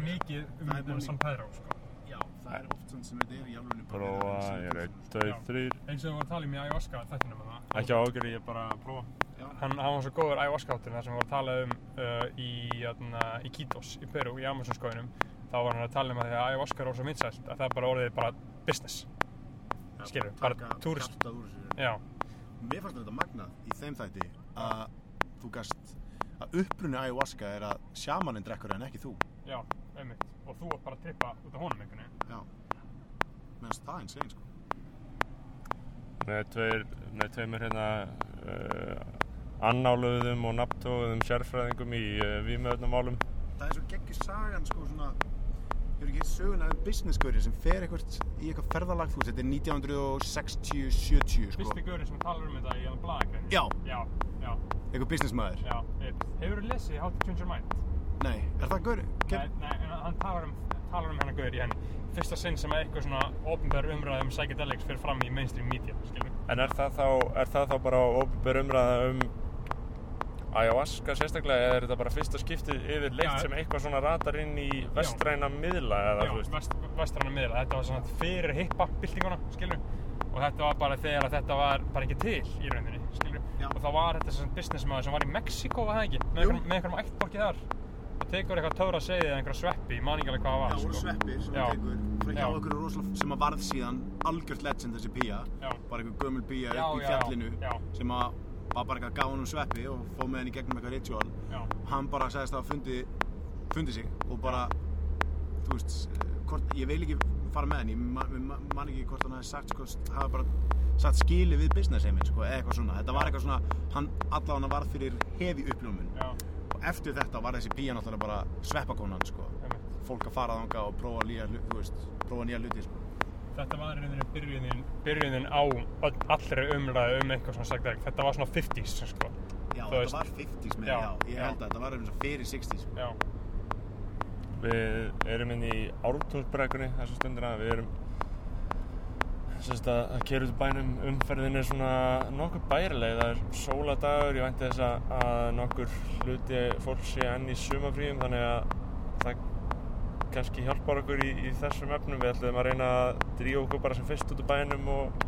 var mikið um, bara San Pedro sko. Já, það er oft svona sem þetta er í alveg Prófa, ég er 1, 2, Já. 3 eins og við vorum að tala um í ayahuasca þættinum með það Ekki ágjörði, ég bara að prófa. Já, hann, hann var svo góður ayahuasca áttur þar sem við vorum að tala um uh, í, jæna, í Kítos í Peru, í Amazonskóinum þá var hann að tala um að því að ayahuasca er ósað vinsælt að það er bara orðið bara business. Skilur, bara taka túrist. já, Mér fannst þetta magnað í þeim þætti að þú gast að upprunni ayahuasca er að sjamaninn drekkur en ekki þú. já, og þú ert bara að trippa út af honum einhvern veginn Já. Meðan það er insane, sko. Með tveir, með tveimur hérna uh, annáluðum og nafntóðum sérfræðingum í uh, vímöðnumálum Það er svo geggjur sagan, sko, svona Hefur ekki söguna um businessgöri sem fer eitthvað í eitthvað ferðalag, þú veist, þetta er 1960-70, sko. fyrsti gaurinn sem talar um þetta í alveg blaðakræni Já. já, já, Eitthvað businessmaður. já hefur þú lesið How to Change Your Mind? Nei, er það gauri? Nei, nei, hann talar um, talar um hennar gaur í henni. Fyrsta sinn sem eitthvað svona ofnbær umræð um psychedelics fyrir fram í mainstream media skilur En er það þá, er það þá bara óbyrg umræða um ayahuasca sérstaklega eða er þetta bara fyrsta skiptið yfir leitt Já. sem eitthvað svona ratar inn í vestræna miðla eða já, þú veist? vest, vestranna miðla, þetta var svona fyrir hippa-byltinguna, skilur og þetta var bara þegar þetta var bara ekki til í rauninni, skilur Já. og þá var þetta svona businessmaður sem var í Mexiko var það ekki, með einhverjum, með einhverjum ættborki þar tekur eitthvað töfra segið eða einhverja sveppi, ég man ekki alveg hvað það var Já, sko. sveppir sem Já. hann tekur frá hjá Já. okkur rosalega sem að varð síðan algjört legend þessi pía Já. bara einhver gömul pía Já, upp í já, fjallinu já. sem að var bara eitthvað gaf hann um sveppi og fóð með henni gegnum eitthvað ritual Já. hann bara sagðist að fundi fundi sig og bara þú veist, eh, hvort, ég vil ekki fara með henni, ég man, ekki hvort hann hafi sagt sko, hafi bara satt skili við business heiminn, sko, eða eitthvað svona. Þetta var eitthvað svona, hann allavega varð fyrir hefi uppljómun og eftir þetta var þessi pía náttúrulega bara sveppakonan, sko. Fólk að fara þanga og prófa nýja, hluti sko. Þetta var í rauninni byrjunin, byrjunin á allri umræðu um eitthvað svona psychedelic. Þetta var svona 50s, sko. Já, þetta var 50s með, Já, já, ég held að þetta var eins og fyrir 60s sko. Já, Við erum inn í Ártúnsbrekkunni þessu stundina, við erum sérst að, að kera út bænum. Umferðin er svona nokkur bærileg. Það er sóladagur, ég vænti þess að, að nokkur hluti fólk sé enn í sumafríum þannig að það kannski hjálpar okkur í, í þessum efnum. Við ætlum að reyna að drífa okkur bara sem fyrst út úr bænum og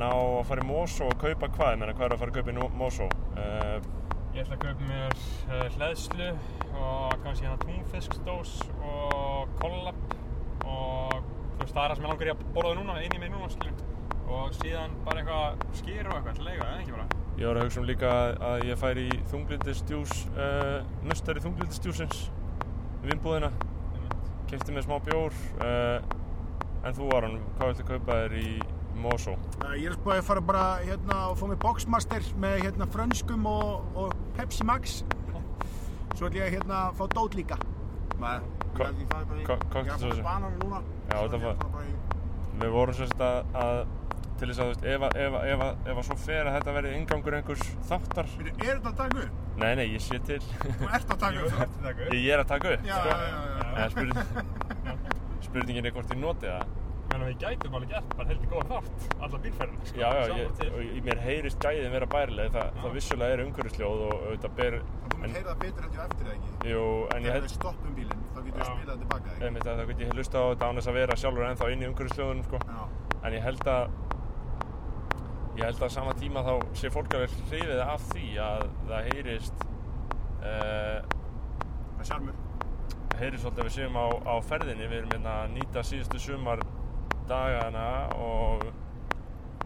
ná að fara í Mosó og kaupa hvað, ég meina hvað er að fara að kaupa í Mosó? Uh, ég ætla að kaupa mér uh, hleðslu og kannski hérna túnfisksdós og kollab og þú veist, það er það sem ég langar í að borða núna, inn í mig núna, skiljum. Og síðan bara eitthvað skýr og eitthvað til leiga, eða ekki bara? Ég var að hugsa um líka að ég færi í þunglindistjús, uh, nöstari þunglindistjúsins í vinnbúðina. Kefti með smá bjór, uh, en þú Aron, hvað viltu kaupa þér í Mosó? Uh, Ég er spáðið að fara bara hérna og fá mig Boxmaster með hérna frönskum og, og Pepsi Max Svo ætlum ég að hérna fá dót líka Nei, ég fæði bara í Ég er cocktailsósu. banana núna Já, þetta var- Við vorum sérst að, að til þess að þú veist, ef, að- ef, að- ef, að- ef að svo fer að þetta verði ingangur einhvers þáttar. Bíddu, Er þetta að taka upp? Nei, nei, ég sé til. Þú ert að taka upp þú ert að taka upp. ég er að taka upp, Já, sko. já, já, já. Spurningin er hvort ég noti það. Menn við gætum alveg gert bara heldur góða þátt, alla bílferðina, sko. Já, já, ég, og mér heyrist gæðin vera bærileg, það, það vissulega er umhverfisljóð og auðvitað ber, Þú heyra það betur heldur eftir það ekki? Jú, en ég Þegar við stoppum bílinn, þá getum við spilað tilbaka ekki? Einmitt að það get ég hlusta á þetta án þess að vera sjálfur ennþá inn í umhverfisljóðunum, sko, Já, en ég held að, ég held að á sama tíma þá sé fólk alveg hrifið af því að það heyrist, uh, það heyrist svolítið að við séum á, á ferðinni, við erum hérna að nýta síðustu sumar dagana og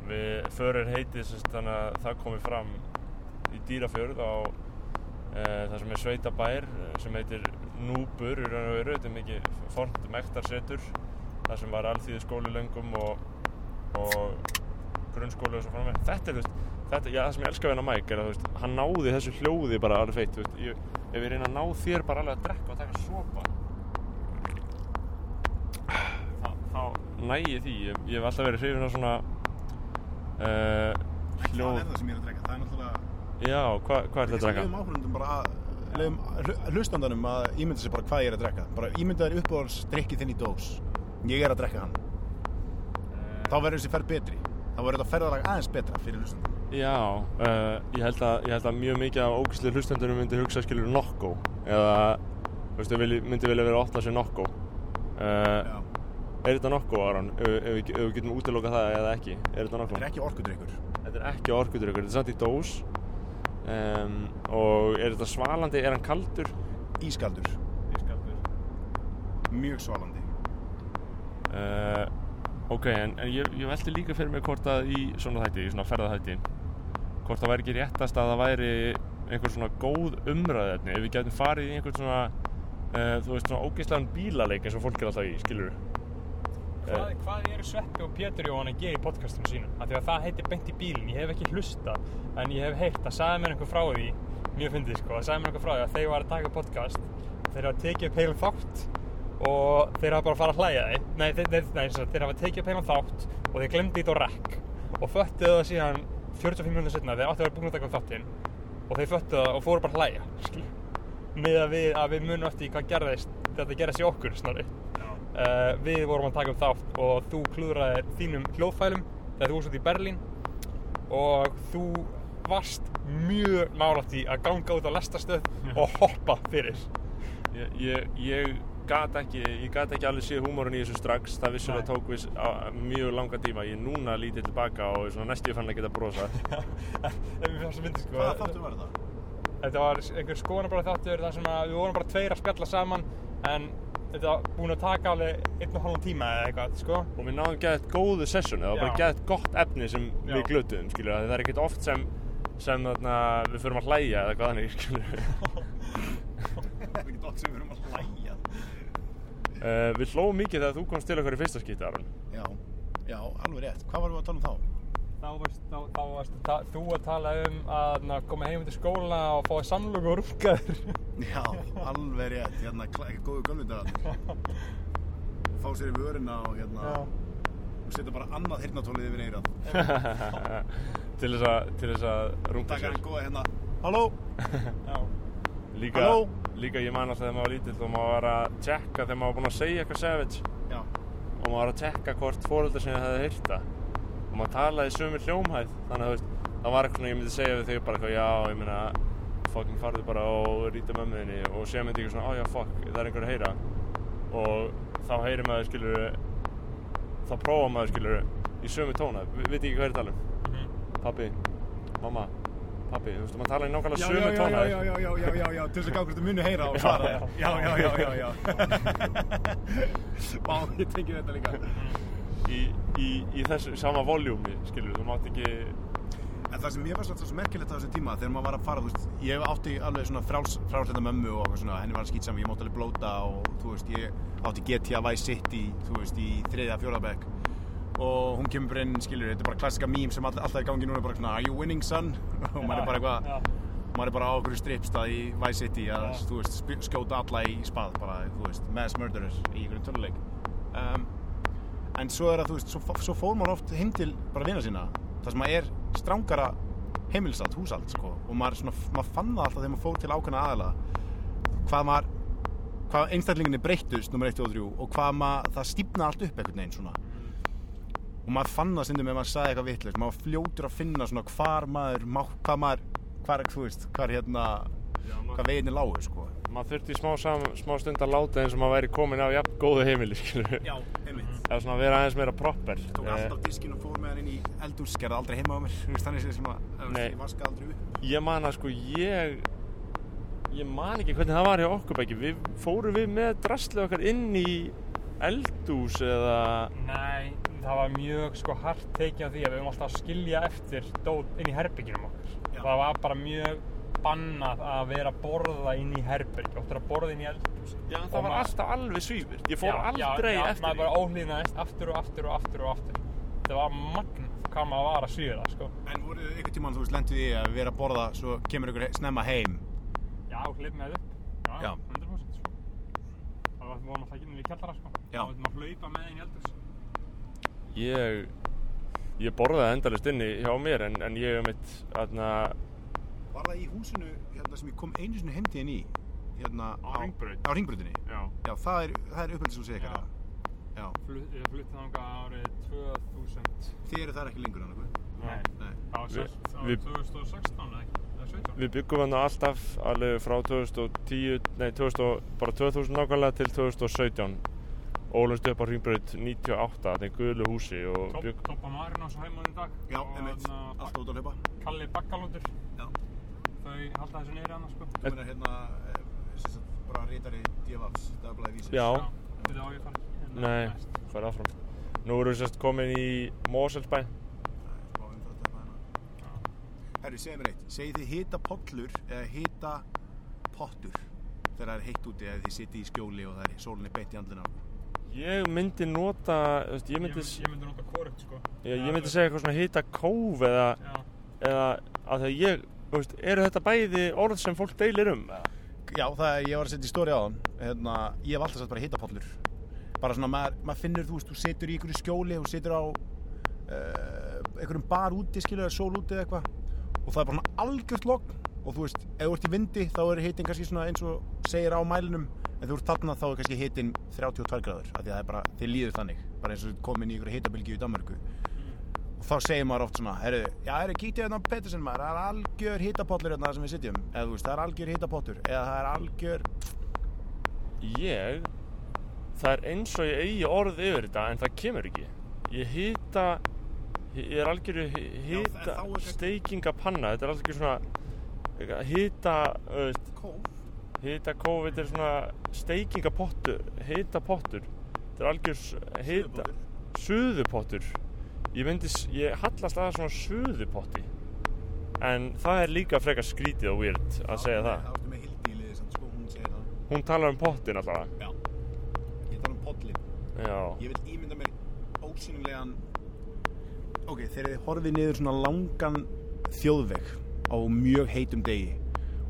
við förum heitið þannig að það komi fram í dýrafjörð á e, það sem er sveitabær eh, sem heitir Núbur í raun og veru, þetta er mikið fornt mektarsetur það sem var alþýðu skóli löngum og, og grunnskóli og svo framveg þetta er, þú veist, þetta, já, það sem ég elska við hennar Mike er að, þú veist, hann náði þessu hljóði bara alveg feitt, þú veist, ég, ef ég reyna að ná þér bara alveg að drekka og taka sopa þá, þá næ ég því, ég, ég hef alltaf verið hrifin af svona uh, Það hljóð. er það sem ég er að drekka, það er náttúrulega já, hva, hvað er þetta að drekka? Leifum áhrundum bara að hlustandanum að ímynda sér bara hvað ég er að drekka. Bara ímynda þér uppáhalds drikkið þinn í dós. Ég er að drekka hann. Þá verður þessi ferð betri. Þá verður þetta ferðalag aðeins betra fyrir hlustandanum. Já, uh, ég, held að, ég held að mjög mikið af ógæslu hlustendunum myndi hugsa skilur Nokko. Eða Þú veist, þau vilji- myndi vilja vera opna sér nokko. Uh, Já. Er þetta nokko, Aron? Ef, við- getum útilokað það eða ekki? Er þetta nokko? Þetta er ekki orkudrykkur. Þetta er ekki orkudrykkur, þetta er samt í dós. Um, og er þetta svalandi? Er hann kaldur? Ískaldur. Ískaldur. Mjög svalandi. Uh, ok, en, en ég, ég velti líka fyrir mig hvort að í svona þætti, í svona ferðaþætti hvort það væri ekki réttast að það væri einhver svona góð umræðefni ef við getum farið í einhvern svona uh, þú veist svona ógeðslegan bílaleik eins og fólk er alltaf í, skilur Hvað, hvað eru Sveppi og Pétur Jóhann að gera í podcastinu sínu? Af því að það heitir beint í bílinn, ég hef ekki hlusta en ég hef heyrt að sagði mér einhver frá því. Mjög fyndið sko, að sagði mér einhver frá því að þeir var að taka podcast. Þeir hafa tekið upp heilum þátt og þeir hafa bara að fara að hlæja þeir nei, þeir, þeir, nei, sagt, þeir hafa tekið upp heilum þátt og þeir glemdi þetta á rekk og föttuðu það síðan 45 minútur setna þeir áttu að vera búin að taka upp þáttinn og þeir föttuðu það og fóru bara að hlæja með að við, að við munum eftir hvað gerðist þetta gerðist í okkur snorri Uh, við vorum að taka upp þátt og þú klúðraðir þínum hljóðfælum þegar þú varst út í Berlín og þú varst mjög nálægt í að ganga út á lestastöð og hoppa fyrir. Ég, ég, ég gat ekki ég gat ekki alveg séð húmórun í þessu strax. Það vissulega tók viss á, mjög langa tíma. Ég er núna lítið tilbaka og er næstu fann að geta brosa en við fannst að myndi sko. Hvaða þáttur var þetta? þetta var einhver skoðanabræði þáttur þar sem að við vorum bara tveir að spjalla saman en þetta búin að taka alveg einn og halvan tíma eða eitthvað sko og við náðum gett góðu sessjoni það var bara gett gott efni sem Já. við glötuðum skilur það er ekkert oft sem sem þarna, við förum að hlæja eða hvað þannig Það er ekki dótt sem við erum að hlæja. uh, við hlóðum mikið þegar þú komst til okkar í fyrsta Aron Já, já, alveg rétt. Hvað varum við að tala um þá? Þá varst, þá, þá varst ta þú að tala um að na, koma heim til skóla og fá samlöku og rúkaður Já, alveg rétt. Hérna, góðu gömlundagarnir. Fá sér í vörina og hérna, og setja bara annað hirnatólið yfir eirað. til þess að til þess að runga Takkar sér hann góða hérna. Halló? Já. líka, Halló? líka ég man alltaf þegar maður var lítill og maður var að tjekka þegar maður var búinn að segja eitthvað savage Já. og maður var að tjekka hvort fóreldar sinni hefði heyrt það og maður talaði í sömu hljómhæð þannig að það var eitthvað ég myndi segja við þau bara eitthvað, já, ég meina fucking farðu bara og rýta mömmu þinni og segja myndi eitthvað svona, á já, fuck, það er einhver að heyra og þá heyrir maður, skilur þá prófa maður, skilur í sömu tóna, Vi, veit ekki hvað er að tala um Mhm. pappi, mamma pappi, þú veist, maður tala í nákvæmlega Já, sömu já, já, tóna já, já, já, já, já, já, já, til þess að gá hvort þú muni heyra og svara þér. Já, já, já, já, já. Vá, ég tengi þetta líka. Í, í, í þessu sama voljúmi, skilur, þú mátt ekki En það sem ég var svolítið svo merkilegt á þessum tíma þegar maður var að fara, þú veist, ég átti alveg svona fráls, frálsleita mömmu og svona, henni var skýtsam, ég mátti alveg blóta og þú veist, ég átti GTA Vice City, þú veist, í þriðja fjólabæk og hún kemur inn, skilur, þetta er bara klassika mím sem all, alltaf er í gangi núna, bara svona, are you winning son? og maður er bara eitthvað, Já. maður er bara á okkur strippstað í Vice City að, Já. þú veist, skjóta alla í spað, bara, þú veist, mass murderers í einhverjum töluleik. Um, en svo er að, þú veist, svo, svo fór maður oft heim til bara vina sína, þar sem maður er strángara heimilsald, húsald, sko, og maður, svona, maður fann það alltaf þegar maður fór til ákveðna aðala, hvað maður, hvað einstaklinginni breyttust, nummer 1, 2 og 3, og hvað maður, það stífnaði allt upp einhvern veginn, svona. Og maður fann það stundum ef maður sagði eitthvað vitlaust, maður fljótur að finna svona hvar maður, hvað maður, hvar, þú veist, hvar hérna, hvað veginni lágu, sko. maður þurfti smá, sam, smá stund að láta eins og maður væri komin á jafn góðu heimili Já, einmitt. eða svona að vera aðeins meira proper Tók Eh, alltaf diskinn og fór með hann inn í eldús, gerði aldrei heima á mér, þannig sem að, ég vaska aldrei upp. ég man að sko ég ég man ekki hvernig það var hjá okkur bæki við fórum við með drastlið okkar inn í eldús eða Nei, það var mjög sko hart tekið á því að við höfum alltaf að skilja eftir dót inn í herbyggjunum okkur. Já. Það var bara mjög bannað að vera að borða inn í óttur að borða inn í eldhúsi. já, Og það var ma- alltaf alveg svífur ég fór Já, aldrei já, já, eftir maður því bara óhlýðnaðist aftur og aftur og aftur og aftur. Það var magn hvað maður var að svíða, sko. En voru þið einhvern tímann, þú veist, lentuð í að vera að borða, svo kemur ykkur snemma heim. Já, hlip með upp. Já, Já. 100% sko. Það var alltaf ekki inn í kjallara, sko. Já. Það var maður að hlaupa með inn í eldhús. ég ég borðaði endalist inni hjá mér en, en ég hef mitt aðna Var það í húsinu, hérna, sem ég kom einu sinni heim til þín í, hérna, Á. Á Ringbrautinni. já Já, það er, það er uppeldis og segja Já. eitthvað. Ég flutti þangað árið 2000. Þið eru þar ekki lengur, annað. Nei. Nei. Það var Vi- selt við- árið 2016 eða ekki? Eða eða 17. við byggum hann alltaf alveg frá 2010, nei 2000, bara 2000 nákvæmlega til 2017 ólumst upp á Ringbraut 98 þetta er guðlu húsi og Topp- bygg, Toppa Marinos á heimaðin í dag. Já, einmitt, þarna alltaf út að hlaupa Kalli Baggalóttur. Þau halda þessu niður annars, sko. Þú meina hérna, eh, sem sagt, bara rítari DFAFs, dagblæði vísins Já. Þetta á ég fara. hérna nei, fara áfram nú erum við sérst komin í Moselsbæ Smá umfrat hérna Já. Herru, segið mér eitt, segið þið hita pollur eða hita pottur þegar það er heitt úti eða þið sitið í skjóli og það er sólinni beitt í andlina á ykkur? ég myndi nota, þú veist, ég Ég, myndi, ég myndi nota korupt, sko. ég, ég myndi segja eitthvað svona hita kóf eða, eða að því að ég, þú veist, eru þetta bæði orð sem fólk deilir um? Já, það ég var að setja í stóri á þann hérna, ég hef alltaf sagt bara hita pollur bara svona, maður, maður finnur, þú veist, þú situr í einhverju skjóli þú situr á uh, einhverjum bar úti, skilur það, sól úti eða eitthvað og það er bara svona algjört logn. Og þú veist, ef þú ert í vindi þá er hitin kannski svona eins og segir á mælinum en þú ert þarna þá er kannski hitin 32 gráður af því að það er bara, þið líður þannig. Bara eins og komin í einhverju hitabilgju í Danmarku og þá segir maður oft svona heyrðu, já, er kýttið hérna á Pettersen maður það er algjör hitapollur hérna þar sem við sitjum eða þú veist, það er algjör hitapottur eða það er algjör Ég, það er eins og ég eigi orð yfir þetta en það kemur ekki. Ég hita, ég er en hita steikingapanna, þetta er algjör svona hita, hita kóf, þetta er svona steikingapottur, hita pottur. Þetta er algjör hita, suðupottur. Ég myndi, s- ég hallast aðeins svona suðupotti. En það er líka frekar skrítið og weird að segja það. Það ertu með hildi í liði, sko, hún segir það Hún talar um pottin allavega. Já Ég tala um pollin Já. Ég vil ímynda mér ósýnilegan Ok, þegar þið horfið niður svona langan þjóðveg á mjög heitum degi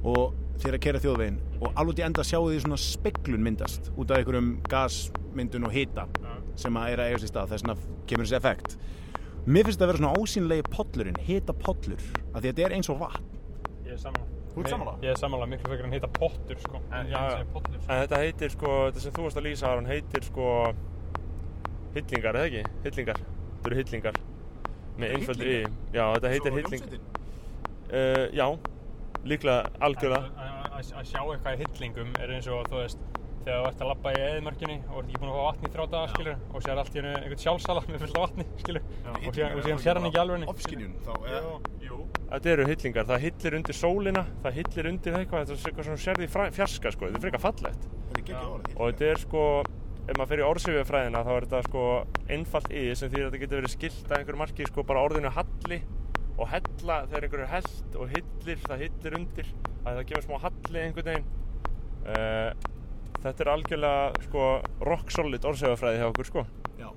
og að kera þjóðvegin og alveg til enda sjáu þið svona speklun myndast út af einhverjum gasmyndun og hita sem að er að eiga sér stað þess vegna kemur þessi effekt Mér finnst þetta að vera svona ósýnilegi pollurinn hita pollur, af því að þetta er eins og vatn Ég er sammála. Þú ert sammála? Ég er sammála, miklu frekar en heita pottur, sko. En, segi pottur, sko. En þetta heitir sko, þetta sem þú varst að lýsa Aron, heitir sko Hillingar, eða ekki? Hillingar Þetta eru hillingar Með y hillingar? Já, þetta heitir Svo hilling hljómsveitin? uh, Já, líklega algjörða Að- að- Að að sjá eitthvað í hillingum er eins og, þú veist, þegar þú ert að labba í eðimörkinni og ert ekki búin að fá vatn í þrjá daga, skilur, og sér allt í hennu einhvern sjálfsala með fullt af vatni, skilur, og sér hann ekki alveg Ofskynjun þá eða- Jú, Þetta eru hillingar, það hillir undir sólina Það hillir undir eitthvað, þetta er eitthvað svona sérði fjarska sko, þetta er frekar fallegt. Þetta er geggjað orð Og þetta er sko, ef maður fer í orðsifjafræðina þá er þetta sko einfalt í sem því að þetta getur verið skilt að einhverju marki sko bara orðinu halli og hella þegar einhverju er held og hillir, það hillir undir að það gefur smá halli einhvern veginn. Uh, Þetta er algjörlega sko rock solid orðsifjafræði hjá okkur sko. Já,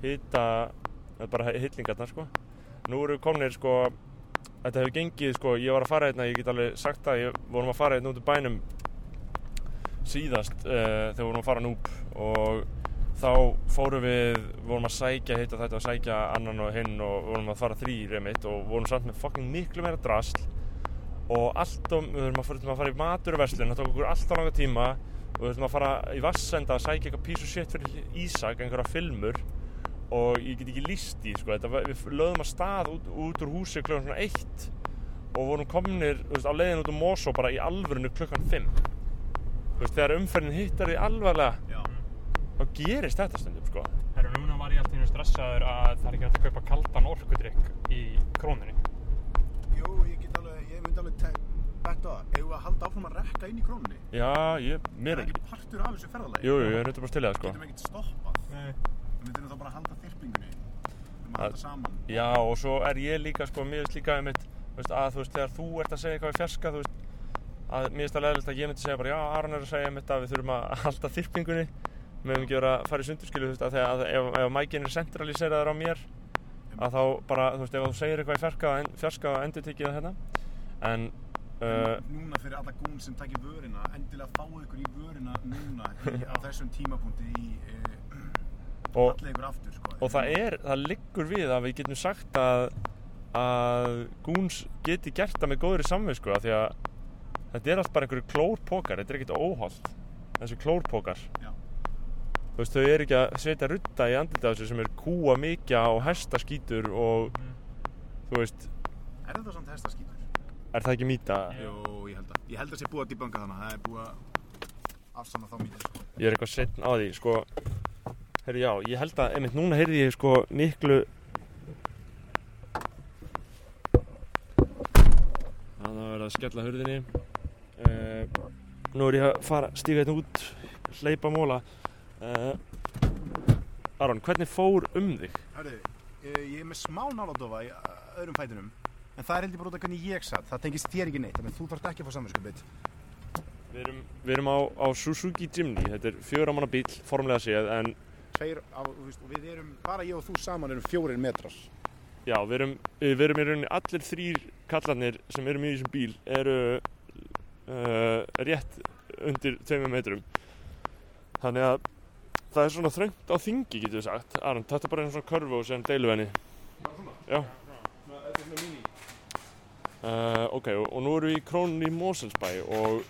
það er bara hillingarnar sko. Nú eru komnir sko þetta hefur gengið sko, ég var að fara hérna, ég get alveg sagt það, ég vorum að fara hérna út úr bænum síðast uh, þegar vorum að fara núp og þá fórum við, vorum að sækja hitt og þetta og sækja annan og hinn og vorum að fara þrýr einmitt og vorum samt með fucking miklu meira drasl og allt og við fara, að fara í maturverslun, það tók okkur alltaf langa tíma og við þurfum að fara í vassenda að sækja eitthvað of shit fyrir Ísak, einhverja filmur. Og ég get ekki líst í sko, þetta, var- við lögðum að stað út, út úr húsi klukkan svona eitt. Og vorum veist, á leiðin út um Mosó bara í alvörinu klukkan fimm. Veist, þegar umferðin hittar því alvarlega já. þá gerist þetta stundum sko. Herru, núna var ég alltaf einu stressaður að það er ekki hægt að kaupa kaldan orkudrykk í krónunni. Jú, ég get alveg, ég myndi alveg betta á það Eigum við að halda áfram að rekka inn í krónunni? já, ég, Er mér það ekki partur af þessu ferðalagi? jú, jú, ég er þetta bara að stila það sko Getum ekkert stoppað Nei. Við myndum þá bara að halda þyrpingunni Við að halda saman Já, og svo er ég líka, sko, mér finnst líka einmitt, þú veist, að þú veist, þegar þú ert að segja eitthvað í fjarska, þú veist, að mér finnst það leðilegt að ég myndi segja bara, já, Aron er að segja einmitt að við þurfum að halda þyrpingunni, við höfum ekki verið að fara í sundurskilu, þú veist, að þegar, að ef, ef mækinn er centraliseraður á mér, að þá bara, þú veist, ef þú segir eitthvað í fjarska, en, fjarska endur tekið það hérna, en, uh, Núna fyrir alla gún sem takir vörina Endilega fáu ykkur í vörina núna í, Á þessum tímapunkti í uh, og, Allir ykkur aftur sko og það er, það liggur við að við getum sagt að, að Goons geti gert það með góðri samvisku, af því að þetta er allt bara einhverju klórpókar, þetta er ekkert óholt, þessi klórpókar. Já, Þú veist, þau eru ekki að setja rutta í þessu sem er kúa mikja og hesta skítur og Mm. þú veist, er þetta samt hestaskítur? Er það ekki mýta? Jú, ég held að Ég held að sé búið að debunka þannig Það er búið að afsanna þá mítið sko. Ég er eitthvað setn á því, sko Herri, já, ég held að, einmitt núna heyrði ég sko miklu Það var verið að skella hurðinni uh, Nú er ég að fara, stíga hérna út hleypa móla uh, Aron, hvernig fór um þig? Hörðu, ég, ég er með smá náladofa í öðrum fætinum En það er heldur bara út af hvernig ég satt Það tengist þér ekki neitt Þannig að þú þarft ekki að fá samanskapið Við erum, við erum á, á Suzuki Jimny, þetta er fjögur manna bíl, formlega séð, en Tveir, á, þú veist, og við erum, bara ég og þú saman erum fjórir metrar já, við erum, við erum í rauninni allir þrýr kallarnir sem erum í þessum bíl eru uh, rétt undir tveimur metrum. Þannig að það er svona þröngt á þingi, getur við sagt. Aron, þetta er bara einn svona körfu og séðan deiluvenni. Já. Uh, ok, og, nú erum við í krónunni í Moselsbæ og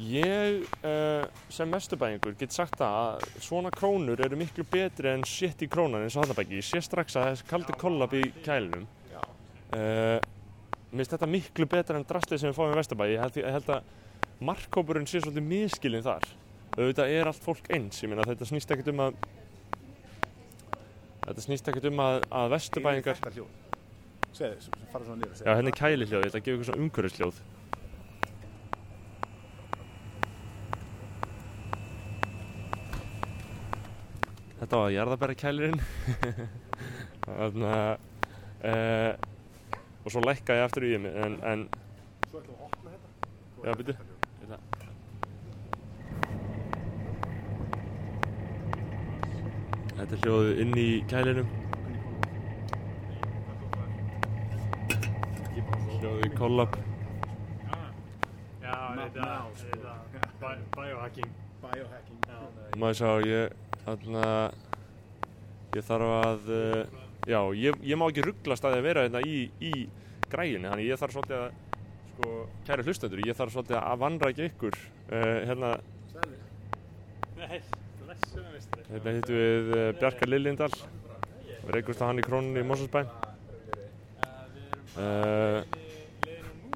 ég uh, sem mesturbæingur get sagt það að svona krónur eru miklu betri en shit í krónan eins og hannabæki. Ég sé strax að þessi kaldi kollab í kælinum. Uh, mér finnst þetta miklu betra en drastlið sem við fáum í Vesturbæ. Ég held, ég held að markkópurinn sé svolítið miskilinn þar. Auðvitað er allt fólk eins. Ég meina þetta snýst ekkert um að þetta snýst ekkert um að, að Vesturbæingar Hljóð Segðu, fara svona niður og Já, segðu. henni er kælihljóð, ég ætla að gefa ykkur svona umhverfisljóð. Þetta var jarðabæra kælirinn. Þannig að, uh, og svo lækka ég aftur í mig, en, en, Svo við að opna þetta Já, byrju. Þetta. þetta er hljóðið inn í kælinum. Hljóðið í kollab. Já, þetta sko. þetta bi- biohacking. Biohacking Já. Maður sá, ég, þarna, ég þarf að, uh, já, ég, ég má ekki rugglast að því að vera hérna í, í græjunni, þannig ég þarf svolítið að, sko, kæri hlustendur, ég þarf svolítið að vanrækja ykkur, uh, hérna, Nei, blessuðum vistri. hérna hittum við uh, Bjarkar Liljendal, við reykumst að hann í krónunni í Við uh, erum liðinum nú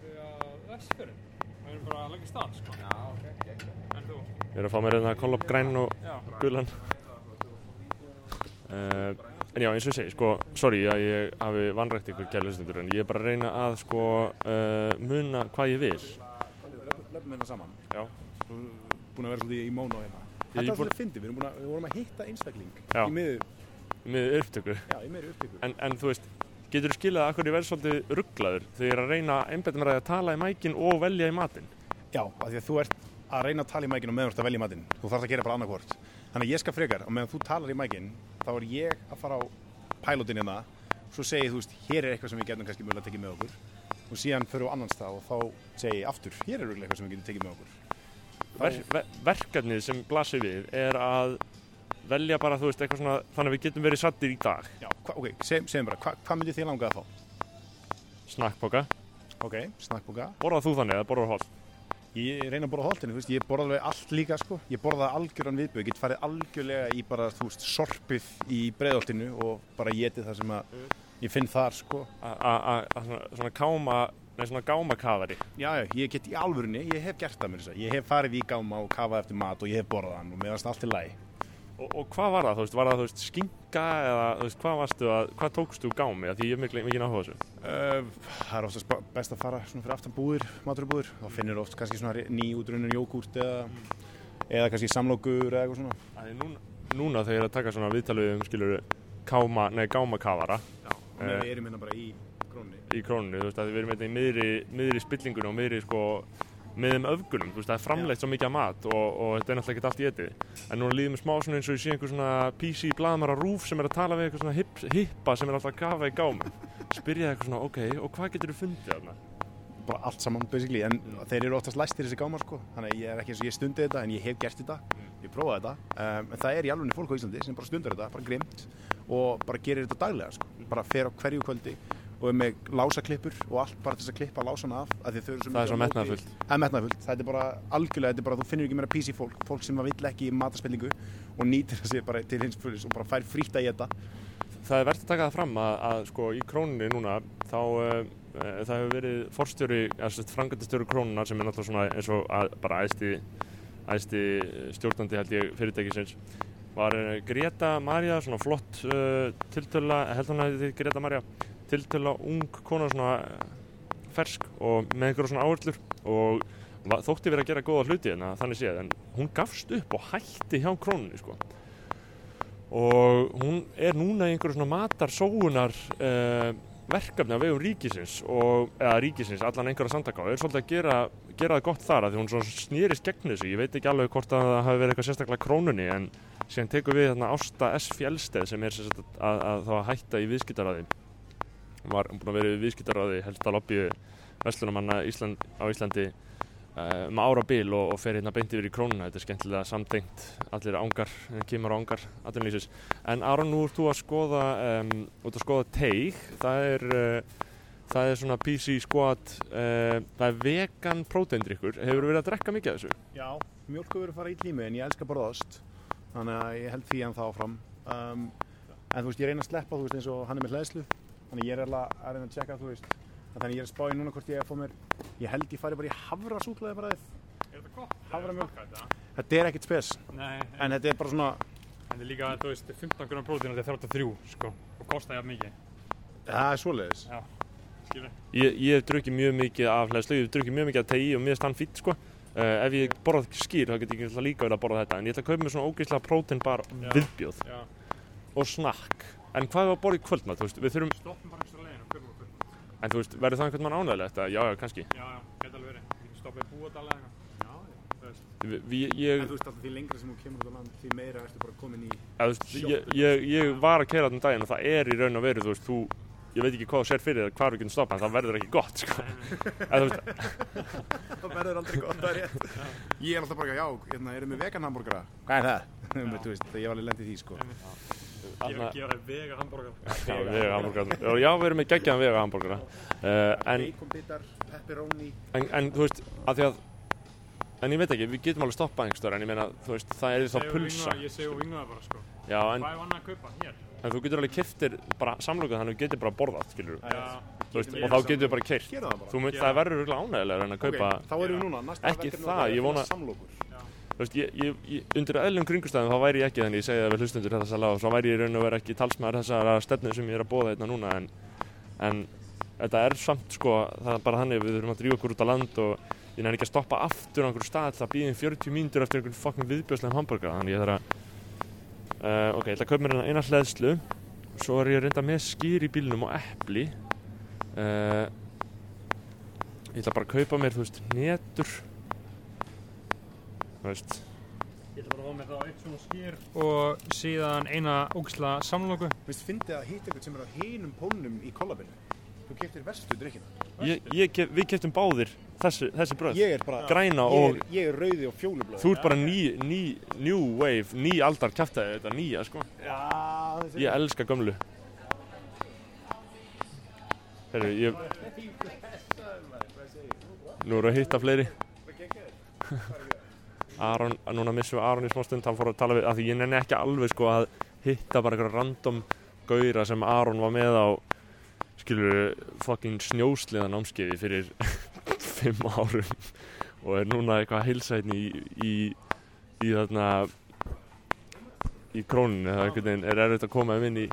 við á Vestfjörðin. Við erum bara að leggja stað, sko. Já, ok. En þú? ég er að fá mér hérna kollab græn og gulan. Uh, en já, eins og ég segi, sko, sorry að ég hafi vanrækt ykkur kæri hlustendur, en ég er bara að reyna að, sko, uh, muna hvað ég vil. Löfum hérna saman Já. Þú erum búin að vera svolítið í mónu á hérna Ég Þetta er svolítið að- við vorum að hitta einstakling Já. Í miður, með upptöku. já, í miður upptöku En, en þú veist, getur þú skilað að hverju verð svolítið rugglaður þegar ég er að reyna að einbæta mér að tala í mækin og velja í matinn? Já, af því að þú ert að reyna að tala í mækinn og meðan þú ert að velja matinn Þú þarfst að gera bara annarkvort Þannig að ég skal frekar, og meðan þú talar í mækinn þá er ég að fara á pælótin hérna Svo segi ég, þú veist, hér er eitthvað sem við getum kannski mögulega tekið með okkur Og síðan við á annan stað og þá segi ég aftur Hér er eitthvað sem við getum tekið með okkur Ver, ver, verkefnið sem blasir við er að velja bara, þú veist, eitthvað svona þannig að við getum verið sattir í dag. Já, hva, ok, seg, segjum bara, hva, hvað myndið þið langað að fá? Snakkpoka. Ok, snakkbúka Borðað þú þannig eða borðað hól? Ég reyna að borða holtinu, þú veist, ég borða alveg allt líka sko. Ég borða algjöran viðböð, ég get farið algjörlega í bara, þú veist, sorpið í breiðholtinu og bara getið það sem að ég finn þar sko. A- a- a- a- Svona, svona káma, nei svona gámakafari. Já, já, ég get í alvörunni, ég hef gert það mér þess að, ég hef farið í gáma og kafað eftir mat og ég hef borðað hann og meðast allt í læg. Og, og hvað var það, þú veist, var það, þú veist, skinka eða, þú veist, hvað varstu að, hvað tókstu gámi? Því ég er mikil, mikil áhuga á þessu. Uh, það er oftast ba- best að fara svona fyrir aftan búðir, maturubúðir, þá finnir oft kannski svona nýútrunnur jógúrt eða, eða kannski samlokur eða eitthvað svona. Æ, núna, núna þegar ég er að taka svona viðtalið um, skilur, káma, nei, gámakafara Já, og Eh. við erum hérna bara í krónni. í krónunni, þú veist, við erum hérna í miðri, miðri sko, miðum öfgunum, þú veist, það er framleitt svo mikið af mat og, og þetta er náttúrulega ekki allt í etið. En núna líður mér smá svona eins og ég sé einhver svona PC blaðmar á rúf sem er að tala við eitthvað svona hip, hippa sem er alltaf að kafa í gámum. Spyrja eitthvað svona, ok, og hvað getur þú fundið þarna? bara allt saman basically. En þeir eru oftast læstir þessi gámar sko. Þannig að ég er ekki eins og ég stundi þetta en ég hef gert þetta. Ég prófaði þetta. Um, en það er í alveg fólk á Íslandi sem bara stundar þetta bara grimt og bara gerir þetta daglega sko. Bara fer á hverju kvöldi og er með lásaklippur og allt bara til þess að klippa lásana af eru svo Það er svo metnaðarfullt. það er metnaðfullt það er bara algjörlega þetta er bara þú finnur ekki meira PC fólk fólk sem vill ekki mataspillingu og nýtir þessi bara til hins fyrir og bara fær frítt að geta Það er verðt að taka það fram að, að sko, í krónunni núna, þá uh, það hefur verið forstjóri, eða frangandastjóri krónunar sem er náttúrulega svona eins og að, bara æðsti, æðsti stjórnandi held ég fyrirtækisins. Var uh, Greta Maria, svona flott uh, tiltöla, held hann að þetta Greta Maria tiltöla ung kona svona uh, fersk og með einhverja svona áherslur og þótti verið að gera góða hluti hérna þannig séð en hún gafst upp og hætti hjá krónunni sko. Og hún er núna í einhverju svona matarsóunar uh, verkefni á vegum ríkisins og, eða ríkisins, allan einhverja samtaka og er svolítið að gera, gera það gott þar að því hún svona snýrist gegn þessu, ég veit ekki alveg hvort að það hafi verið eitthvað sérstaklega krónunni en síðan tekur við þarna Ásta S. Fjellsteð sem er sem sagt að, að þá að hætta í viðskiptaráði Hún var búin að vera í viðskiptaráði helsta lobby Vestlunumanna Ísland, á Íslandi uh, um ára bil og, og fer hérna beint yfir í krónuna. Þetta er skemmtilega samtengt. Allir ángar, kemur ángar atvinnlýsis en Aron, nú ert þú að skoða um, út að skoða teig. Það er uh, það er svona PC squad uh, það er vegan próteindrykkur. Hefur verið að drekka mikið af þessu? Já, mjölku verður að fara í klími en ég elska að borða ost. Þannig að ég held því hann þá áfram. Um, en þú veist, ég reyna að sleppa þú veist eins og hann er með hlæðslu þannig ég er alveg að reyna að checka þú veist. Þannig ég er að spá í núna hvort ég er að fá mér ég held ég fari bara í havra súklaði bara Er þetta gott? Ég hef smakkað þetta. þetta er ekkert spes. Nei, en, en þetta er bara svona þetta er líka, þú veist, 15 grunn prótín þetta er 33, sko, og kostar jafn mikið. það er svoleiðis. Já, skilur. ég, ég hef drukkið mjög mikið af hlæðslu ég hef drukkið mjög mikið af tegi og mér er stann fýtt sko. Uh, ef ég borðað skýr þá get ég ekki líka verið að borða þetta. En ég ætla að kaupa mér svona ógeðslega próteinbar Já. viðbjóð. Já, og snakk en hvað er að borða í kvöldmatt, þú veist, við þurfum stoppum bara leginn og kaupum okkur. en þú veist, verður það einhvern mann ánægilegt að já, já, kannski. Já, já, geta alveg verið. Við getum stoppað í búadal eða eitthvað. Já, Þú veist, Vi, ég, en þú veist alltaf því lengra sem þú kemur út á land því meira ertu bara komin í þú veist, ég, ég, ég var að kera þarna um daginn og það er í raun og veru, þú veist, þú ég veit ekki hvað þú sér fyrir þér, hvar við getum stoppað en það verður ekki gott, sko. Það verður aldrei gott það er rétt. Ég er alltaf bara, já, hérna, erum við vegan hambúrgara hvað er það? Þú veist, ég var alveg lendið því sko. Þarna- gefa þér vega hambúrgar. já, vega hambúrgara já, við erum með geggjaðan vega hambúrgara uh, en, baconbitar, pepperoni. En, en, þú veist, að því að en ég veit ekki, við getum alveg stoppað einhverstöður en ég meina, þú veist, það er þá pulsa. Ég segi og vinga það bara, sko. já, en, Hvað er annað að kaupa? Hér. en þú getur alveg kiftir bara samlokað þannig að þú getur bara borðað, skilur Já. þú veist, Ég og þá getur við bara gera það verður örgulega ánægilega en að kaupa ok, þá erum við núna, næsta Ekki það, ég að vona- veist, ég, ég, ég, undir eðlum kringustæðum þá væri ég ekki þannig, ég segi það við hlustundur þetta sæla og svo væri ég raun og vera ekki talsmaður þessara stefnu sem ég er að bóða hérna núna en, en þetta er samt sko, það er bara þannig við þurfum að drífa okkur út á land og ég nefnir ekki að stoppa aftur á einhverju stað til að býða 40 mínútur eftir einhvern fucking viðbjörslegum hambúrgar þannig ég þarf að uh, ok, ég ætla að kaupa mér hérna eina hleðslu. Svo er ég reynda með skýr í bílnum og epli. Uh, ég ætla bara að kaupa mér, þú veist, netur veist. Ég ætla bara að fá með það eitt svona skýr og síðan eina ógisla samloku. Vist, fyndið að hitta eitthvað sem er á hinum pólnum í kollabinu. Þú keftir verstu drikkina ég, ég, kef, við keftum báðir þessi, þessi bröð. Ég er bara græna ég og er, ég er rauði og fjólublöð þú ert bara ný, ný, new wave, ný aldar kæftæði þetta nýja sko. Já, ég elska gömlu. Herru, ég nú eru að hitta fleiri Aron, núna missum við Aron í smá stund hann fór að tala við, af því ég nenni ekki alveg sko að hitta bara einhverja random gauðra sem Aron var með á skilur fucking snjósliða námskeiði fyrir fimm árum og er núna eitthvað að heilsa hérna í, í, í þarna í krónunni það er veginn. Er erfitt að koma um inn í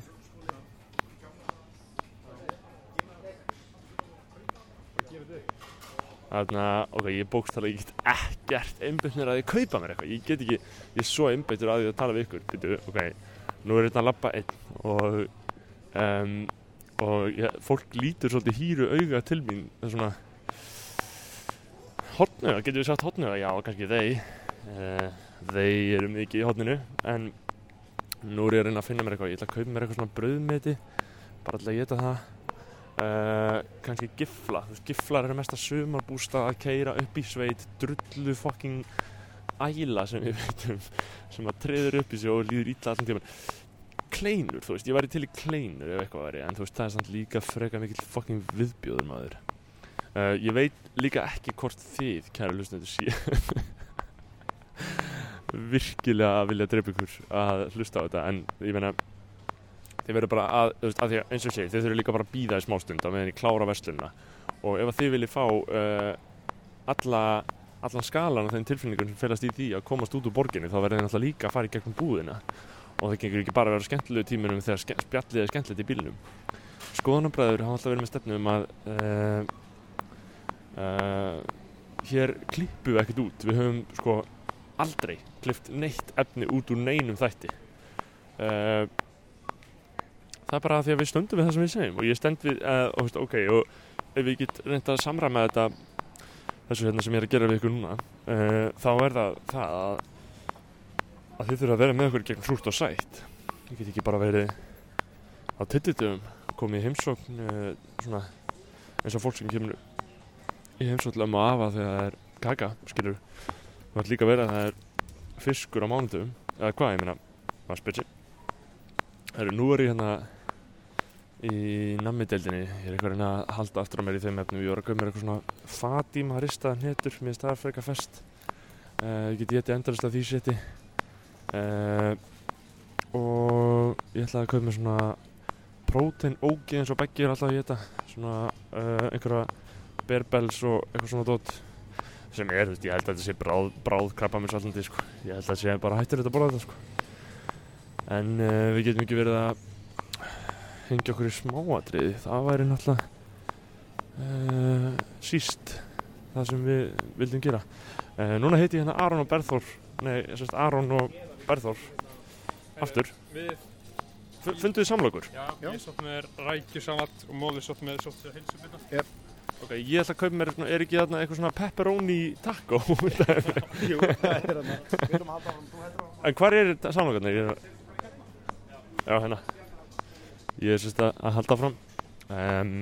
Þarna, ok, ég bókstala, ég get ekkert einbytnir að ég kaupa mér eitthvað, ég get ekki, ég er svo einbyttur að ég að tala við ykkur, byrju, ok, nú er þetta að labba einn og, um, og ég, fólk lítur svolítið hýru auga til mín, það er svona, hotnöga, getur við sagt hotnöga, já, kannski þeir, uh, þeir eru mikið í hotninu, en nú er ég að reyna að finna mér eitthvað, ég ætla að kaupa mér eitthvað svona brauðmeti, bara til að geta það, Uh, kannski gifla, þú veist, giflar eru mesta sumarbústað að keira upp í sveit. Drullu fucking æla sem ég veit um sem að treður upp í sig og líður illa allan tíman kleinur, þú veist, ég væri til í kleinur ef eitthvað væri, en þú veist, það er samt líka freka mikill fucking viðbjóður maður. Uh, ég veit líka ekki hvort þið, kæra hlustendur sé virkilega að vilja drepa ykkur að hlusta á þetta, en ég meina þið verður bara að, þú veist, að því að eins og segi, þið þurfum líka bara að býða í smástund á meðan ég klára verslunina. Og ef að þið viljið fá uh, alla, allan skalan af þeim tilfinningum sem felast í því að komast út úr borginni þá verður þið náttúrulega líka að fara í gegnum búðina. Og það gengur ekki bara að vera skemmtilegu tíminum þegar spjallið er skemmtilegt í bílnum. Skoðanabræður hafa alltaf verið með stefnu um að uh, uh, hér klippum við ekkert út. Við höfum sko aldrei klippt neitt efni út úr neinum þætti. Uh, það er bara því að við stöndum við það sem við segjum og ég stend við uh, og, veist, ok, og ef við get reynda að samræma þetta þessu hérna sem ég er að gera við ykkur núna uh, þá er það það að, að þið þurfa að vera með okkur gegn hrúst og sætt. Ég get ekki bara verið á tillitum komið í heimsókn uh, svona eins og fólk sem kemur í heimsókn lömmu afa þegar það er kaka skilur það var líka verið að það er fiskur á mánudum eða hvað ég meina maður spyrir sig. Heru, nú er ég hérna í nammideldinni ég er eitthvað að reyna að halda aftur á mér í þeim efnum. Ég var að köpa mér eitthvað svona Fatima ristaðan hétur mér staðar fyrir eitthvað fest. Uh, ég get ég endalist af því seti uh, og ég ætlaði að köpa mér svona prótein ógi eins og beggi er alltaf að geta svona uh, einhverja berbells og eitthvað svona dót. Sem er, þú veist, ég held að þetta sé bráð, bráð krabba mér svolítið, sko. Ég held að þetta sé bara hættir þetta að borða þetta, sko. En við getum ekki verið að hengja okkur í smáatriði. Það væri náttúrulega uh, síst það sem við vildum gera. Uh, núna heiti ég hérna Aron og Berþór nei, ég sérst Aron og Berþór aftur. Funduðu samlokur? Já, ég sótt með rækjusalat og móður sótt með sótt með heilsubita. ok, ég ætla að kaupa mér, er ekki þarna eitthvað svona pepperoni taco? Jú, það er hérna Við erum að halda áfram, þú heldur áfram. En hvar er er... já, hérna ég er sérst að, að halda fram um,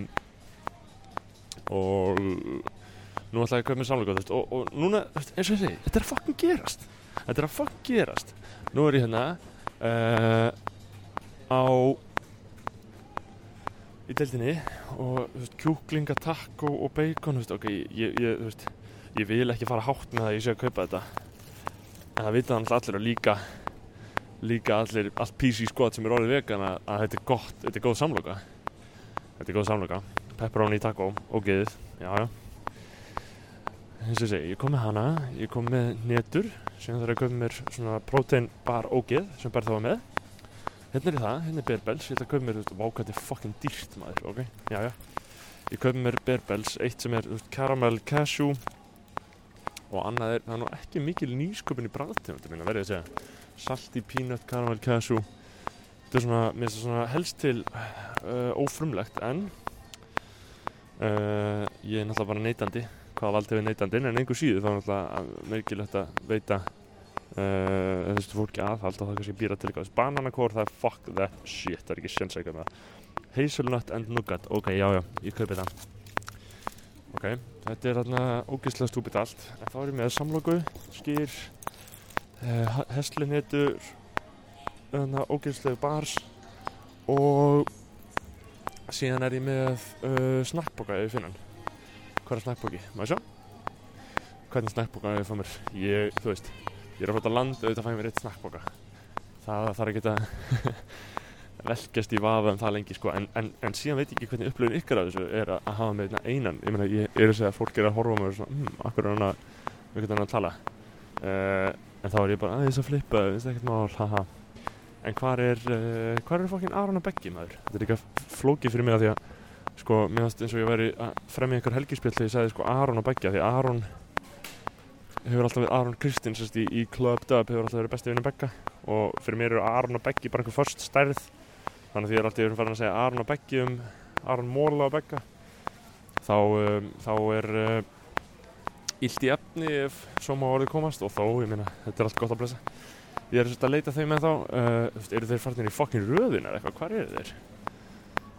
og nú ætla ég að kaupa mér samlokur og, og núna, þú veist, eins og ég segi þetta er að fucking gerast. Þetta er að fucking gerast. Nú er ég hérna uh, á í deildinni og kjúklinga, taco og bacon veist, ok, ég, ég, veist, ég vil ekki fara hátt með það að ég sé að kaupa þetta. En það vita þannig allir og líka líka allir, allt PC skot sem er orðið vegan að, að þetta er gott, þetta er góð samloka. Þetta er góð samloka. Pepperoni taco og geðið, já já. Eins og segi, ég kom með hana ég kom með netur síðan þarf að kaupa mér svona protein bar og geð sem bara það var með. Hérna er það, hérna er bearbells ég ætla að kaupa mér, þú veist, vá hvað þetta er fucking dýrt maður, ok, já já. Ég kaupa mér bearbells, eitt sem er þú veist, caramel cashew og annað er, það er nú ekki mikil nýsköpun í bræðtegundum minna, verðið að segja salty peanut caramel cashew. Þetta er svona, mér finnst það svona helst til uh, ófrumlegt en uh, ég er náttúrulega bara neytandi hvaða vald hefur neytandinn en einhver síðu þá er náttúrulega merkilegt að veita uh, þessu fólki aðhald og það kannski býra til eitthvað bananakór það er fuck that shit, það er ekki eitthvað með það. Hazelnut and nougat, ok, já já, ég kaupi það. Ok, þetta er þarna ógeðslega stúpid allt. En þá er ég með samloku, skýr uh, heslinetur þarna ógeðslega bars og síðan er ég með uh, snakkboka ef ég finn hann hvað er snakkboki, maður sjá? Hvernig snakkboka ef ég fá mér? Ég, þú veist, ég er að fóta land auðvitað fæ ég mér eitt snakkboka það þarf ekki að velkjast í vafa um það lengi sko. En, en, en síðan veit ég ekki hvernig upplöfun ykkar af þessu er að, að hafa með einan. Ég meina, ég er að segja að fólk er að horfa og svona, hm, akkur er hann að við getum hann að tala uh, en þá er ég bara aðeins að flippa, veist ekkert mál, haha. En hvar er, uh, hvar er fokkin Aron og Beggi maður? Þetta er líka flókið fyrir mig að því að sko, mér finnst eins og ég væri að fremja einhver helgispjall þegar ég sagði sko Aron Beggi af því að Aron hefur alltaf verið Aron Kristins í, í Club Dub hefur alltaf verið besti vinnu Begga. Og fyrir mér eru Aron og Beggi bara einhver först stærð. Þannig að því ég er alltaf verið farin að segja Aron og Beggi um Aron Móla og Begga. Þá, um, þá er uh, illt í efni ef svo má orðið komast og þó, ég meina, þetta er allt gott að blessa. Ég er svolítið að leita þeim en þá uh, eru þeir farinir í fokkin röðin eða eitthvað, hvar eru þeir?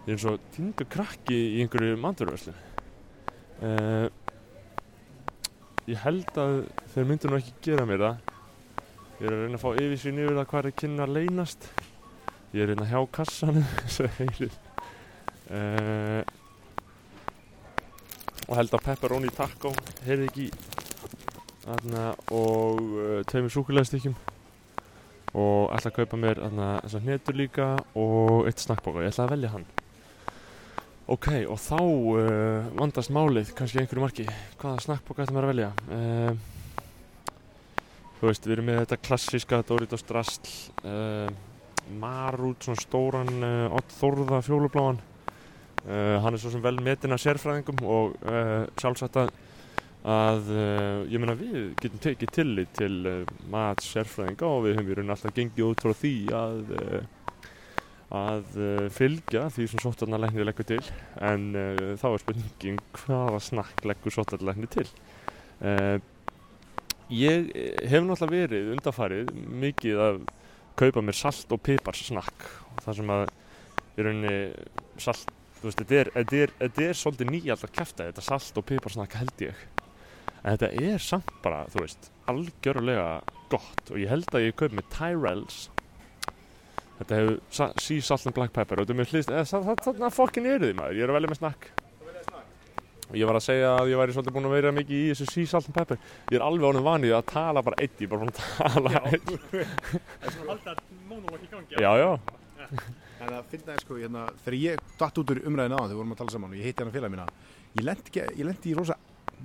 ég er eins og týndu krakki í einhverju mandurvörslu uh, ég held að þeir myndu nú ekki gera mér það. Ég er að reyna að fá yfirsýn yfir það hvað er kynna að leynast. Ég er hérna hjá kassanum svo heyrið uh, og held að pepperoni taco heyrði ekki þarna og uh, tveimur súkulæðstykkjum og ætla að kaupa mér þessar hnetur líka og eitt snakkboka, ég ætla að velja hann. Ok, og þá uh, vandast málið, kannski einhverju marki. Hvaða snakkboka ætla mér að velja? Uh, þú veist, við erum með þetta klassíska Doritos drasl uh, Marút, svona stóran uh, Ott Þórða fjólubláan uh, hann er svo sem vel metin að sérfræðingum og uh, sjálfsagt að að uh, ég meina við getum tekið tillit til mat sérfræðinga og við höfum í raun alltaf gengið út frá því að að fylgja því sem sótarnalæknir leggur til. En þá er spurningin hvaða snakk leggur sótarnalæknir til? Ég hef náttúrulega verið undarfarið mikið að kaupa mér salt og pipars snakk það sem að í rauninni salt þú veist, þetta er, þetta er, þetta er svolítið nýjaldar kæfta þetta salt og piparsnakk held ég. En þetta er samt bara, þú veist algjörlega gott. Og ég held að ég kaup með Tyrells. Þetta hefur sa- Sea Salt and Black Pepper. Og þetta er mér hlýst, eða þarna fokkin eru þið maður, ég er að velja með snakk. Og ég var að segja að ég væri svolítið búinn að vera mikið í þessu Sea Salt and Pepper. Ég er alveg ánum vanið að tala bara eitt ég er bara búinn að tala eitt Alltaf monolog í gangi. já, já, En það finna ég sko, hérna, þegar ég datt út úr umræðin á þegar við vorum að tala saman og ég hitti hann félag mína, ég lendi, ég lendi í rosa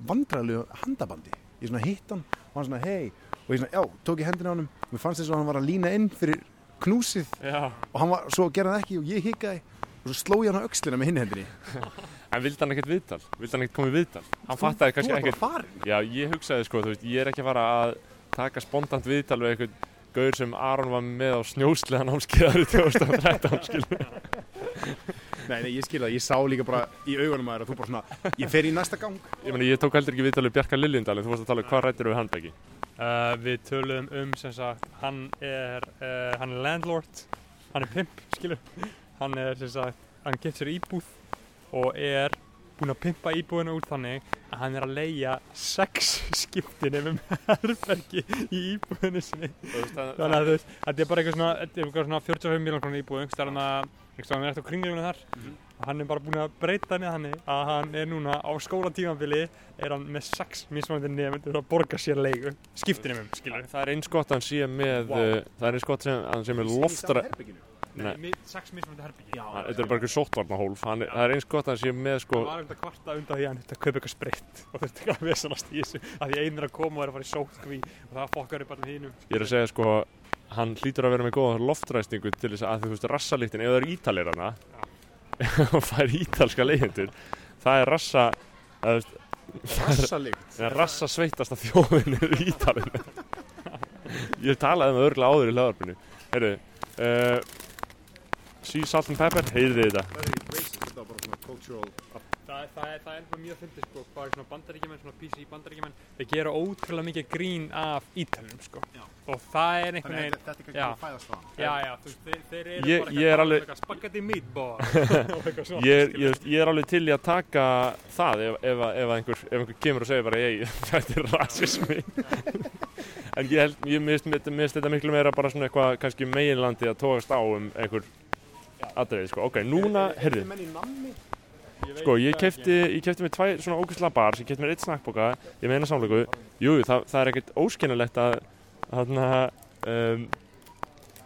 vandræðilegu handabandi. Ég svona hitt hann og hann svona hei og ég svona, já, tók ég hendina á hann og mér fannst þess að hann var að lína inn fyrir knúsið já og hann var, svo gerði hann ekki og ég hikaði og svo sló ég hann á öxlina með hinn hendinni. en vildi hann ekkert viðtal, vildi hann ekkert komið viðtal hann fattaði kannski ekkert. Já, ég hugsaði sko, þú veist, ég er ekki að fara að taka spontant viðtal við einhvern gaur sem Aron var með á snjóslega námskeiðar í 2013, skilur. Nei, nei, ég skil það, ég sá líka bara í augunum að þér að þú bara svona, ég fer í næsta gang. Ég meni, ég tók heldur ekki viðtal við Bjarka Liljendal, en þú varst að tala um hvað rættir við hann, Beggi? Uh, við töluðum um sem sagt, hann er, uh, hann er landlord, hann er pimp, skilur. Hann er sem sagt, hann getur íbúð og er búinn að pimpa íbúðina út þannig að hann er að leia sex skiptinni um herbergi í íbúðinu sinni. Þannig að þú veist, þetta er bara eitthvað svona, er eitthvað svona 45 miljón einhvers staðar hann að, staðar hann er eftir á kringlunum þar. Og hann er bara búinn að breyta henni þannig að hann er núna á skólatímanbili, er hann með sex mismunandi nefndir að borga sér leigu, skiptinni um, skilur. Það er eins gott að hann sé með, uh, það er eins gott að hann sé með loftra, sex mismunandi herbyggi. Já, þetta er bara eitthvað sóttvarnahólf, hann er, það er eins gott að hann sé með sko, Það var eitthvað kvarta undan því að hann að kaupa eitthvað sprit og þurfti ekki að vesanast í þessu að því einn er að koma og er að fara í sótkví og það fokkar upp allir hínum. ég er að segja sko, hann hlýtur að vera með góða loftræstingu til þess að þú veist, rassalíktin, ef það er ítalir hana, og fær ítalska leyendur, það er rassa, að, þú veist, Rassalíkt. Það er rassa sveitasta þjóðin Sea Salt and Pepper, heyrðu þið þetta Það racist, þetta var bara svona cultural Það, er, er bara mjög fyndið sko, hvað er svona bandaríkjumenn, svona PC bandaríkjumenn, þeir gera ótrúlega mikið grín af ítalunum sko. Já. Og það er einhvern veginn, að þetta er Já. kannski fæðast það. já, já, þú veist, þeir, þeir eru Ég- bara ég er eitthvað alveg- eitthvað spaghetti meatball eitthvað ég ég, ég er alveg til í að taka það ef, ef, að- ef, að einhver, ef einhver kemur og segir bara ei, þetta er rasismi En ég held, ég mist, mist þetta miklu meira bara svona eitthvað kannski meginlandi að tókast á um einhver atriði, sko, ok, núna. Ég veit Sko, ég kefti, ég kefti mér tvær svona ógæslega bars, ég kefti mér eitt snakkboka, ég meina samleiku, jú, það, það er ekkert óskennilegt að, þarna, um,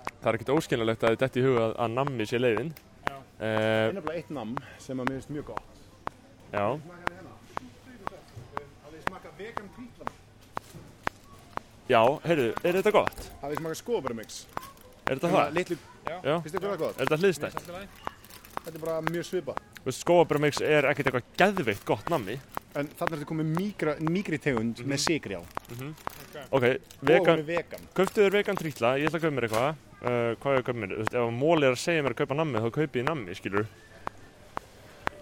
það er ekkert óskennilegt að þetta í huga að, að nammi sé leiðin. Uh, er nefnilega eitt namm sem að mér finnst mjög gott. já, hérna. Hafið þið smakað vegan hvítlam? já, heyrðu, er þetta gott? Hafið þið smakað skóbarmix? Er þetta það? Litlu, Já, finnst þið það gott? er þetta hliðstætt? Þetta er bara mjög svipað. Þú veist, skóabrömmix er ekkert eitthvað geðveikt gott nammi. En þannig er þetta komið mýgra, mýgri tegund með sigri á. Ok, Og vegan, hún er vegan. kauftu þér vegan trítla, ég ætla að kaupa mér eitthvað. Uh, hvað er að kaupa mér? Þú veist, ef móli er að segja mér að kaupa nammi, þá kaupi ég nammi, skilur.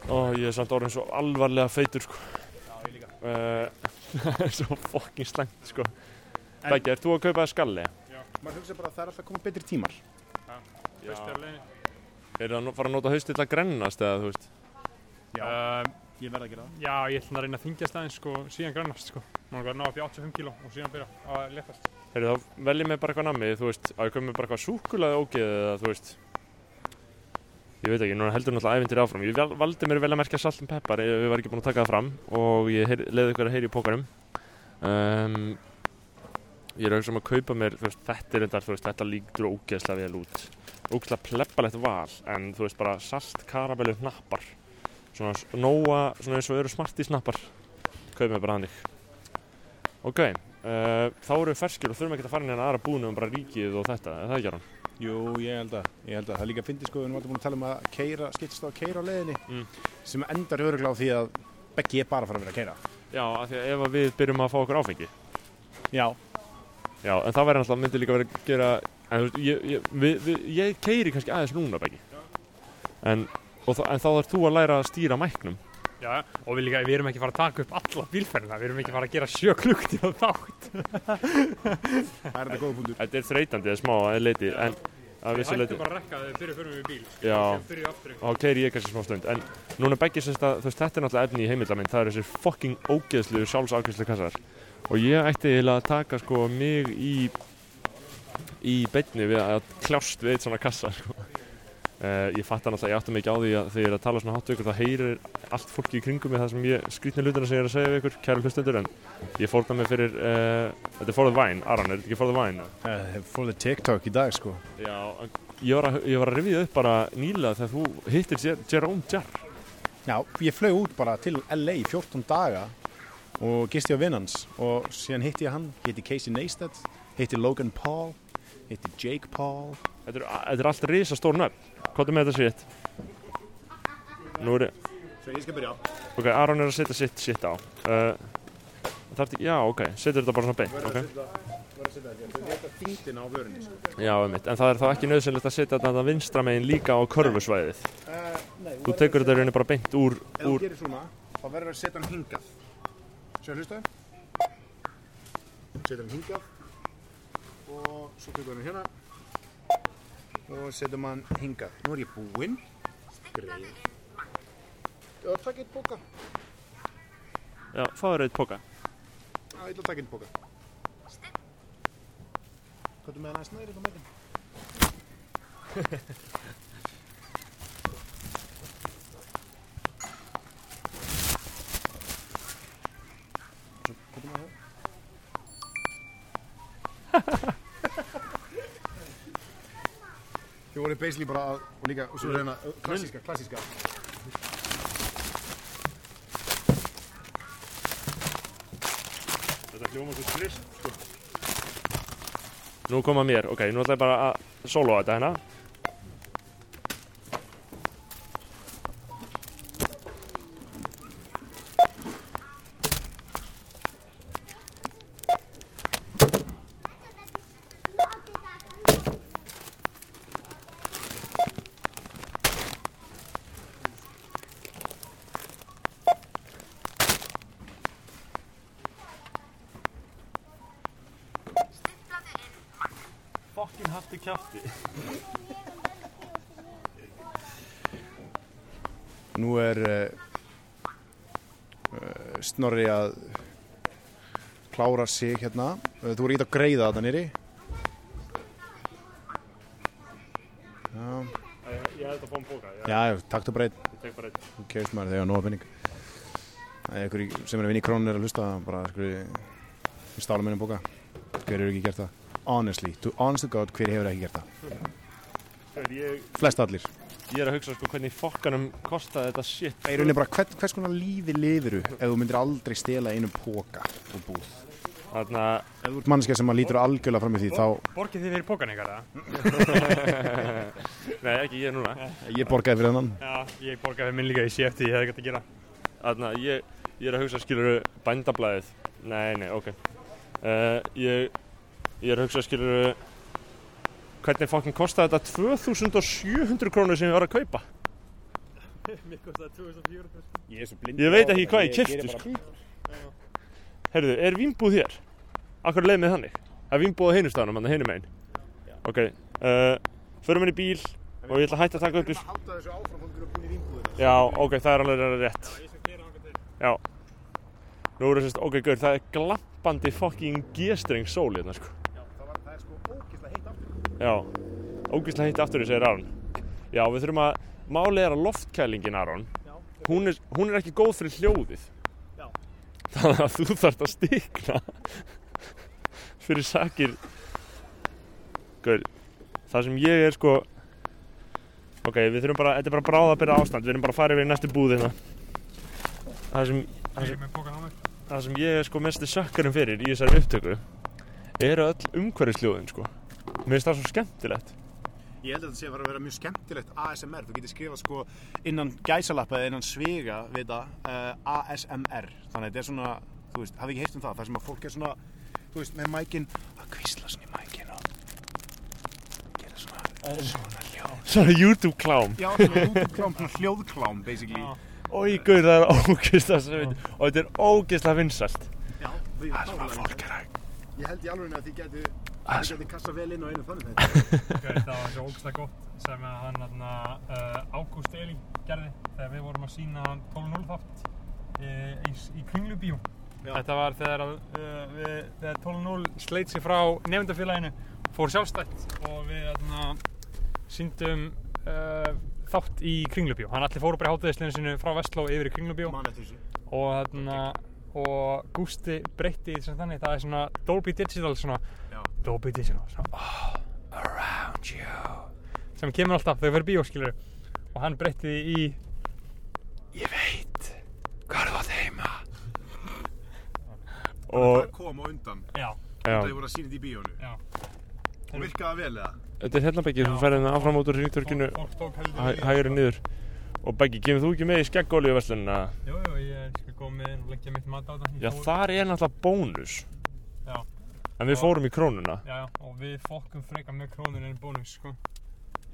Ó, ég er samt orðin svo alvarlega feitur, sko. Já, ég líka. Uh, er svo fokkin slengt sko En- Beggi, ert þú að kaupa það skalli? Maður hugsa bara að það er alltaf komið betri tímar. Er það að fara að nota haust til að grennast eða þú veist? Um, Ég verð að gera það. Já, ég ætla að reyna að þingjast aðeins sko, síðan grannast sko. Má að ná upp í 85 kíló og síðan byrja að letast. Heyrðu þá veljið mig bara eitthvað nammi, þú veist, að ég kaupa mér bara eitthvað súkulaði ógeð eða þú veist Ég veit ekki, núna heldur náttúrulega æfintir áfram. Ég val- valdi mér vel að merkja salt and pepper, ég, ég var ekki búinn að taka það fram og ég leiði ykkur að heyri í pókarum. Um, ég er að hugsa um að kaupa mér, þú veist, þetta er endar, þú veist, þetta líktur ógeðslega vel út. Ógeðslega plebbalegt val, en þú veist, bara salt karabellu hnappar. Svona nóa, svona eins og eru smarti snappar. Kaupa mér bara hannig. Ok, uh, þá eru við ferskir og þurfum ekki að fara inn í aðra búinu um bara ríkið og þetta, er það ekki Aron? Jú, ég held að, ég held að það er líka að fyndi sko, við erum alltaf búin að tala um að keira, skiptast á að keira á leiðinni Mm. sem endar öruglega á því að Beggi er bara að fara að vera að keira. Já, af því að ef við byrjum að fá okkur áfengi. Já. Já, en það væri náttúrulega, myndi líka verið að gera, en ég, ég, við, við, ég keiri kannski aðeins núna, Beggi. En, þa- en þá þarf þú að læra að stýra mæknum. Já, og við, líka, við erum ekki að fara að taka upp alla bílferðina, við erum ekki að fara að gera sjö klukkt í þátt. Það er þetta góða punktur. Þetta er þreytandi eða smá að leiti, en að Við vissu leiti. hættum bara að rekka þegar við byrjum fyrir við bíl. sko. Já. Við þá keiri ég kannski smá stund, en núna Beggi sérst að, þetta er náttúrulega efni í heimildamind, það eru þessir fucking ógeðslu sjálfsafgjörslu kassar. Og ég ætti eiginlega að taka, sko, mig í, í beinni við að kljást við eitt svona kassa, sko. Uh, ég fatt náttúrulega, ég átti ekki á því að þegar ég er að tala svona við ykkur, þá heyrir allt fólki í kringum mig það sem ég, skrýtni hlutina sem ég er að segja við ykkur, kæru hlustundur, en ég fórna mig fyrir, uh, þetta er For the Vine, Aron, er þetta ekki For the Vine? Uh, for the TikTok í dag sko. Já, ég var að, ég var að rifja upp bara nýlega þegar þú hittir Jer Jerome Jarr. Já, ég flög út bara til LA í 14 daga og gisti á vinnans og síðan hitti ég hann, hitti Casey Neistat, hitti Logan Paul, hitti Jake Paul. Þetta er, þetta er allt risa stór nöfn. Hvað er með þetta sitt? Nú er, Svo ég skal byrja. ok, Aron er að setja sitt sitt á. Uh, þarf ekki, já, ok, setur þetta bara svona beint, ok. setja þetta, þetta er þingdina á vörunni sko. Já, einmitt, en það er þá ekki nöðsynlegt að setja þetta vinstra megin líka á körfusvæðið. Uh, nei, Þú tekur þetta í rauninni bara beint úr, Ef þú gerir svona, þá verður að setja hann hingað. Sjá, hlusta. Setja hann hingað. Og svo tekur hann hérna. Og setjum hann hingað. Nú er ég búinn. Greið. Já, takk eitt boka. já, fáður eitt póka. Já, ég að taka eitt boka. Hvað er með hann að snæri þetta með Hvað er með það? Þið voru basically bara að, og líka, og svo er hérna, klassíska, klassíska. Þetta hljóma svo skrist, sko. Nú koma mér, ok, nú ætla ég bara að sóloa þetta hérna. Fokkin hafti kjafti. Nú er uh, uh, Snorri að klára sig hérna. Uh, þú voru ekki að greiða þetta nýri. Ég held að fá um bóka, já. Ég tek bara eitt. Þú kefst maður þegar nóga penning. Það er ykkur sem er að vinna í krónun er að hlusta bara skur stála minnum bóka. Hver hefur ekki gert það? Honestly, to honest to God, hver hefur ekki gert það? Ég, Flest allir. ég er að hugsa sko hvernig fokkanum kostaði þetta shit. Það er rauninni bara hvern, hvers konar lífi lifuru ef þú myndir aldrei stela einum póka og búð. Þarna, Ef þú ert mannskja sem að lítur algjörlega fram í því þá Borgið þið fyrir pókan ykkar, eða? nei ekki ég núna. ég borgaði fyrir þennan. Já, ég borgaði minn líka í CFT, ég hefði gætt að gera. Þarna, ég, ég er að hugsa skilur bændablaðið. Nei, nei, ok. Uh, ég, ég er að hugsa skilur hvernig fokkin kostaði þetta 2700 krónur sem ég var að kaupa. Mér kostaði 2400. Ég er. Ég veit ekki hvað ég keypti, sko. Herðu, er vínbúð hér? Akkur leið með þannig? Það er vínbúð á heinustafanum, hann hinum einn. Ok, uh, förum inn í bíl og ég ætla að hætta að taka upp í... í. Já, ok, það er alveg rétt. Já. Nú er þess að, ok, gaur, það er glampandi fucking G-streng sól hérna, sko. Já, það, var, það er sko ógeðslega heitt aftur. Já, ógæslega heitt aftur, segir Aron. Já, við þurfum að, málið er að loftkælingin, Aron, hún er, hún er ekki góð fyrir hljóðið. Þannig að þú þarft að stikna fyrir sakir. Gaur, það sem ég er sko ok, við þurfum bara, þetta er bara bráðabyrða ástand. Við erum bara að fara yfir í næstu búð hérna. Það sem, það sem, það sem ég er sko mesti sökkarinn fyrir í þessari upptöku eru öll umhverfisljóðin sko. Mér finnst það svo skemmtilegt Ég held að þetta sé að vera mjög skemmtilegt ASMR. Þú getur skrifað sko innan gæsalappa eða innan svega við það uh, ASMR. Þannig að þetta er svona, þú veist, hafið ekki heyrt um það? Það sem að fólk er svona, þú veist, með mækinn að kvísla svona í mækinn og gera svona, svona hljóð. svona YouTube klám Já, svona YouTube-klám, svona hljóðklám, basically. Ói, gaur, það er ógeðslega sem og þetta er ógeðslega vinsælt Já, það sem að fólk er að Ég held í alveg að þið geti, Það þið geti kassa vel inn á einu þannig þetta. Það var svo ógstlega gott sem að hann uh, Ágúst Eli gerði þegar við vorum að sína 12.0 þátt í, í Kringlubíu. Já. Þetta var þegar, að, uh, við, þegar 12.0 sleit sig frá nefndafélaginu, fór sjálfstætt og við þarna síndum uh, þátt í Kringlubíu. Hann allir fóru bara í hátíðisleginu sinu frá Vestló yfir í þessu. og og Gústi breytti þannig það er svona Dolby Digital svona. Dolby Digital svona oh, around you. Sem kemur alltaf þegar við erum bíóskilur og hann breytti því í ég veit hvað er það heima. Og Það kom á undan. já, Það voru að sína þetta í bíónu. já. Og virkaði það vel eða? þetta er hérna Beggi þú ferðin áfram út úr hringtörkinu fólk tók heldur hæ, hægri niður. Og Beggi, kemur þú ekki með í skeggolíu verslunina? jú, jú, ég skal koma með og leggja mitt mat á Ég Já, þar er náttúrulega bónus en við Og- fórum í krónuna já, já, og við fokkum freka með krónur en bónus sko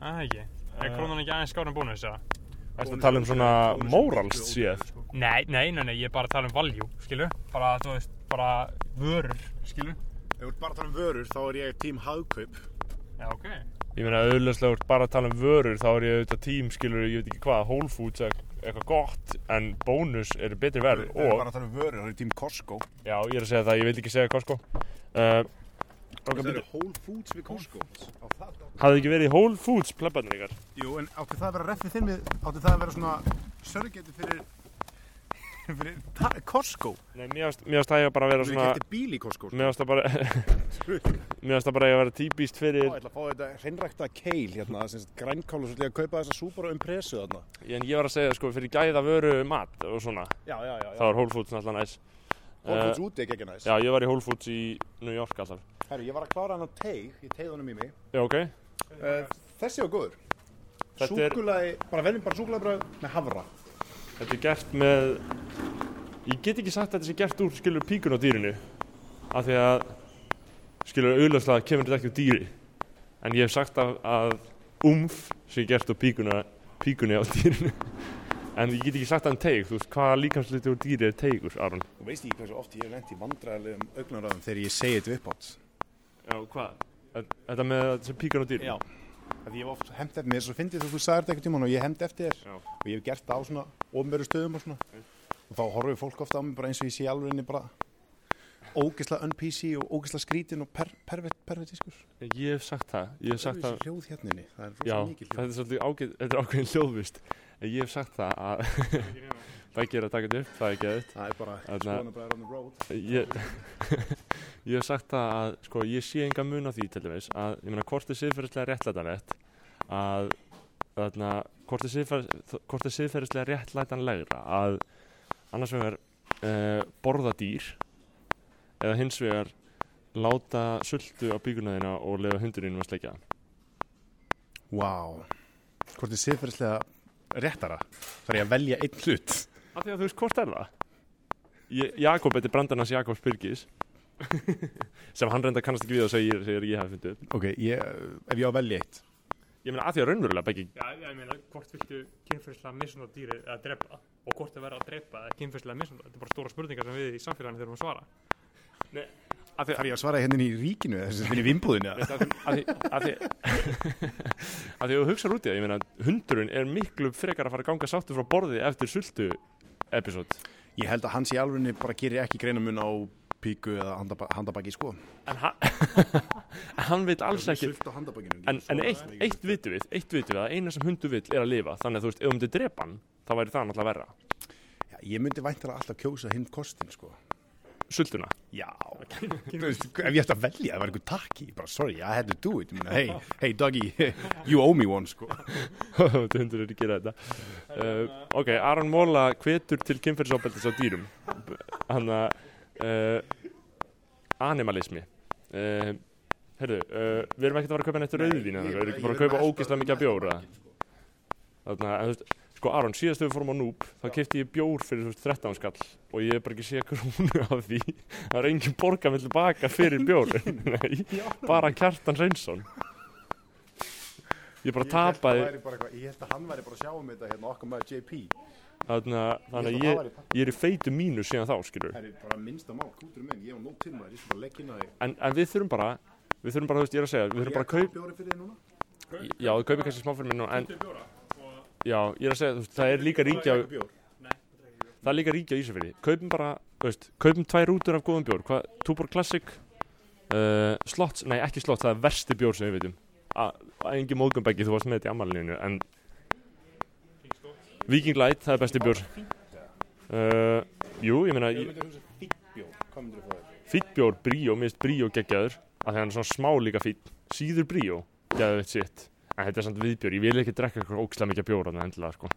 Það er ekki Er Eh. krónan ekki aðeins skára en bónus, eða? Ertu að tala um svona er ódýr, sko. Nei, nei, nei, nei, ég er bara að tala um value, skilu Bara, þú veist, bara vörur, skilu Ef þú ert bara að tala um vörur, þá er ég tím hagkaup. Já, ok Ég meina auðvitað úr bara að tala um vörur þá er ég auðvitað tím skilur ég veit ekki hvað, Whole Foods eða eitthvað gott en bónus eru betri verð Ef þú ert og bara að tala um vörur, þá er tím Costco. já, ég er að segja það, ég vil ekki segja Costco uh, Það eru Whole Foods við Costco. Það, Hafði ekki verið í Whole Foods plebbarnir ykkar? Jú, en átti það að vera reffið þinn við, átti það að vera svona sörgeti fyrir, Costco. Nei, mér ást það ég bara að vera Þú svona getur bíl í Costco. sko. mér ást það bara mér ást það bara að vera típist fyrir ég ætla að fá þetta hreinrækta keil hérna, sem sagt grænkál og svolítið að kaupa þessa Subaru Impressu þarna. en ég var að segja sko fyrir gæða vöru mat og svona, Já, já, já. þá er Whole Foods náttúrulega næs Whole Foods Eh, úti ekki ekki næst. Já, ég var í Whole Foods í New York alltaf Herru, ég var að klára hann á teig, ég tegði honum í mig. Já, ok Uh, þessi var góður. Súkulagi, bara veljum bara súkulagibröð með havra. Þetta er gert með Ég get ekki sagt að þetta sé gert úr skilur píkun á dýrinu af því að skilur auðvitað kemur þetta ekki úr dýri en ég hef sagt að, að umf sé gert úr píkuna, píkunni á dýrinu en ég get ekki sagt að hann teig þú veist hvaða líkamsluti úr dýri er teigur Aron Þú veist ekki hversu oft ég hef lent í vandræðilegum augnaráðum þegar ég segi þetta uppátt. Já, hvað? Þetta með þessi píkun á dýrinu? Já. Því ég hef oft hemmt eftir mér, svo fyndið þú sagðir þetta eitthvað tímann og ég hemmt eftir þér. Já. Og ég hef gert það á svona ofnveru stöðum og svona. Og þá horfir fólk ofta á mig bara eins og ég sé alveg bara ógeðslega un-PC og ógeðslega skrítin og per, pervert, pervertískur. Ég hef sagt það Ég hef sagt það. það hljóð hérna inni, það er Já, rosa mikið hljóð. er ágæð, þetta er ákveðin hljóðvist ég hef sagt það að Bæki er að taka þetta upp, það er geðið Ég, hef sagt það að sko, ég sé enga mun á því til dæmis að ég meina hvort er siðferðislega réttlætanlegt að þarna, hvort er er siðferðislega réttlætanlegra að annars vegar uh, borða dýr eða hins vegar láta sultu á bíkunaðina og lefa hundurinn að sleikja Vá. Hvort er siðferðislega réttara? Er ég að velja einn hlut. af því að þú veist hvort er það Jakob, þetta er brandarnas Jakobs Byrgis sem hann reynda kannast ekki við og segir, segir ég hafi fundið upp Ok, ég, ef ég á að velja eitt. ég meina að því að raunverulega Beggi Já, ég meina, hvort viltu kynferðslega misnóta dýri eða drepa og hvort er verið að drepa eða kynferðslega misnóta þetta er bara stóra spurningar sem við í samfélaginu þurfum að svara að því Það er ég að svara hérna inn í ríkinu, í vimbúðinu. Veist, að, að, því- að, því, að því að þú hugsaður út í það ég meina hundurinn er miklu frekar að fara að ganga sáttu frá borði eftir sultu episode Ég held að hans í alvegni bara gerir ekki greinamun á píku eða handaba handabaki, sko. en hann, en hann veit alls ekki en, en eitt, eitt vitum við eitt vitum við að eina sem hundur vill er að lifa þannig að þú veist, ef þú myndir drepa hann þá væri það náttúrulega verra. Já, ég myndi væntalega alltaf kjósa hinn kostin, sko. sultuna Já, þú veist, ef ég ætti að velja, það var einhver takki, bara sorry, I had to do it, hey, hey Dougie, you owe me one, sko. Þetta hundur er að gera þetta. Uh, Ok, Aron Móla hvetur til kynferðisofbeldis á dýrum. Hann að uh, Animalismi. Uh, Herðu, uh, við erum ekkert að fara að kaupa neitt rauðvín eitthvað, Við erum bara að kaupa ógeðslega mikið bjóra. Þannig að, sko Aron, síðast þegar við fórum á Núb þá kefti ég bjór fyrir, þú veist, 13 skall og ég hef bara ekki séð krónu af því. Það er engin borga með tilbaka fyrir bjór. Nei, bara Kjartan Reynsson Ég bara tapaði Ég held að hann væri bara að sjá um þetta hérna okkar maður JP. Þannig að, þannig að ég, ég er í feitu mínu síðan þá, skilur Það er bara minnsta mál, kútur minn, ég hef nóg til maður, ég skal bara leggja inn á þig. en, en við þurfum bara, við þurfum bara, þú veist, ég er að segja Við þurfum bara að kaupa, Bjóri fyrir þig núna? já, við kaupum kannski smá fyrir mig nú En, já, ég er að segja, þú veist, það er líka ríkja Bjór. Það er líka ríkja í Ísafirði. Kaupum bara, þú veist, kaupum tvær rútur af góðum bjór. Túbor Classic uh, Slots, nei ekki Slots, það er versti bjór sem við veitum A- Engi móðgumbeggi, þú varst með þetta í ammælinu En Viking Light, það er besti bjór. Uh, Jú, ég meina Ef þú ég- myndir hugsa fýtt bjór, hvað myndir þú fá þér? Fýtt bjór, bríó, mér finnst bríó geggjaður. Því hann er svona smá líka fýtt síður bríó, geggjaður sitt en þetta er samt viðbjór, ég vil ekki drekka eitthvað ógislega mikið bjór þannig endilega sko.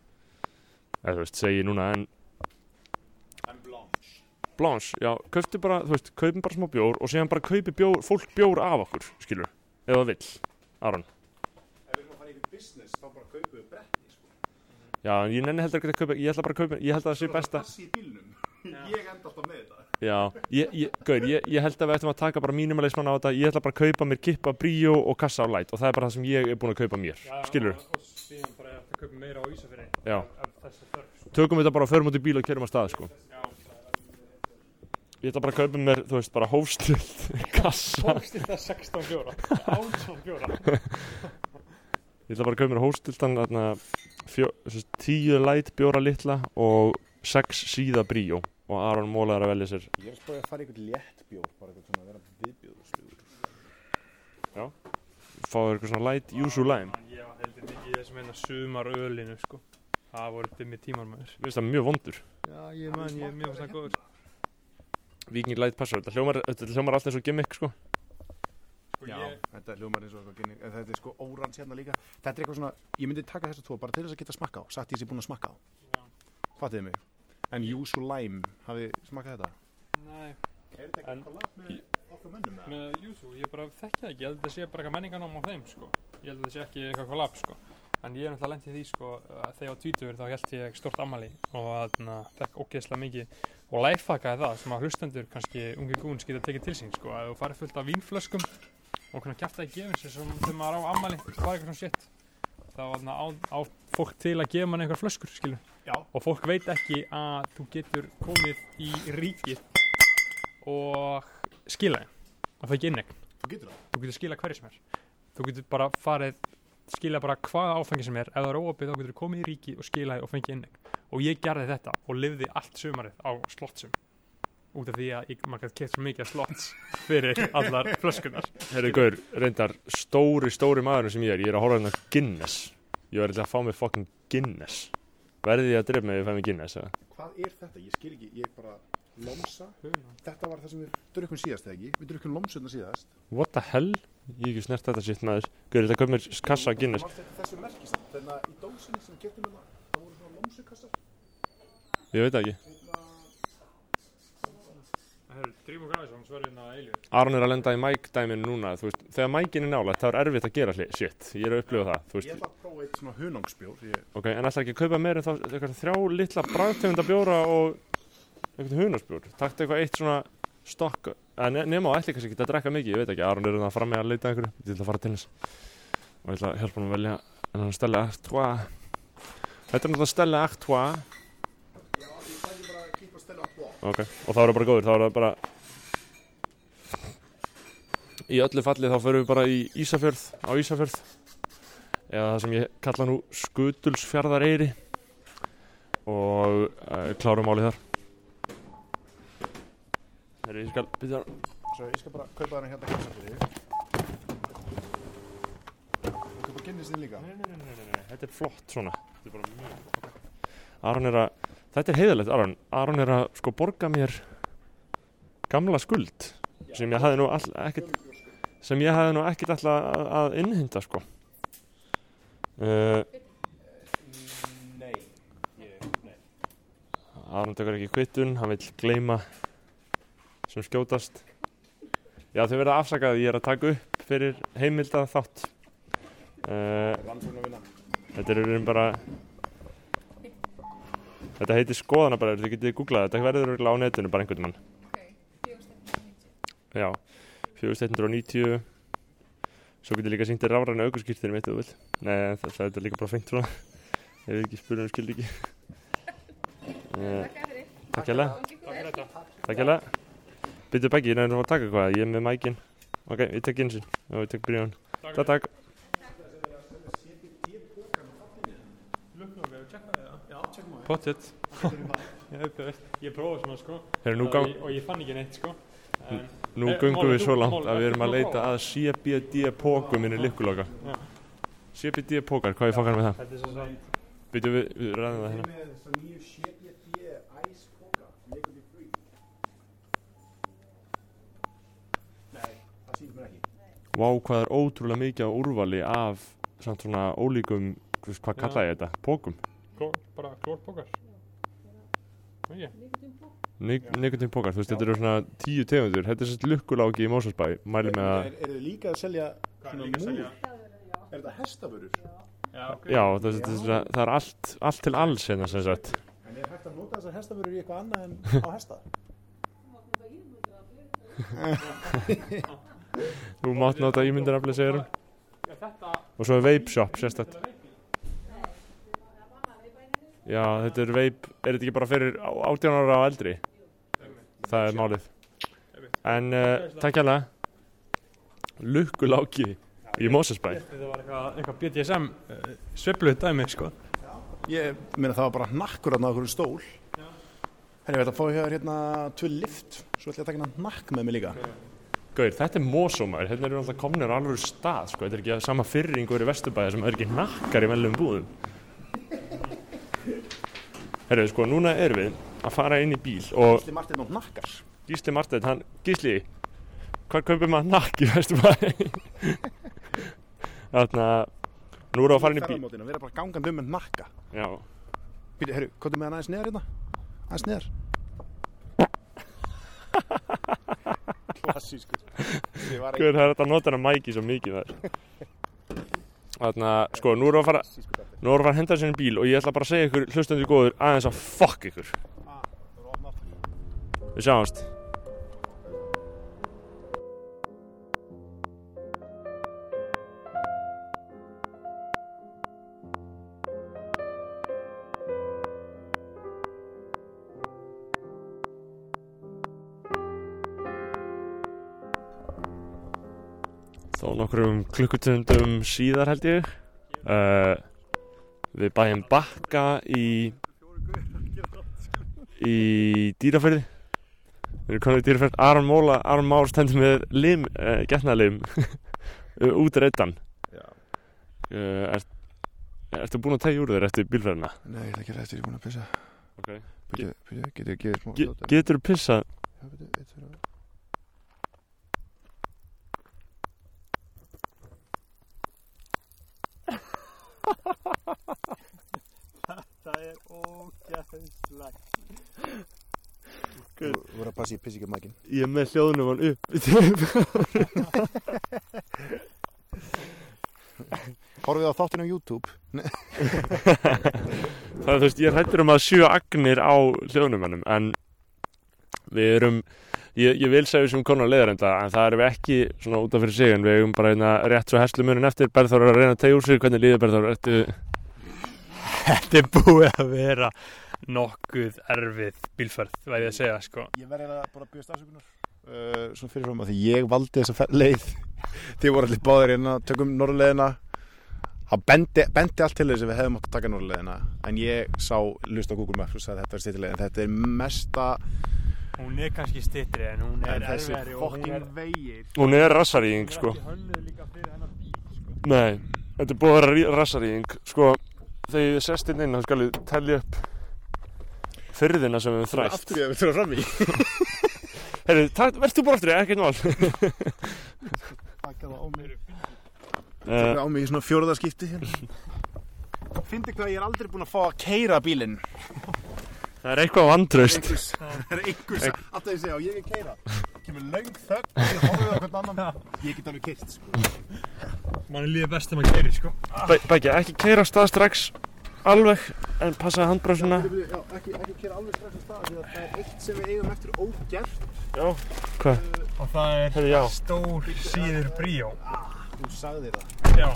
Eða þú veist, segi núna en blanche. Já, kauptu bara, þú veist, kaupum bara smá bjór og síðan bara kaupi bjór, fólk bjór af okkur skilur, ef það vill Aron, Ef við erum að fara í business, þá bara kaupum við. Já, en ég nenni heldur ekki að kaupa ég ætla bara að kaupa, ég held að það sé besta Kassi í bílnum. Ég enda alltaf með þetta. já, ég, ég, gaur, ég, ég held að við ættum að taka bara mínumalismann á þetta, ég ætla bara að kaupa mér kippa bríó og kassa á light og það er bara það sem ég er búin að kaupa mér, skilur Og, og síðan bara að kaupa meira á Ísafirði. Já. Sko. tökum við þetta bara og förum út í bíl og kerum að stað sko. Já. ég ætla bara að kaupa mér, þú veist, bara hófstilt kassa Fólkst þetta 16 bjóra. 18 bjóra. Ég ætla bara að kaupa mér hófstiltan þarna, fjó, sérst, tíu light bjóra litla og sex síða bríó og Aron Móla er að velja sér Ég er að spója að fara einhvern létt bjór, bara eitthvað svona að vera viðbjóðslugur. fá þér eitthvað svona light Yuzu Lime Ég var heldur mikið í þessum hérna sumar ölinu sko. Það voru dimmi tímar maður. mér finnst það mjög vondur Já, ég man, ég er mjög það góður. Viking light passar, þetta hljómar, þetta hljómar alltaf eins og gimmick sko Sko, Já, ég, þetta hljómar eins og eitthvað en þetta er sko órans hérna líka. Þetta er eitthvað svona, ég myndi taka þessa tvo bara til þess að geta smakka á, satt ég sé búin að smakka á. Já. Fattiði mig. En Yuzu Lime, hafi smakkað þetta? nei, Er þetta En- kollab með okkur mönnum eða? með Júsú, ég bara þekki það ekki. Ég held að það sé bara eitthvað menninganám á þeim sko. Ég held að það sé ekki eitthvað kollab sko. En ég er náttúrulega lent í því sko, að þegar á tvítur þá held ég stort ammali og þarna fekk ógeðslega mikið og læfakaði það sem að hlustendur kannski ungi gúns geta tekið til sín sko, að þú farið fullt af vínflöskum og svona kjæft að gefin sér sem þegar maður á ammali, það er eitthvað svona shit. Þá þarna á, á fólk til að gefa mann einhver flöskur og fólk veit ekki að þú getur komið í ríkið og skila og það ekki innegn Þú getur það. þú getur skila hverju sem er. Þú getur bara farið skila bara hvaða áfengi sem er. Ef það er óopið þá getur þú komið í ríki og skila og fengið innegn og ég gerði þetta og lifði allt sumarið á slottsum út af því að ég, maður gæti kett svo mikið af slotts fyrir allar flöskunar Herri Gaur, reyndar stóri, stóri maðurinn sem ég er, ég er að horfa hérna Guinness Ég var eitthvað að fá mig fucking Guinness Verði ég að drefa mig ef ég fæ mig Guinness eða? Hvað er þetta? Ég skil ekki, ég er bara lomsa. Þetta var það sem við drukkum síðast, eða ekki? Við drukkum lomsuna síðast. What the hell? Ég hef ekki snert þetta sitt maður Gaur, þetta köp mér kassa Guinness þessu merkisamt, þannig að í dósinni sem getum við það, það voru svona lomsukassar. Ég veit ekki Aron er að lenda í mækdæminu núna veist, þegar mækin er nála, það er erfitt að gera shit, ég er að upplifa það ég er að prófa eitt svona hunangspjór ég... ok, en alltaf ekki að kaupa meira þrjá lilla brættegunda bjóra og eitthvað hunangspjór, takta eitthvað eitt svona stokk, eh, nema á ætli kannski ekki að drekka mikið, ég veit ekki, Aron er að fara með að leita einhverju, ég ætla að fara til hans. Og ég ætla að hjálpa hann að velja en hann stella 8-2 þetta er náttúrulega stella 8-2 stella tvo. Ok, og þá er það bara góður, þá er það bara Í öllu falli þá förum við bara í Ísafjörð, á Ísafjörð eða það sem ég kalla nú Skutulsfjarðareyri og uh, klárum málið þar Herri, ég skal byrja Svo ég skal bara kaupa þennan hérna. Og kaupa Guinnessinn líka. Nei, nei, nei, nei, nei, nei, þetta er flott svona Þetta er bara mjög Aron er að, þetta er heiðalegt Aron. Aron er að sko borga mér gamla skuld sem ég hafði nú ekkert sem ég hafði nú ekkert alltaf að, að innhynda sko. Uh. Aron tekur ekki kvittun, hann vil gleyma sem skjótast. Já þau verða afsakað ég er að taka upp fyrir heimilda þátt uh, Rannsóknarvinna. Þetta er um bara Þetta heitir skoðanabræður, þið getið googlað þetta verður á netinu bara einhvern mann Já, 4190 Svo getið líka sýndir ráræna aukurskýrtinu mitt ef þú vill Nei, það, það er líka bara fengt svona. Ef við ekki spyrum um skildi ekki. Uh, Takk hérlega. Takk hérlega. Byttu beggi, næður að taka hvað, ég er með mækin. Ok, ég tek einsinn og ég tek bríðan Takk, takk Pottet. Ég prófaði svona sko. Heyrðu, nú, gang, Og ég fann ekki neitt sko. En, nú Eh, göngum Máli, við svo langt að við erum að leita að CBD pókum minni likkuloka Já. CBD pókar, hvað er fokkar með það? Þetta er svo. Byttu við, við ræðum það hérna með þess að nýju CBD Ice Coca, liquid free. Nei, það sýnir mér ekki. Vá, hvað er ótrúlega mikið á úrvali af samt svona ólíkum, hvað kalla ég þetta? Pókum? Klór, bara? Nikotin pókar, þú veist, þetta eru svona tíu tegundur Þetta er sérst lukkuláki í Mósalsbæ Mæli með að, Er, eru þið líka að selja er svona múr? Er þetta hestaförur? Já, ok. já, það, það, það, það er allt, allt til alls hérna sem sagt En er hægt að nota þessar hestaförur í eitthvað annað en á hesta? Þú mátt nota ímyndarafli, segir hún Já, Og svo er vape shop, sérstætt Já, þetta er vape, er þetta ekki bara fyrir á- 18 ára og eldri? Það er málið. En uh, takk hérlega Lukkuláki í Mósalsbæ þetta var eitthvað, eitthvað BDSM uh, svepluð dæmi sko. Ég meina það var bara nakkur að okkur stól. Herri, ég veit að fá hér hérna tvö lift, svo ætla ég að taka hérna nakk með mig líka. Gauir, þetta er Mósómaður, hérna eru alltaf komnir á alveg stað, sko, þetta er ekki sama fyrringur í Vesturbæði sem er ekki nakkar í mellum búðum. Herru, sko, núna erum við að fara inn í bíl og Gísli Martin og nakkar. Gísli Marteinn, hann, Gísli, hvað kaupir maður nakk í Vesturbæði? Þarna, nú erum við að fara inn í bíl. Ferðamótin að vera bara gangandi um með nakka. Já, Býti, herru, hvað er með hann aðeins neðar hérna? Aðeins neðar. Klassískur. Gauir, það er þetta að nota hana mæki svo mikið þar. Þarna, sko, nú erum við að fara, nú erum við að fara að henda inn í bíl og ég ætla bara að segja ykkur hlustandi góður aðeins að fuck ykkur. Ah. Við sjáumst. Nokkrum klukkutundum síðar held ég. Uh, við bæjum bakka í, í dýrafyrði. Við erum komin í dýrafyrð. Aron Móla, Aron Már stendur með lim, uh, getnaðlim út reittan. Uh, er, ertu búin að tegja úr þér eftir bílferðina? Nei, ég ætla ekki eftir, ég er búin að pissa. Ok. Býti, býti, getur þú pissað? Já, býti, eitt fyrir að... Það er ógæðslegt. Þú verður að passa í pissi ekki mækin. Ég er með hljóðnum hann upp. Horfið á þáttinu á YouTube. Það er þú veist, ég hættur um að sjö agnir á hljóðnumannum en við erum, ég, ég vil segja sem konar leiðarenda en það erum við ekki svona út af fyrir sig en við erum bara einna rétt svo herslu munin eftir Berþór er að reyna að tegja úr sig, hvernig líður Berþór? Ertu, Þetta er búið að vera nokkuð erfið bílferð, væri ég að segja, sko. Ég verði að bara bjóðast afsökunar. Uh, svona fyrirfram að því ég valdi þessa leið. Þið voru allir báðir hérna, tökum norðleðina. Það bendi, bendi allt til þess að við hefðum átt að taka norðleðina. En ég sá, lust á Google Maps og sagði að þetta er stýttilegin. Þetta er mesta, Hún er kannski stittri en hún er þessi erfiðari og hún er... vegir. hún er rassaríðing sko. Er sko. Nei, þetta er búið að vera rí- rassaríðing sko, þegar ég sest inn inn þá skal ég tellja upp fyrðina sem við þrætt Aftur ég að við þurfa fram í. Herru, verð þú bara aftur, ekkert mál Takk það á mig uh, Takk á mig í svona fjóruða skipti Fyndi hvað ég er aldrei búinn að fá að keira bílinn Það er eitthvað vantraust. Það er einhvers Alltaf ég segja, og ég vil keira Kemur löng þögn, ég horfið á hvern annan. Ég get alveg keirt, sko. Mann líður best um að keiri sko. Bækja, ekki keira af stað strax Alveg, en passa handbrásuna Já, ekki, ekki keira alveg strax á stað Því að það er eitt sem við eigum eftir ógert. Já, hvað? og það er stór síður bríó. Þú sagði það. Já.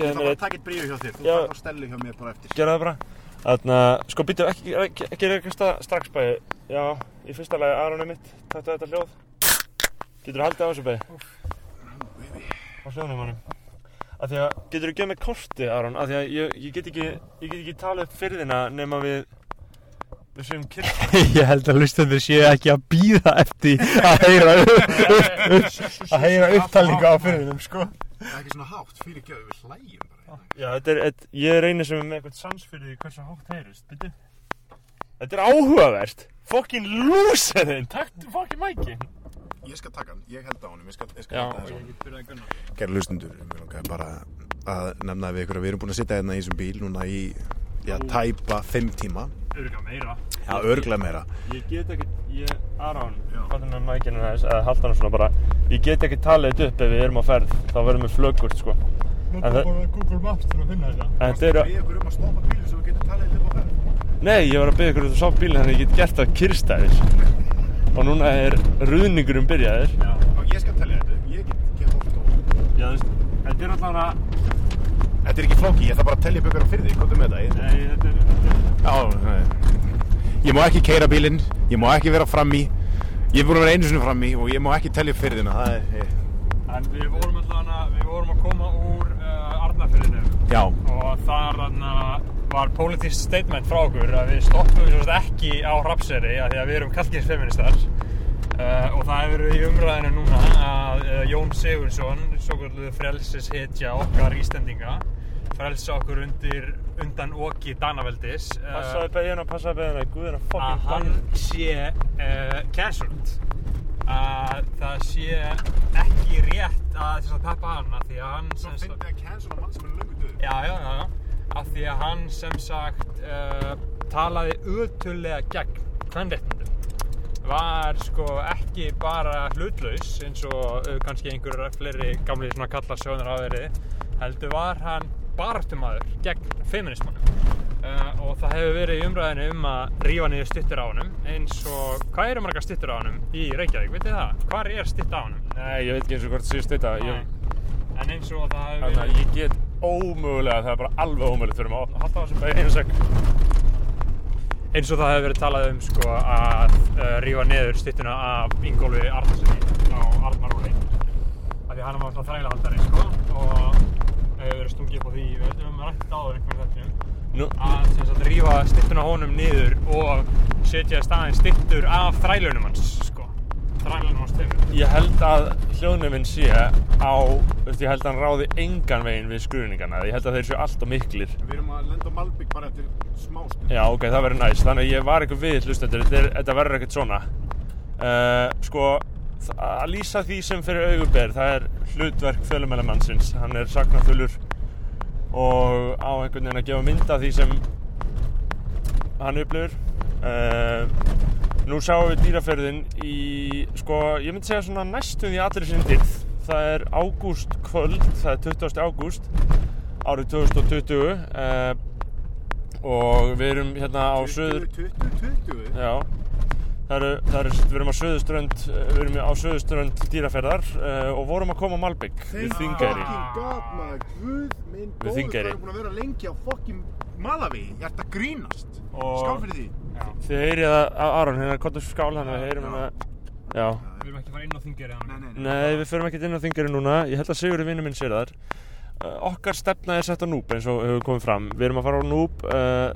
Bara eitt að taka eitt bríu hjá þér. Þú þarf að stella hjá mér bara eftir. Gerðu það bara Þannig að, sko býttu, ekki, ekki, ekki eitthvað stað strax bæði Já, í fyrsta lagi Aron er mitt Taktu þetta hljóð. Getur þú haldið á þessu bæði? Á hljóðnum honum Af því að, getur þú gefið mig korti, Aron? Af því að ég, ég get ekki, ég get ekki talað upp fyrðina nema við Við séum kyrk Ég held að hlustendur séu ekki að býða eftir að heyra, að heyra upptalningu á fyrirvinum, sko. Það er ekki svona hátt fyrir gjöðu við hlægjum Já, þetta er, þetta, ég er eini sem er með eitthvað sans fyrir því hversu hátt heyrist, býttu Þetta er áhugavert. Fokkin lúserinn, taktu fokkin mækin. Ég skal taka hann, ég held á honum. Ég skal, ég skal Já. get byrjað að gunna. Kæra hlustundur, mér langaði bara að nefna við ykkur að við erum búin að sitja hérna í þessum bíl núna í, já, tæpa fimm tíma. Örga meira. Já, örglega meira. Ég get ekki, ég, Aron, Já. fattu með mækinu þess, eða halda hann svona bara. Ég get ekki talið þetta upp ef við erum á ferð. Þá verðum við flöggurt, sko það- bara Google Maps til að finna þetta. Þetta eru, Við ykkur um að stoppa bílinn svo við getum talið upp á ferð? Nei, ég var að byggja ykkur út að sá bílinn Þannig að ég get gert það kyrstæðis Og núna er ruðningurum byrjaðir já Já, ég skal tellja þetta, ég get ekki hótt og Já, þú veist, þetta er alltaf að Þetta er ekki flóki, ég ætla bara að tellja á fyrði, hvað er með þetta? Ég- Nei, þetta er, þetta er Já, nei. Ég má ekki keira bílinn, ég má ekki vera fram í Ég búin að vera einu sinni fram í og ég má ekki tellja upp fyrðina Það ég, en við vorum alltaf við vorum að koma úr Arnarfyrðinu já. Og þar þarna var politist statement frá okkur að við stoppum ekki á Hrafseri að því að við erum kallkinsfeministar uh, og það hefur í umræðinu núna að uh, Jón Sigurðsson svo kalluðu frelsishetja okkar Íslendinga frelsa okkur undir undan oki Danaveldis uh, Passaði beðina, passaði beðina, guðina að fokkin hann sé uh, cancelled að það sé ekki rétt að, að peppa hann að því að hann Svo sem sagt- fyndi að cancela mann sem er löngu döð Já, já, já, já. Af því að hann sem sagt uh, talaði ötulega gegn kvennréttindum. Var sko ekki bara hlutlaus eins og uh, kannski einhverjur fleiri gamli svona kallar sjónur hafa verið. Heldur var hann baráttumadur gegn feminismanum. Uh, og það hefur verið í umræðinu um að rífa niður stuttur á honum eins og, hvað eru margar stuttur á honum í Reykjavík, vitið það? Hvar er stutt á honum? Nei, ég veit ekki eins og hvort það séu ég, Nei. En eins og það hefur Þannig verið að ég get ómögulega, það er bara alveg ómögulegt fyrir mig að halda á þessum beðinu einu sek eins og það hefur verið talað um sko, að uh, rífa neður styttuna af Ingólfi Arnarssoni á Arnarúli af því hann var alltaf þrælahaldari sko, og hefur verið stungið upp á því. Við höfum rætt áður einhvern veginn Nú, að sem sagt, rífa styttuna honum niður og setja í staðinn styttur af þrælunum hans sko. þrælunum hans tveimur. Ég held að hljóðnuminn sé á, veist, ég held að hann ráði engan veginn við skruningana ég held að þeir séu alltaf miklir. Við erum að lenda á Malbygg bara eftir smá stund. Já, ok, það verður næst, þannig að ég var eitthvað við hlustendur, þetta, er- þetta verður ekkert svona. Uh, Sko, að lýsa því sem fyrir auguber, það er hlutverk fjölumælamannsins Hann er sagnaþulur og á einhvern veginn að gefa mynd af því sem hann upplifur uh, Nú sáum við dýraferðin í, sko, ég myndi segja svona næstum því allir sinni dyrð Það er ágúst kvöld, það er 20. ágúst árið 2020 uh, og við erum hérna á söður 20, 20, 20 já það eru, það eru, við erum á söðuströnd við erum á söðuströnd dýraferðar uh, og vorum að koma á Malbygg við Þingeyri. Fucking god maður, guð minn Við góður. Það er búin að vera lengi á fucking Malawi? Ég ert að grínast. Skál fyrir því. Þið heyrið að að Aron hérna kottum skál hann við heyrum hérna já. Við erum ekki að fara inn á þingeri Nei, nei, nei. Nei, við förum ekkert inn á Þingeyri núna. Ég held að Sigurður vinnu minn sér þar. Uh, okkar stefna er sett á Núb eins og hefur komið fram. Við erum að fara á Núb uh,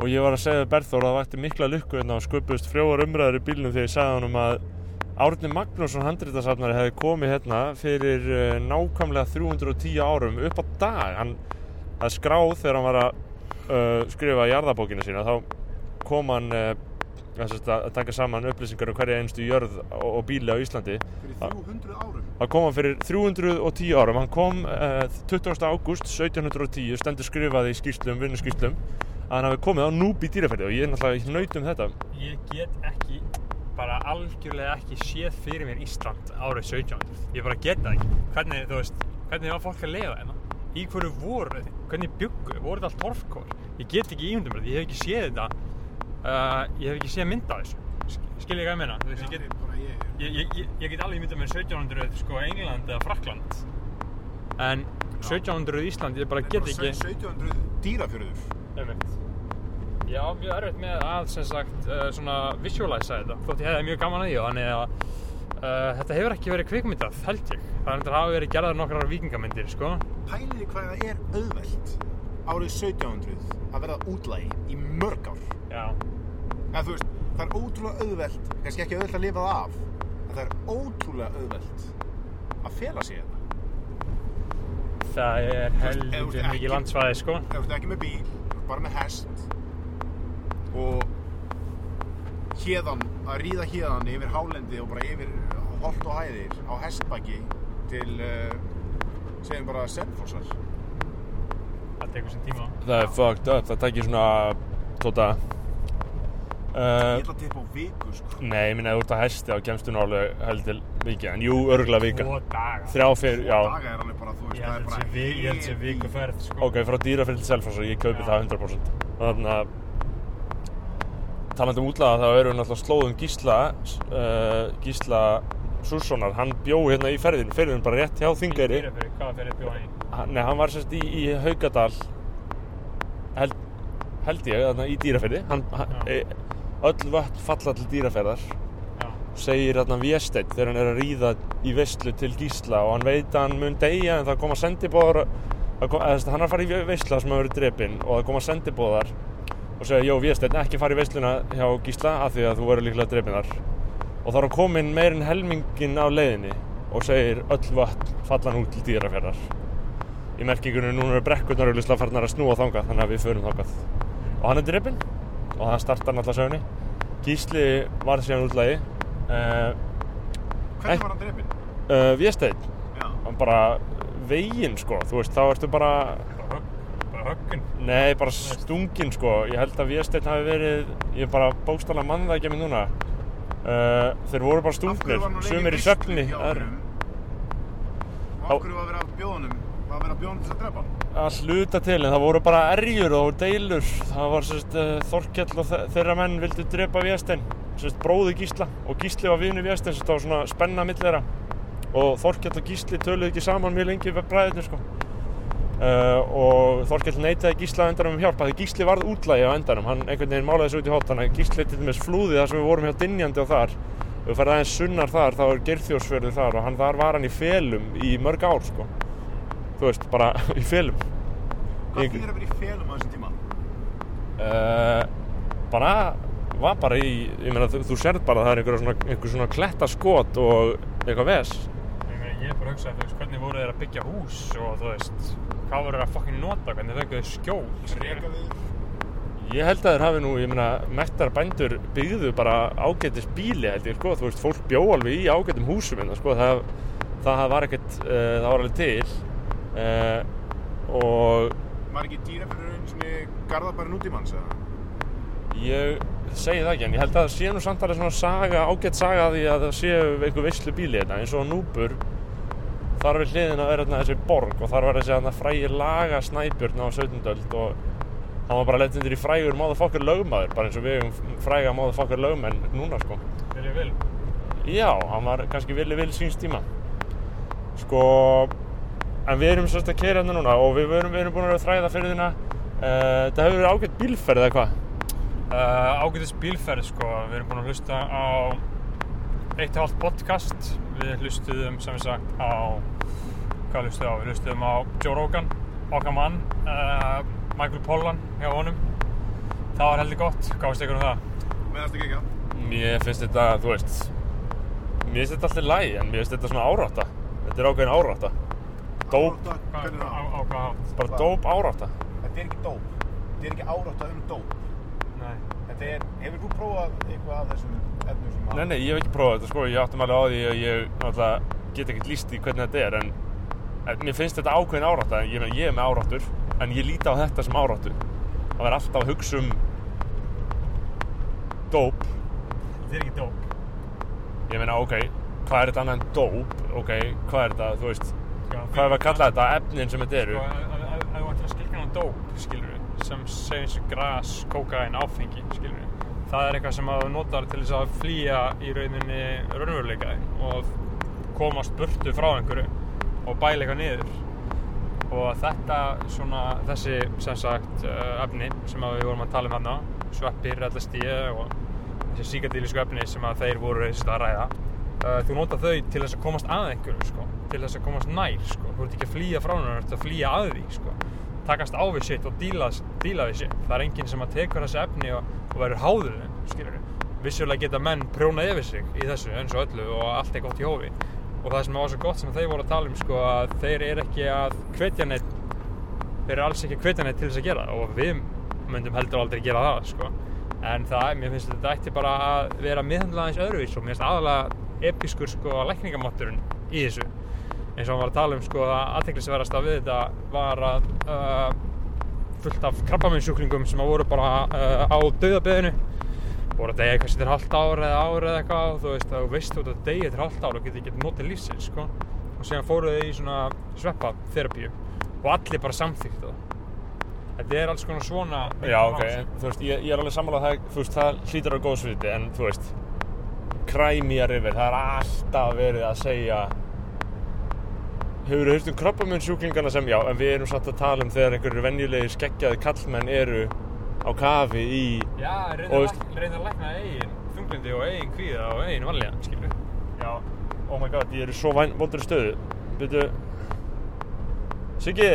og ég var að segja Berþór að það vakti mikla lukku hérna og sköpust frjóar umræður í bílnum þegar ég sagði hann um að Árni Magnússon handrítasafnari hefði komið hérna fyrir uh, nákvæmlega 310 árum upp á dag. Hann skráð þegar hann var að uh, skrifa jarðabókina sína þá kom hann uh, að, taka saman upplýsingar um hverja einstu jörð og, og bíli á Íslandi Fyrir 300 árum. Það kom hann fyrir 310 árum, hann kom uh, 20. ágúst 1710, stendur skrifaði í skýrslum, vinnuskýrslum, að hann hafi komið á núb í dýraferði og ég er náttúrulega naut um þetta. Ég get ekki, bara algjörlega ekki séð fyrir mér Ísland árið 1700. Ég bara get það ekki. Hvernig, þú veist, hvernig var fólk að lifa hérna? Í hverju voru? Hvernig byggu? Voru þetta allt torfkór? Ég get ekki ímyndum þetta, ég hef ekki séð þetta, uh, ég hef ekki séð mynd af þessu. Sk- Skil ég hvað ég meina? Veist, ég get, ég. ég, ég, get alveg ímyndað mér 1700 sko England eða Frakland en 1700 Ísland ég bara get ekki 1700 dýrafjörður. einmitt ég á mjög erfitt með að sem sagt uh, svona visualisa þetta þótt ég hefði mjög gaman að því og þannig að uh, þetta hefur ekki verið kvikmyndað held ég það hafa verið gerðar nokkrar vikingamyndir sko Pæliði hvað það er auðvelt árið 1700 að verða útlægi í mörg ár. já Eða þú veist, það er ótrúlega auðvelt, kannski ekki auðvelt að lifa það af, en það er ótrúlega auðvelt að fela sig það er ef þú heldur mikið landsvæði sko Ef þú ert ekki með bíl, bara með hest og hérðan, að ríða hérðan yfir hálendi og bara yfir holt og hæðir á hestbaki til, uh, segjum bara Selfossar. Það tekur sem tíma Það er fucked up, það tækir svona tóta. Ég uh, ætla að tippa á viku, sko. Nei, ég minna, ef þú ert að hesti á kemstu nú alveg heldur vika En jú, örgulega vika. Tvo daga. Þrjá fyrir, já. Daga er alveg bara, þú veist, ég það held er að bara ég held að sé vikuferð sko. Ok, frá dýrafyrir til Selfoss og ég kaupi Já. það 100% Þannig að talandi um útlaga þá eru náttúrulega slóðum Gísla uh, Gísla Sússonar, hann bjó hérna í ferðin ferðin bara rétt hjá Þingeyri. Dýrafirði, hvaða ferði bjóðan í? Nei, hann var sérst í, í Haugadal held, held ég, þarna í dýrafyrði hann, hann, e, öll vötn falla til dýraferðar Já, segir þarna Vésteinn þegar hann er að ríða í veislu til Gísla og hann veit að hann mun deyja en það koma sendibóðar það kom, eða, að hann er að fara í veisla sem hafa verið drepinn og það koma sendibóðar og segja, jó Vésteinn, ekki fara í veisluna hjá Gísla af því að þú verður líklega drepinnar og þá er hann komin meirinn helmingin á leiðinni og segir öll vatn falla nú til dýraferðar í merkingunum núna eru brekkurnar auðvitað farnar að snúa þangað þannig að við förum þangað og hann er drepinn og hann startar náttúrulega sögunni Gísli var síðan útlægi uh, Hvernig var hann drefinn? uh, Vésteinn Já. hann bara veginn sko þú veist þá ertu bara bara bara höggun nei bara stungin sko ég held að Vésteinn hafi verið ég er bara bókstala mann það ekki að mér núna uh, þeir voru bara stungnir leika sumir í honum? Og hverju var að bjóðunum? Var verið að bjóðunum til að drepa að hluta til en það voru bara erjur og deilur. Það var sérst uh, Þorkell og þe- þeirra menn vildu drepa Vésteinn sérst bróði Gísla. Og Gísli var vinu Vésteinn sérst það var svona spenna milli þeirra. Og Þorkell og Gísli töluðu ekki saman mjög lengi við bræðirnir sko. Uh, og Þorkell neitaði Gísla á endanum um hjálp. Að því Gísli varð útlægi á endanum. Hann einhvern veginn málaði þessu út í hótt þannig að Gísli til dæmis flúði þar sem við vorum hjá Dynjandi og þar. Við ferði aðeins sunnar þar þá er Geirþjóðsfjörður þar og hann þar var hann í felum í mörg ár sko þú veist, bara í felum. Hvað Ég- þýðir að vera í felum á þessum tíma? uh, bara var bara í, ég meina þú, þú sérð bara að það er einhver svona, einhver svona klettaskot og eitthvað ves Ég meina, ég er bara að hugsa, þú veist, hvernig voru þeir að byggja hús og þú veist, hvað voru þeir að fucking nota, hvernig fengu þeir skjól, ég held að þeir hafi nú, ég meina mettar bændur byggðu bara ágætis bíli held ég, sko, þú veist, fólk bjó alveg í ágætum húsum hérna, sko, það, það var ekkert, uh, það var alveg til uh, og Var ekki dýra fyrir einu svona garðabæri nútímanns eða? Ég segi það ekki, en ég held að það sé nú samt alveg svona saga, ágætt saga af því að það séu einhver veislu bíli þetta, eins og á Núpur þar við hliðina er þarna þessi borg og þar var þessi þarna frægir laga snæbjörn á 17. öld og hann var bara letindur í frægur máðafokkar lögmaður, bara eins og við eigum fræga máðafokkar lögmenn núna sko. Vilja vil. Já, hann var kannski villi vil síns tíma. Sko, en við erum sérst að keira hérna núna og við erum, við erum búin að þræða fyrir þína. Uh, þetta hefur verið ágætt bílferð eða hvað? Uh, ágætis bílferð, sko, við erum búin að hlusta á eitt og halvt podcast, við hlustuðum, sem við sagt, á, hvað hlustuðum á? Við hlustuðum á Joe Rogan, okkar mann, uh, Michael Pollan hjá honum. Það var heldur gott, hvað veist ykkur um það? Meðast ekki ekki Mér finnst þetta, þú veist Mér finnst þetta alltaf læg en mér finnst þetta svona árátta Þetta er ákveðin árátta Dóp, Hvernig er það? á hvað hátt? bara dóp árátta? Þetta er ekki dóp. Þetta er ekki árátta um dóp. Nei. Þetta er, hefur þú prófað eitthvað af þessum efnum sem Nei, nei, ég hef ekki prófað þetta sko, ég áttum alveg á því að ég náttúrulega get ekkert líst í hvernig þetta er en, en mér finnst þetta ákveðin árátta, ég ég er með áráttur en ég líti á þetta sem áráttu. Það verður alltaf að hugsa um dóp. Þetta er ekki dóp. ég meina ok, hvað er þetta annað en dóp? Ok, hvað er þetta, þú veist hvað að kalla þetta, efnin sem þetta eru Sko, ef þú ættir að skilja hann dóp, skilur við, sem segir eins og gras, kókain, áfengi, skilur við. Það er eitthvað sem að þú notar til þess að flýja í rauninni raunveruleikaðin og komast burtu frá einhverju og bæla eitthvað niður. Og þetta, svona, þessi, sem sagt, uh, efni sem að við vorum að tala um hana, sveppir, LSD og þessi síkadílisku efni sem að þeir voru að ræða, uh, þú notar þau til þess að komast að einhverju, sko, til þess að komast nær, sko. Þú ert ekki að flýja frá hennar, þú ert að flýja að því, sko. Takast á við sitt og díla, díla við sitt. Það er enginn sem að tekur þessi efni og, og verður háður. Vissulega geta menn prjónað yfir sig í þessu eins og öllu og allt er gott í hófi. Og það sem var svo gott sem þeir voru að tala um, sko, að þeir eru ekki að hvetja neitt, þeir eru alls ekki að hvetja neitt til þess að gera og við myndum heldur aldrei gera það, sko. En það, mér finnst þetta ætti bara að vera miðhandlað aðeins öðruvís og mér finnst aðalega episkur, sko, lækningamátturinn í þessu eins og hann var að tala um sko að aðteklisverðast við þetta var að uh, fullt af krabbaminsjúklingum sem að voru bara uh, á dauðabeðinu. Voru að deyja eitthvað sem til halvt ár eða ár eða eitthvað og þú veist að þú veist ert að deyja til halvt ár og getur ekki notið lífsins sko. Og síðan fóruð þið í svona sveppa þerapíu og allir bara samþýgt það. Þetta er alls konar svona Já, ok, þú veist, ég, ég er alveg sammálað það, þú veist, það hlýtur á góðsviti en þú veist, Crimea River, það er alltaf verið að segja Hefur þú hýrt um krabbamunnsjúklingana sem, já, en við erum satt að tala um þegar einhverju venjulegir skeggjaði kallmenn eru á kafi í Já, Og reyna, að, lækna eigin þunglindi og eigin kvíða og eigin valja skilur Já, oh my god, ég er í svo vondur stöðu. Byrju Siggi.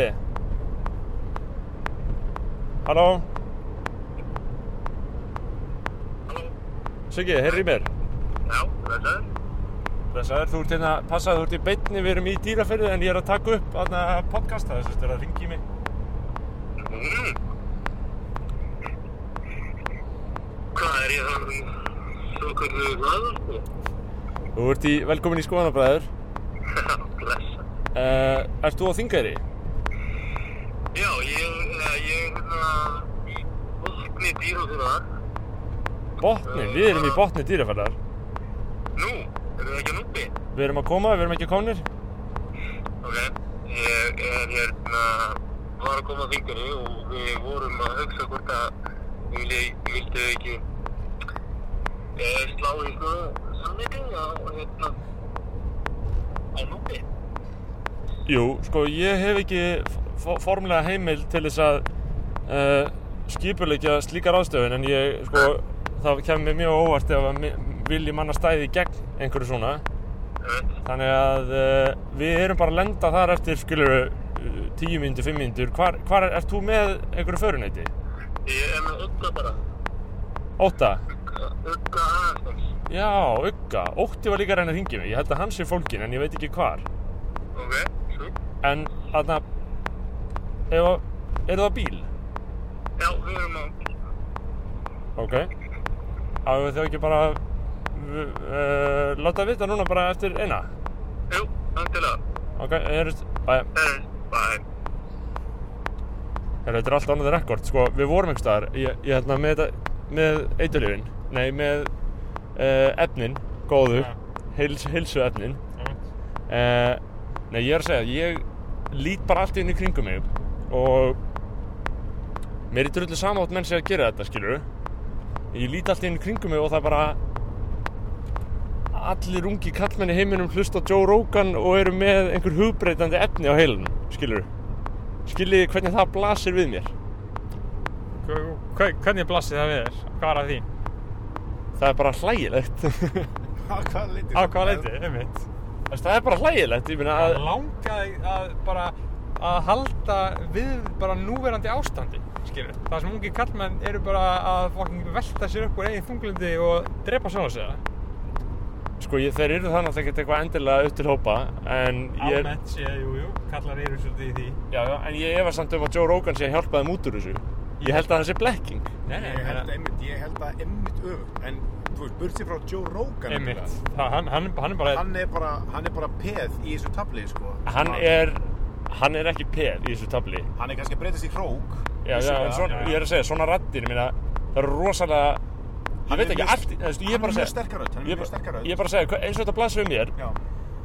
Halló? Siggi, heyrðu í mér. Já, blessaður. Blessaður, þú ert hérna, passaðu, þú ert í beinni, við erum í dýraferði en ég er að taka upp aðna podcast, það er þess að ringi mig. Mm. Hvað er ég þannig svo kvöldu hlaður, sko? Þú ert í, velkomin í skoðanabræður. Já, blessa. Uh, ert þú á þingæri? Já, ég, eh, ég er hérna í botni dýrafyrðar. Botni, við erum í botni dýraferðar. Nú, eru það ekki að núpi? Við erum að koma, við erum ekki komnir. Ok, ég er hérna, var að koma að þingari og við vorum að hugsa hvort að vilji, vildu ekki e, slá í svona samviti á, hérna, á núpi. Jú, sko, ég hef ekki formlega heimild til þess að uh, skipuleikja slíka ráðstöfun en ég, sko, það kemur mjög óvart ef vilji manna stæði gegn einhverju svona. Þannig að uh, við erum bara að lenda þar eftir, skilur, uh, 10 mínútur, 5 mínútur. Hvar, hvar er, ert þú með einhverju föruneyti? Ég er með Ugga bara. Ótta? Ugga, Ugga aðeins. Já, Ugga. Ótti var líka reyna að ringja mig. Ég held að hann sé fólkin en ég veit ekki hvar. Ok, svo. En, þarna, ef að, eru það bíl? Já, við erum á... Ok. Við þau ekki bara uh, láta vita núna bara eftir eina? Jú, andilega. Ok, heyrðist, bæ, Herri, bye. heyrðu, þetta er allt annað rekord, sko, við vorum einhvers staðar, ég, ég hérna með þetta, með eiturlifin, nei, með uh, efnin, góðu, Já. heils, heilsu efnin, Einmitt. uh, nei, ég er að segja, ég lít bara allt inn í kringum mig og mér er drullu samátt menn sé að gera þetta, skilur ég lít allt inn í kringum mig og það er bara allir ungi kallmenn í heiminum hlusta á Joe Rogan og eru með einhver hugbreytandi efni á heilunum, skilur skiljið hvernig það blasir við mér Hvernig blasir það við þér? Hvað er að því? það er bara hlægilegt Á hvaða leiti? Á hvaða leiti, einmitt það er bara hlægilegt ég meina Það að langaði að bara að halda við bara núverandi ástandi skilur það sem ungi kallmenn eru bara að fucking velta sér upp úr eigin þunglindi og drepa sjálf sig sko ég, þeir eru þannig að það geta eitthvað endilega upp til hópa en ég er almennt séð, jú, jú, kallar eru svolítið í því. Já, já, en ég efast samt um að Joe Rogan sé að hjálpa þeim út úr þessu. Ég held að það sé blekking Nei, nei, Ég held nei, einmitt, ég held að einmitt öfugt En, þú veist, burtið frá Joe Rogan einmitt. Það, hann, hann, hann er bara, Hann er bara, hann er bara peð í þessu tabli, sko. Hann er, hann er ekki peð í þessu tabli Hann er kannski að breytast í hrók já, já, en svona, ég er að segja, svona raddir minna, það eru rosalega ég Hann veit ekki allt, ég er bara að segja ég, er bara að segja, eins og þetta blasir um mér Já,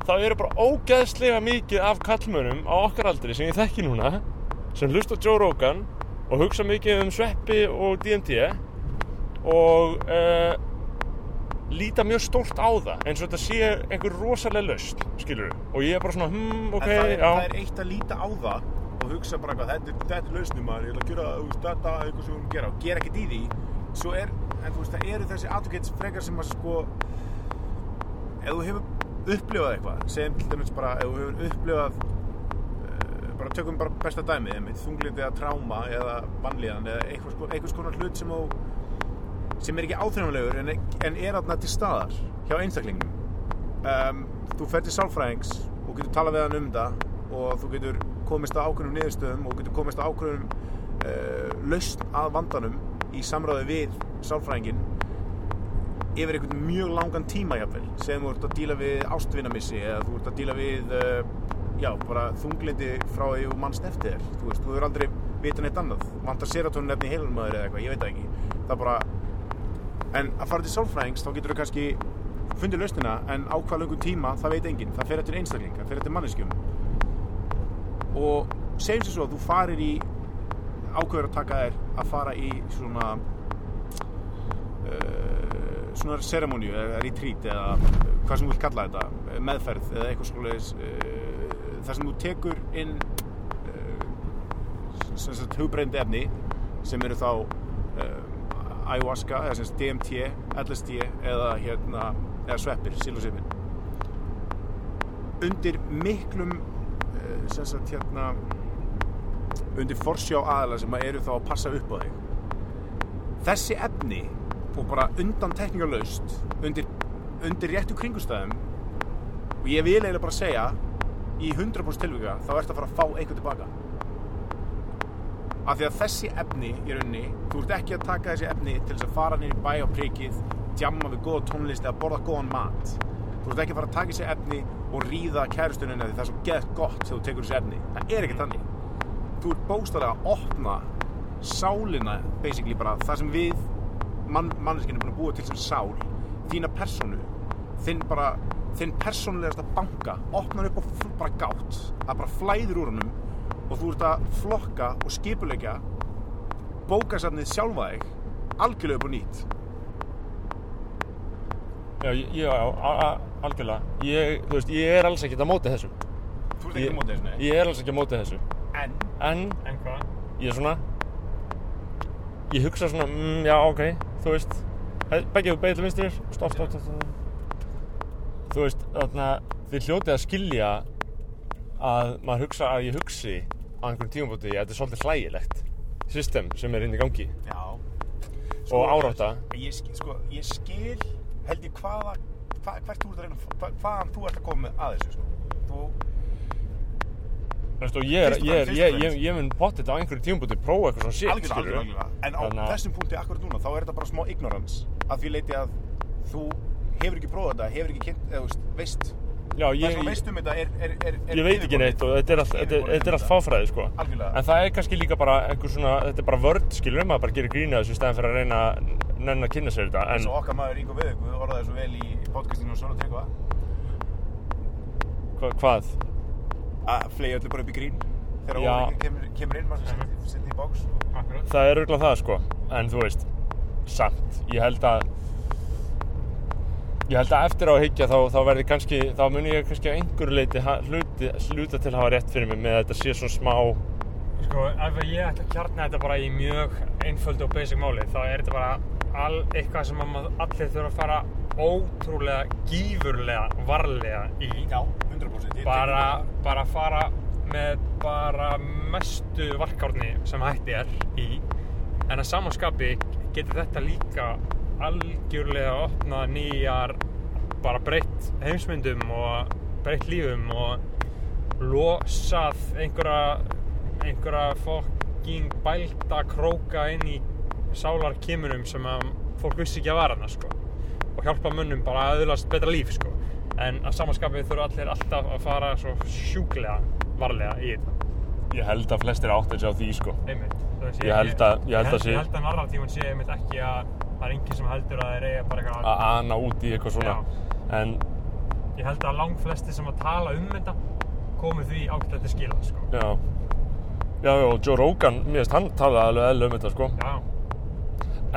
þá eru bara ógeðslega mikið af kallmönum á okkar aldri sem ég þekki núna sem hlusta á Joe Rogan og hugsa mikið um sveppi og DMT og uh, líta mjög stórt á það eins og þetta sé einhver rosalega laust skilur og ég er bara svona hmm, ok, en það er, það er eitt að líta á það og hugsa bara eitthvað, þetta, er- þetta er lausnum maður, ég ætla að gera veist, þetta, eitthvað sem við erum að gera. Og gera ekkert í því. Svo er, en þú veist, það eru þessi advocates frekar sem að sko ef þú hefur upplifað eitthvað segjum til dæmis bara, ef þú hefur upplifað uh, bara tökum bara besta dæmi einmitt, þunglindi eða tráma eða vanlíðan eða eitthvað, sko, eitthvað konar hlut sem þú sem er ekki áþreifanlegur en, en er aðna til staðar hjá einstaklingum um, þú fer til sálfræðings og getur talað við hann um þetta og þú getur komist að ákveðnum niðurstöðum og getur komist að ákveðnum uh, lausn að vandanum í samráði við sálfræðingin yfir einhvern mjög langan tíma jafnvel sem þú ert að díla við ástvinamissi eða þú ert að díla við uh, já, bara þunglindi frá því þú mannst eftir þér. Þú veist, þú hefur aldrei vitað neitt annað. Vantar serotonin efni í þér eða eitthvað, ég veit það ekki. Það bara en að fara til sálfræðings þá getur þú kannski fundið lausnina en á hvað löngum tíma það veit enginn, það fer eftir einstakling það fer eftir manneskjum og segjum sér svo að þú farir í ákveður að taka þér að fara í svona uh, svona ceremoníu eða retreat eða hvað sem þú vilt kalla þetta meðferð eða eitthvað svoleiðis uh, þar sem þú tekur inn uh, sagt hugbreyndi efni sem eru þá ayahuasca eða sem sagt DMT, LSD eða hérna eða sveppir, silosipin undir miklum sem sagt hérna undir forsjá aðala sem að eru þá að passa upp á þig. Þessi efni og bara undan tekníkarlaust undir, undir réttu kringustæðum og ég vil eiginlega bara segja í 100% tilvika þá ertu að fara að fá eitthvað tilbaka. Af því að þessi efni í rauninni, þú ert ekki að taka þessi efni til þess að fara niður í bæ á prikið djamma við góða tónlist eða borða góðan mat þú ert ekki fara að taka þessi efni og ríða kærustunina því það er svo gett gott þegar þú tekur þessi efni. Það er ekki þannig. Þú ert bóstalega að opna sálina basically bara það sem við mann, manneskinn er búin að búa til sem sál þína persónu þinn bara þinn persónulegasta banka opnar upp og bara gátt. Það bara flæðir úr honum og þú ert að flokka og skipulegja bókasafnið sjálfa þig algjörlega upp og nýtt. Já, já, já, algjörlega. Ég, þú veist, ég er alls ekkert að móti þessu. Þú ert ekki á móti þessu nei. ég er alls ekki að móti þessu. En? En? En hvað? ég er svona ég hugsa svona, mm, já ok þú veist, begge við beigð til vinstrir stopp, stopp, stopp, þú veist, þarna þið hljótið að skilja að maður hugsa að ég hugsi á einhverjum tímabóti að þetta er svolítið hlægilegt system sem er inn í gangi. Já. Og árátta. ég, sko, ég skil held ég hvaða hva, hvert þú ert að reyna hva, hvaðan þú ert að koma með að þessu sko. þú Þú veist, ég, er, er, mun potið á einhverjum tímabóti prófa eitthvað svona shit, algjörlega, skilurðu. algjörlega, en á Þannig að- þessum punkti akkurat núna þá er þetta bara smá ignorance að því leiti að þú hefur ekki prófað þetta hefur ekki kynnt, eða veist, Já, það ég, sem þú veist um þetta er, er, er, er ég veit ekki neitt og þetta er allt, þetta þetta allt fáfræði, sko. En það er kannski líka bara svona, þetta er bara vörd, skilur maður bara gerir grína þessu stæðan fyrir að reyna að nenn að kynna sér þetta. eins En og okkar maður Ingo Viðugu orðaði svo vel í podcastinu og svona tegva hva, hvað? að flegi öllu bara upp í grín þegar óringin kemur, kemur inn maður sem setja í bóks. Það er auðvitað það, sko. En þú veist, samt, ég held að, ég held að eftir á að hyggja þá, þá verði kannski, þá muni ég kannski að einhverju leiti hluta til að hafa rétt fyrir mig með að þetta sé svona smá, Sko, ef ég ætla að kjarna þetta bara í mjög einföldu og basic máli, þá er þetta bara all, eitthvað sem að allir þurfa að fara ótrúlega, gífurlega, varlega í. já, 100% Ég Bara, bara fara með bara mestu varkárni sem hætti er í. En að samanskapi getur þetta líka algjörlega opnað nýjar, bara breytt heimsmyndum og breytt lífum og losað einhverja einhverja fólk fucking bælda króka inn í sálar kimunum sem að fólk vissi ekki að vara hana sko. og hjálpa mönnum bara að öðlast betra líf sko. en að samanskapið þurfa allir alltaf að fara svo sjúklega varlega í þetta Ég held að flestir áttir sig á því sko. einmitt veist, Ég held að- ég held að sé- ég held að narratífun sé einmitt ekki að það er enginn sem heldur að þeir eiga bara eitthvað Að ana út í eitthvað svona. En ég held að lang flesti sem að tala um þetta komu því ágætlega til skila sko. já. Já, já, og Joe Rogan, mér finnst hann talaði alveg eðla um þetta sko. já,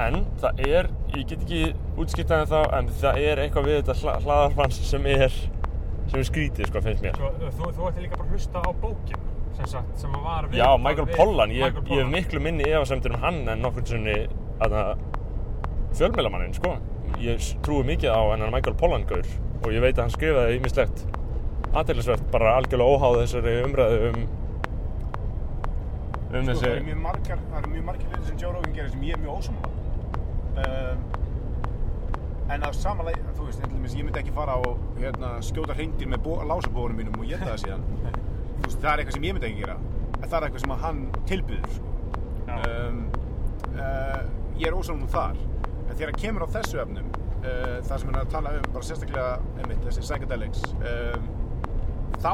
En það er, ég get ekki útskiptað en það, en það er eitthvað við þetta hla, hlaðarfans sem er, sem er skrítið sko, finnst mér. Svo, þú, þú ætti líka bara að hlusta á bókin sem sagt, sem að var við Já, Michael Pollan, ég, hef miklu minni efasemtur um hann en nokkur sinni að fjölmjölamanninn, sko. Ég trúi mikið á hennan Michael Pollan-gaur og ég veit að hann skrifaði ímislegt aðeinsvert, bara algjörlega óháð þessari umræðu um um Sko, þessi það eru mjög margar, það hluti sem Joe Rogan gerir sem ég er mjög ósammála um, en að samanlega, þú veist, dæmis, ég myndi ekki fara og hérna, skjóta hreingir með lásabóðunum mínum og geta það síðan veist, það er eitthvað sem ég myndi ekki gera en það er eitthvað sem hann tilbyður sko. Já. um, uh, ég er ósammála þar en þegar kemur á þessu efnum uh, það sem hann er að tala um, bara sérstaklega einmitt, þessi psychedelics um, þá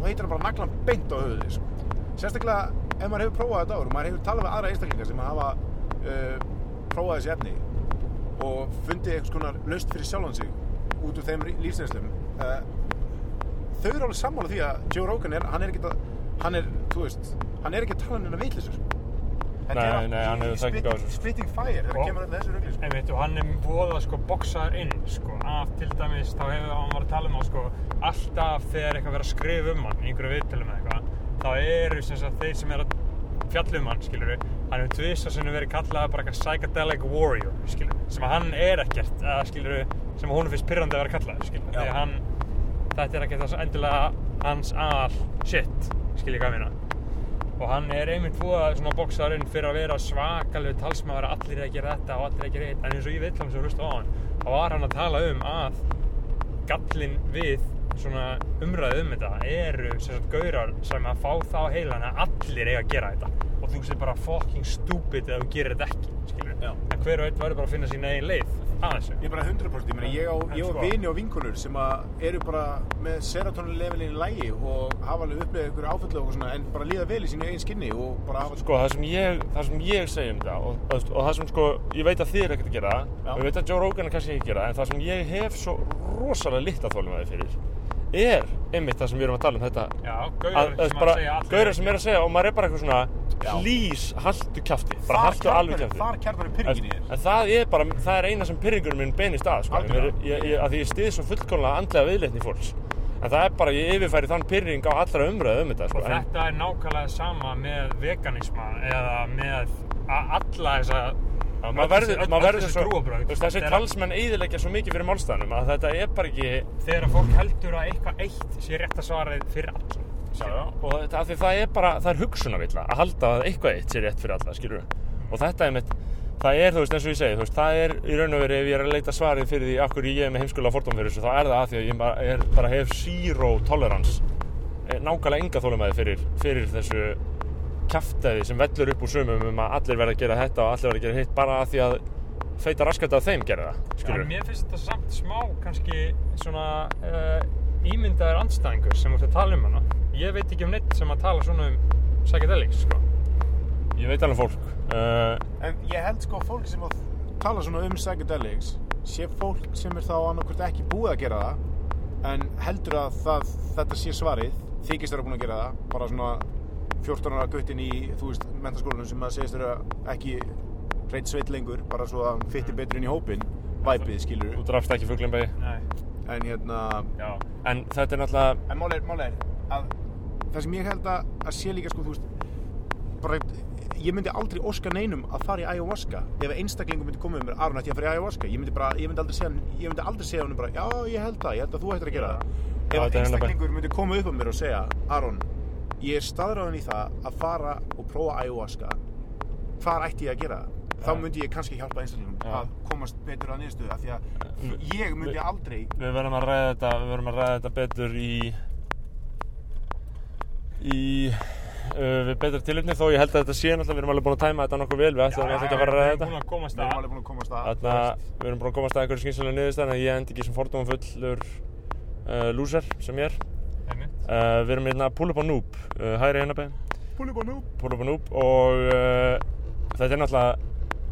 þá heitir hann bara naglan beint á höfuði sko. Sérstaklega ef maður hefur prófað þetta áður og maður hefur talað með aðra einstaklingar sem hafa uh, prófað þessi efni og fundið einhvers konar laust fyrir sjálfan sig út úr þeim lífsreynslum uh, þau eru alveg sammála því að Joe Rogan er, hann er ekki að hann er, þú veist, hann er ekki að tala um hennar er Nei, nei, hann hefur í þekkingu á splitting, fire Og- kemur að þessu rugli sko. Einmitt, og hann er voða sko boksaður inn sko, af til dæmis, þá hefur hann var að tala um á sko, alltaf þegar eitthvað verið að skrifa um hann í einhverju viðtölum eða eitthvað, þá eru sem sagt þeir sem er að fjalla um hann, skilur við, hann hefur tvisa sem verið kallað bara eitthvað psychedelic warrior, skilur við, sem að hann er ekkert, eða skilur við, sem að honum finnst pyrrandi að vera kallað, skilur við, því að hann, þetta er ekkert þess endilega hans aðal shit, skilur ég hvað meina. Og hann er einmitt búið svona bóksaðurinn fyrir að vera svakalegu talsmaður að allir er að gera þetta og allir er að gera hitt en eins og ég veit sem hlusta á hann þá var hann að tala um að gallin við svona umræðu um þetta eru sagt gaurar sem að fá það á heilan að allir eiga að gera þetta og þú sé bara fucking stupid ef þú gerir þetta ekki skilur Já. en hver og einn verður bara að finna sín eigin leið að þessu Ég er bara 100% ég meina ég á, ég á sko- vini og vinkunur sem að eru bara með serotonin levelin í lægi og hafa alveg upplegað ykkur áfallu og svona en bara líða vel í sínu eigin skinni og bara hafa Sko, það sem ég, það sem ég segi um þetta og, og, og það sem sko, ég veit að þið er ekkert að gera það Já. og ég veit að Joe Rogan er kannski ekki að gera það en það sem ég hef svo rosalega litla þólum að þið fyrir er einmitt það sem við erum að tala um þetta Já, að, að sem bara, að segja allir gaurar sem er að segja og maður er bara eitthvað svona Já. please, haltu kjafti bara Þar haltu alveg í en, þér. en það er bara, það er eina sem pyrringur minn beinist að sko. Algjörlega. ég, ég, að því ég stið svo fullkomlega andlega viðleitni fólks en það er bara, ég yfirfæri þann pyrring á allra umræðu um þetta sko. Og en, þetta er nákvæmlega sama með veganisma eða með alla þessa Já, maður verður, maður verður svo, þessi talsmenn eyðileggja svo mikið fyrir málstæðanum að þetta er bara ekki, þegar að fólk heldur að eitthvað eitt sé rétt að svarið fyrir alla og þetta, af því það er bara, það er hugsunarvilla að halda að eitthvað eitt sé rétt fyrir alla, skilur og þetta er mitt, það er, þú veist, eins og ég segi, þú veist, það er í raun og veru ef ég er að leita svarið fyrir því af hverju ég er með heimskulega fordóm fyrir þessu, þá er það að því að ég bara, er, bara hef zero tolerance, eh, nákvæmlega enga þólumæði fyrir, fyrir þessu kjaftæði sem vellur upp úr sumum um að allir verða að gera þetta og allir verða að gera hitt bara að því að feita raskat af þeim gera það, En mér finnst þetta samt smá kannski svona uh, ímyndaður andstæðingur sem út að tala um hana. Ég veit ekki um neitt sem að tala svona um psychedelics sko. Ég veit alveg fólk uh, En ég held sko fólk sem að tala svona um psychedelics sé fólk sem er þá annarkvæmt ekki búið að gera það en heldur að það, þetta sé svarið þykist þeirra búin að gera það bara svona 14 ára guttin í þú veist, mentaskólanum sem að segist þeirra ekki reynd sveit lengur bara svo að hann fytti betur inn í hópin væpið skilur Þú drafst ekki fuglinn bæði Nei, en hérna já. En þetta er náttúrulega En mál er, mál er að það sem ég held að, að sé líka sko, þú veist, bara, ég myndi aldrei óska neinum að fara í ayahuasca ef einstaklingum myndi koma um mér, Aron ætti ég að fara í ayahuasca. Ég myndi, bara, ég myndi aldrei segja, ég myndi aldrei segja honum bara, já, ég held það, ég held að þú ættir að gera það. Ef einstaklingur myndi koma upp á mér og segja Aron, ég er staðráðin í það að fara og prófa ayahuasca hvar ætti ég að gera það þá Já. myndi ég kannski hjálpa einstaklingum Já. að komast betur að niðurstöðu af því að ég myndi aldrei Við verðum að ræða þetta að ræða þetta betur í Í uh, við betra tilöfni þó ég held að þetta sé náttúrulega, við erum alveg búin að tæma þetta nokkuð vel, við ætlum ekki að fara að ræða þetta. að Við erum að. alveg búin að komast að Þarna, við erum búin að komast að einhverju skynsalega niðurstæðan að ég endi ekki sem fordóma fullur uh, loser sem ég er. Uh, við erum hérna pull up á noob, uh, hægri einabæð, Púli búin nú pull up á noob og uh, þetta er náttúrulega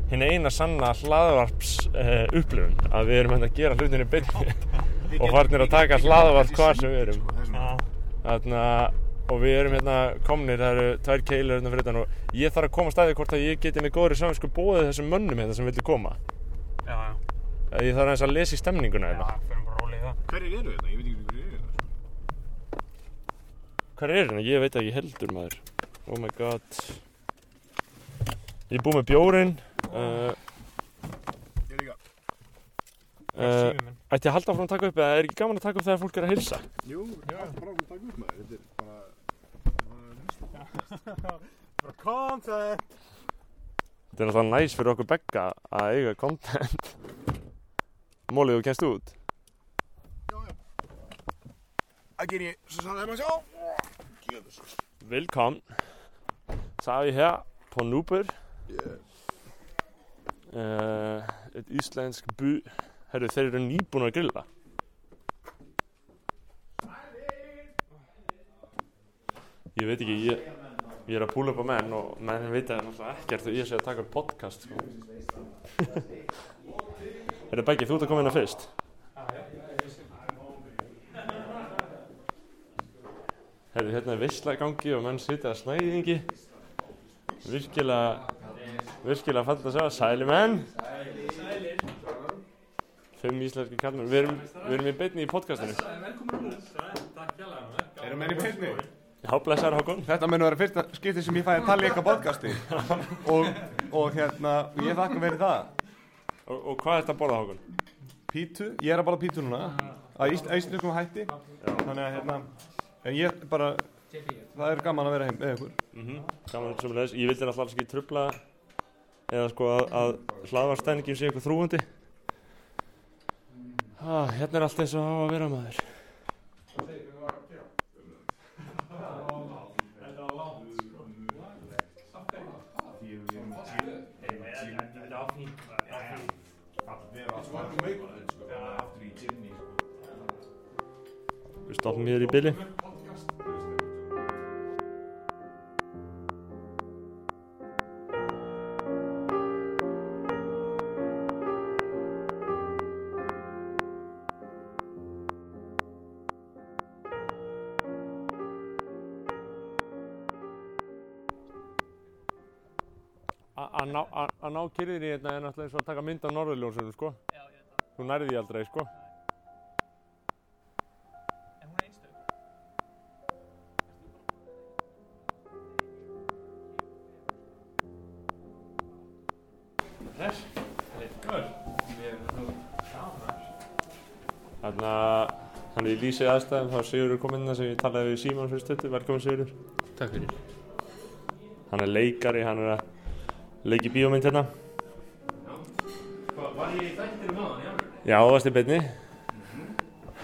hinn eina sanna hlaðvarps uh, upplifun að við erum hérna að gera hlutinni beinni og farnir að taka hlaðvarp hvar sem við erum. Já. Þarna, og við erum hérna komnir, það eru tvær keilur hérna fyrir þetta og ég þarf að koma staðið hvort að ég geti með góðri saminsku bóðið þessum mönnum hérna sem vilja koma. Já, já. Eh, Ég þarf að lesa í stemninguna Já, hérna. fyrir bara rólið í það. Hverjir eru þetta? Ég veit ekki hverjir eru þetta Hvað er hérna? Ég veit ekki heldur maður. Oh my god. Ég er búið með bjórin. Uh, Ég líka uh, ætti ég að halda áfram að taka upp eða er ekki gaman að taka upp þegar fólk er að hilsa? Jú, já, bara að taka upp maður Þetta er bara Bara content. Þetta er náttúrulega næs fyrir okkur begga að eiga content. Mólið, þú kennst út? Það ger ég, så sådan er man sjå Velkommen. Så er vi her på Nuber. Uh, et islandsk by. Herru, þeir eru nýbúin að grilla. Ég veit ekki, ég, ég er að púla upp á menn og menn veit að náttúrulega ekkert þegar ég sé að taka upp podcast. Herru, Beggi, þú ert að koma inn að fyrst. Herru, hérna er veistla í gangi og menn sitja að snæðingi. Virkilega, virkilega fallit að sjá. Sæli menn. Fimm íslenski kallmenn. Við erum, við erum í beinni í podcastinu. Erum menn í beinni? Já, blessaður Hákon. Þetta mun að vera fyrsta skipti sem ég fæ að tala í eitthvað podcasti og, og hérna, ég þakka verið það Og, og hvað er þetta að borða Hákon? Pítu, ég er að bála pítu núna að ísl- íslenskum hætti þannig að hérna, en ég bara það er gaman að vera heim með ykkur Mm Gaman sem leðis. Ég vildi alls ekki trubla eða sko að, að hlaðvarstæningin sé eitthvað þrúandi. Ah, hérna er allt eins og á að vera maður. Við stoppum hér í bili. Að- að ná kyrðinni hérna er náttúrulega eins og að taka mynd af norðurljósinu, sko. Já, ég veit það. Þú nærði því aldrei, sko. En hún er einstök. Þannig að er í lýsi aðstæðum, þá er Sigurður kominn það sem ég talaði við Símon fyrir stöttu. Velkomin Sigurður. Takk fyrir. Hann er leikari, hann er að leiki bíómynd hérna. Var ég í þættir um aðan, já? Já, þú varst í beinni.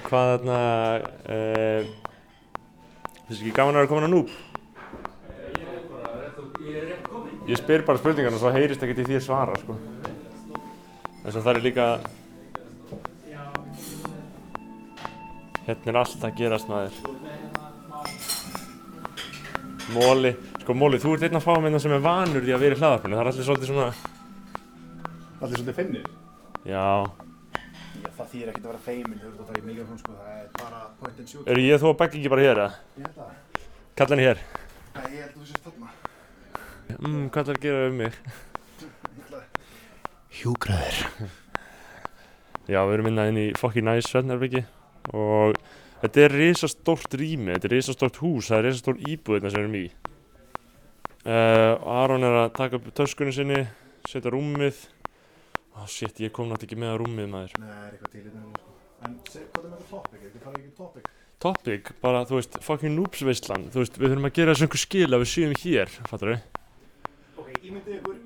Hvað þarna, uh, finnst ekki gaman að vera komin á núb? Ég spyr bara spurningarna svo heyrist ekkert í því að svara, sko. Þess að það er líka, hérna er allt að gerast maður. Móli, sko Móli, þú ert einn af fáum hérna sem er vanur því að vera í hlaðarpinu. Það er allir svolítið svona, Allir svolítið finnir já, Já, það þýr ekkert að vera feimin Þú ert að taka í miljón sko Það er bara point and shoot eru ég þú og Beggi ekki bara hér, eða? Ég held það Kalla henni hér. Nei, ég held að þú sést þarna Mm, hvað ætlar að gera um mig? Hjúgraður Já, við erum innan inn í fokki næs svefnarbyggi og þetta er risastórt rými, þetta er risastórt hús, það er risastórt íbúð þetta sem við erum í. Uh, Aron er að taka upp töskunni sinni, setja rúmið. Ó, shit, ég kom náttúrulega ekki með á rúmið maður. Nei, það er eitthvað til í þetta sko. En seg, hvað er með þetta topic? Þetta farið ekki topic? Topic, bara, þú veist, fucking noobsveislan, þú veist, við þurfum að gera þessu einhver skil að við séum hér, fattar við? Ok, ímyndið ykkur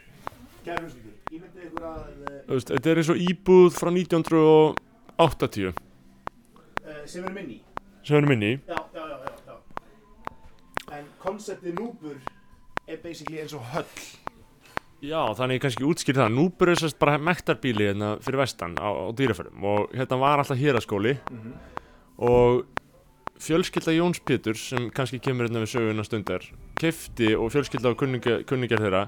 Kæru hlustendur, ímyndið ykkur að uh, Þú veist, þetta er eins og íbúð frá 1980 uh, sem við erum inn í sem við erum inn í. Já, já, já, já, já. En konseptið núbur er basically eins og höll. Já, þannig kannski útskýr það. Núbur er sérst bara mektarbíli hérna fyrir vestan á, á dýraförum og hérna var alltaf héraskóli og fjölskylda Jóns Péturs sem kannski kemur hérna við söguna stundar kefti og fjölskylda og kunningjar, kunningjar þeirra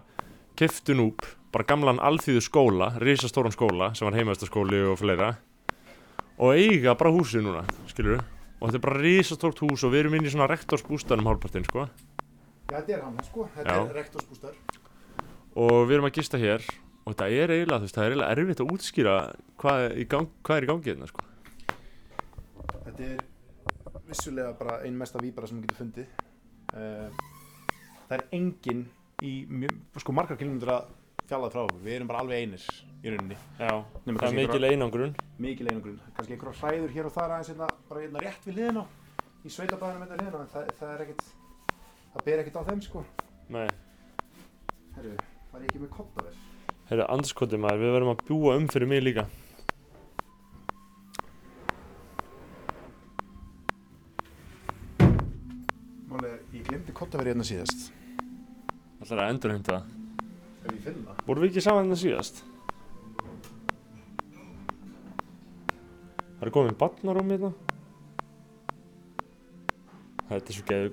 keftu Núb, bara gamlan alþýðu skóla, risastóran skóla sem var heimaðastaskóli og fleira og eiga bara húsið núna, skilur og þetta er bara risastórt hús og við erum inn í svona rektorsbústanum hálfpartinn, sko Já, þetta er hann, sko, þetta Já. er rektorsbústar og við erum að gista hér og þetta er eiginlega, þú veist, það er eiginlega erfitt að útskýra hvað er í, gang, hvað er í gangi hérna, sko. Þetta er vissulega bara ein mesta víbara sem þú getur fundið uh, Það er enginn í mjög, sko margar kilómetra fjallað frá okkur, við erum bara alveg einir í rauninni Já, Nema það er mikil einangrun. mikil einangrun, kannski einhverja hræður hér og þar aðeins hérna, bara hérna rétt við liðina í sveitabæðinu með þetta liðina, en það, það er ekkit það ber ekkit á þeim sko Nei, Herru, var ég ekki með kottaver? heyrðu, andskotið maður, við verðum að búa um fyrir mig líka. Málega, ég glemdi kottaver hérna síðast Það er að endur það. Ef ég finn það Vorum við ekki saman hérna síðast? Það er komið barnarúm hérna. Þetta er svo geðið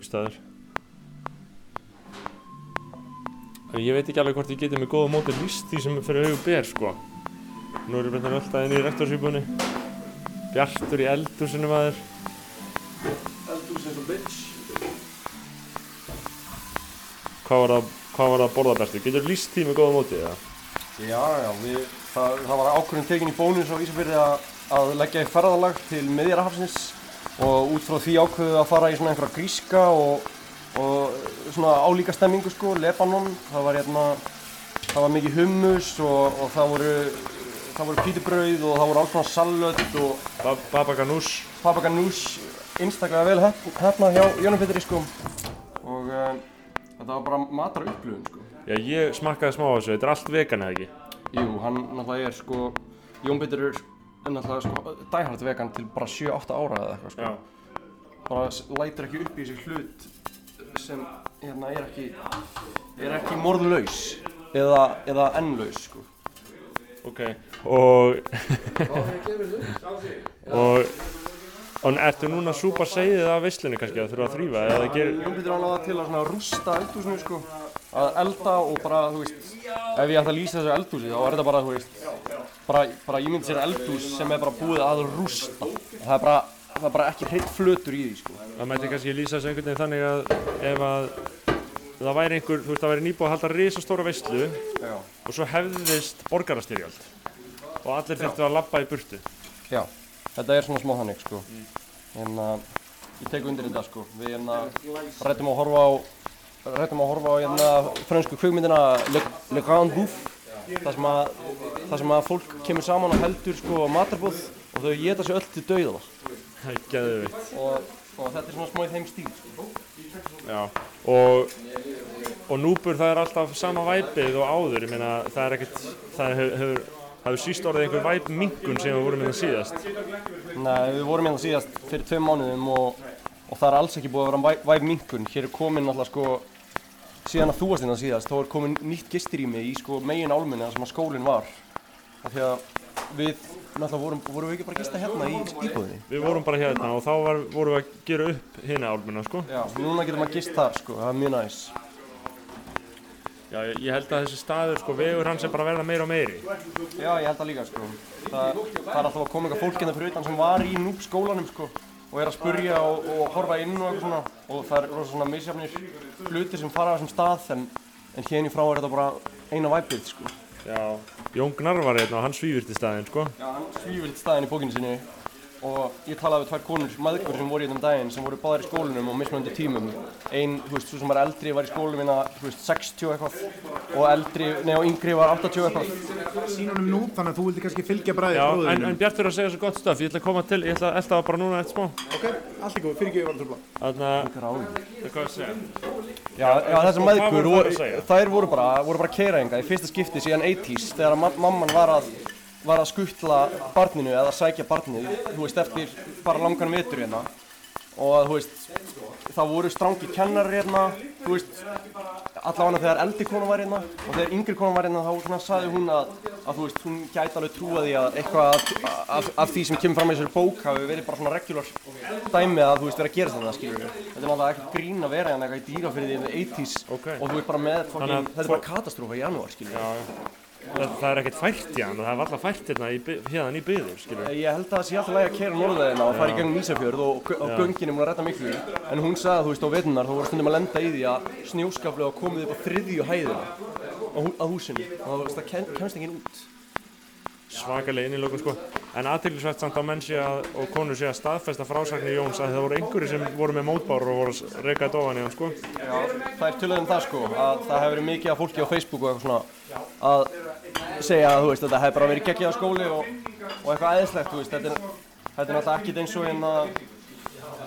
En ég veit ekki alveg hvort ég geti með góða móti líst því sem fyrir auðvitað ber, sko. Nú erum við alltaf inn í rektorsýbúni. Bjartur í eldhúsinu maður. Eldús eins og bitch Hvað var það, hvað var það að borða Bjartur? Getur líst því með góða móti, eða? Já, já, við, það, það var ákvörðin tekin í bónus á Ísafirði að, að leggja í ferðalag til miðjarahafsins og út frá því ákveðu að fara í svona einhverja gríska og, og svona álíka stemmingu sko, Lebanon, það var hérna, það var mikið hummus og, og það voru, það voru pítubrauð og það voru alls konar salöt og Ba Baba Ganús. Baba Ganoush, einstaklega vel hefnað hjá Jónum Petri sko og uh, þetta var bara matar upplifun sko. Já, ég smakkaði smá á þessu, þetta er allt vegan eða ekki? Jú, hann náttúrulega er sko, Jón Petur er náttúrulega sko dæhært vegan til bara 7-8 ára eða eitthvað sko. Bara s- lætur ekki upp í þessi hlut sem hérna er ekki, er ekki morðlaus eða, eða ennlaus sko. Ok, og... og... Og ertu núna að súpa segið af veislunni kannski að þurfa að þrýfa eða gerir... Jón Petur hann til að rústa eldhúsinu sko, að elda og bara, þú veist, ef ég ætti að lýsa þessu eldhúsi þá er þetta bara, þú veist, bara, bara ég myndi sér eldhús sem er bara búið að rústa. Það er bara, það er bara ekki hreitt flötur í því sko. Það mætti kannski lýsa þessu einhvern veginn þannig að ef að það væri einhver, þú veist, það væri nýbúið að halda risastóra veislu Já. og svo hefðist borgarastyrjöld og allir þurftu að labba í burtu. Já, þetta er svona smá þannig sko. En uh, ég tek undir þetta sko. Við hérna rættum að horfa á, rættum að horfa á hérna fransku kvikmyndina Le, Le Grand Bouffe. Það sem, að, það sem að fólk kemur saman og heldur sko matarbóð og þau geta sér öll til dauða. Það er geðvitt. Og, og þetta er svona smá í þeim stíl sko. Já, og, og núbur það er alltaf sama væpið og áður, ég meina það er ekkert, það hefur, hefur, hefur síst orðið einhver væp mingun sem við vorum það síðast. Nei, við vorum hérna síðast fyrir tveim mánuðum og, og það er alls ekki búið að vera væ- væp minkun. Hér er komin alltaf sko, síðan að þú varst hérna síðast, þá er komin nýtt gistirými í sko megin álmunni þar sem að skólinn var. Af því að við, náttúrulega vorum, vorum við ekki bara að gista hérna í íbúðinni. Við vorum bara hérna og þá var, vorum við að gera upp hérna álmuna, sko. Já, núna getur maður gist þar sko, það er mjög næs. Já, ég, held að þessi staður, sko, vegur hans er bara að verða meira og meiri. Já, ég held það líka sko. Það, það er alltaf að koma eitthvað fólk hérna fyrir utan sem var í núb skólanum sko og er að spurja og, og horfa inn og eitthvað svona og það er svona misjafnir hlutir sem fara á þessum stað en, en hérna í frá er þetta bara eina væpið sko. Já, Jón Gnarr var hérna og hann svífist í staðinn, sko. Já, hann svífild staðinn í bókinu sinni og ég talaði við tvær konur, maðgur sem voru hérna um daginn sem voru báðar í skólanum og mismunandi tímum. Ein, þú veist, svo sem var eldri var í skólanum hérna, þú veist, 60 eitthvað. Og eldri, nei og yngri var 80 eitthvað. Sýnunum nú, þannig að þú vildi kannski fylgja bræðið Já, en, en Bjartur er að segja svo gott stöf, ég ætla að koma til, ég ætla að elda það bara núna eftir smá. Ok, allt í góð, fyrir ekki ég var að tröfla Þannig að, það er hvað að segja. Já, já þessar Hvað maðgur, voru þær voru, að segja? þær voru bara, voru bara keiraðinga í fyrsta skipti síðan 80s þegar ma mamman var að, skuttla barninu eða sækja barnið, þú veist, eftir bara langan vetur hérna og þú veist, það voru strangi kennarar hérna, þú veist, allavega þegar eldri konan var hérna og þegar yngri konan var hérna þá svona saði hún að, að þú veist, hún gæti alveg trúa því að eitthvað af, því sem kemur fram í þessari bók hafi verið bara svona regular dæmi að þú veist vera að gera þetta, skilur við. Þetta er náttúrulega ekkert grín að vera hérna eitthvað í dýrafyrði yfir 80s Ok. og þú veist bara með að þetta er bara katastrófa í janúar. Já, það, það er ekkert fært hérna, það er alltaf fært hérna í, hérna í byggður, skilur. Ég held að það sé alltaf lægi að kera norðaðina og fara í gegnum Ísafjörð og, og Já. göngin er múin að redda miklu en hún sagði að þú veist á vetunar þá voru stundum að lenda í því að snjóskaflega komið upp á þriðju hæðina á, á húsinu. Og það kem, kemst enginn út. Svakalega innilöku sko. En aðtillisvægt samt að menn sé að og konur sé að staðfesta frásagnir Jóns að það voru einhverju sem voru með mótbár og voru að reyka þetta ofan í hann sko. Já, það er töluð um það sko að það hefur verið mikið af fólki á Facebook og eitthvað svona að segja að veist þetta hefur bara verið geggjað á skóli og, og eitthvað veist þetta er, þetta er náttúrulega ekkit eins og hérna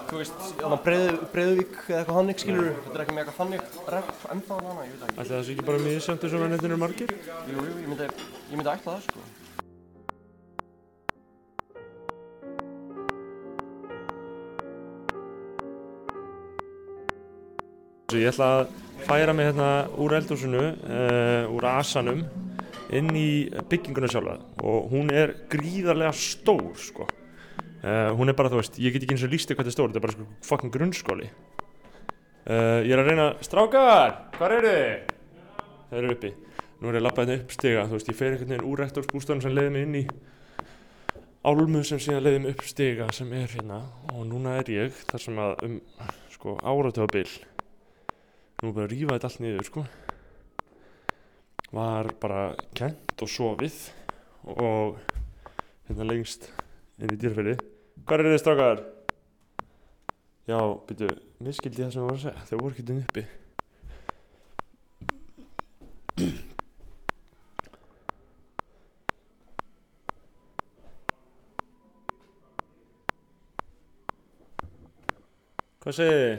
þú veist, hérna breið, Breiðuvík eða eitthvað þannig skilur þetta er ekki með eitthvað þannig rep ennþá hana, ég veit ekki. Ætli það sé ekki bara miðsjönd þessum vennetinu eru margir? Jú, jú, ég myndi, ég myndi ætla það sko. Ég ætla að færa mig hérna úr eldhúsinu, uh, úr asanum inn í bygginguna sjálfa. Og hún er gríðarlega stór sko. Uh, hún er bara þú veist, ég get ekki eins og lísti hvað þetta er stór þetta er bara sko fucking grunnskóli. Uh, ég er að reyna strákar, hvar eru þið? þeir eru uppi. Nú er ég að labba hérna upp stiga, þú veist, ég fer einhvern veginn úr rektorsbústanum sem leiði mig inn í álmu sem síðan leiði mig upp stiga sem er hérna. Og núna er ég þar sem að um sko áratöfabil nú er bara að rífa þetta allt niður sko var bara kent og sofið og hérna lengst inn í dýrfæli hvað er þið strákar? já, byrju, miskildi það sem ég var að segja þeir voru ekki dinn uppi hvað segið þið?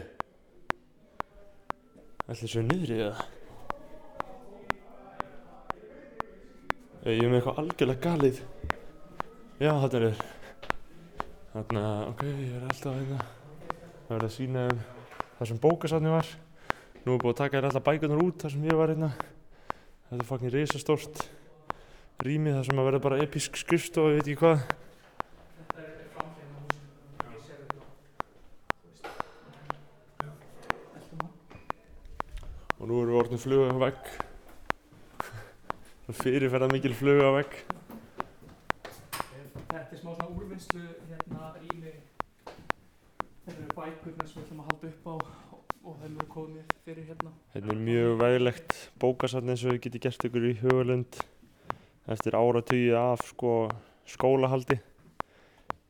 ætli svo niður í það Ég er með eitthvað algjörlega galið. Já, þetta er þér Þarna, ok, ég er alltaf hérna. Það verður að sína um það sem bókasafni var. Nú er búið að taka þér alltaf bækunar út þar sem ég var hérna. Þetta er fucking risastórt rými þar sem að verða bara episk skrifstofa, ég veit ekki hvað. Og nú erum við orðin fluga á vegg Fyrirferða mikil fluga á vegg Þetta er smá svona úrvinnslu hérna rými Þetta eru bækurnar sem við ætlum að halda upp á og, þeim eru komið fyrir hérna Þetta er mjög veglegt bókasafn eins og við getum gert ykkur í hugalund eftir áratugið af sko, skólahaldi.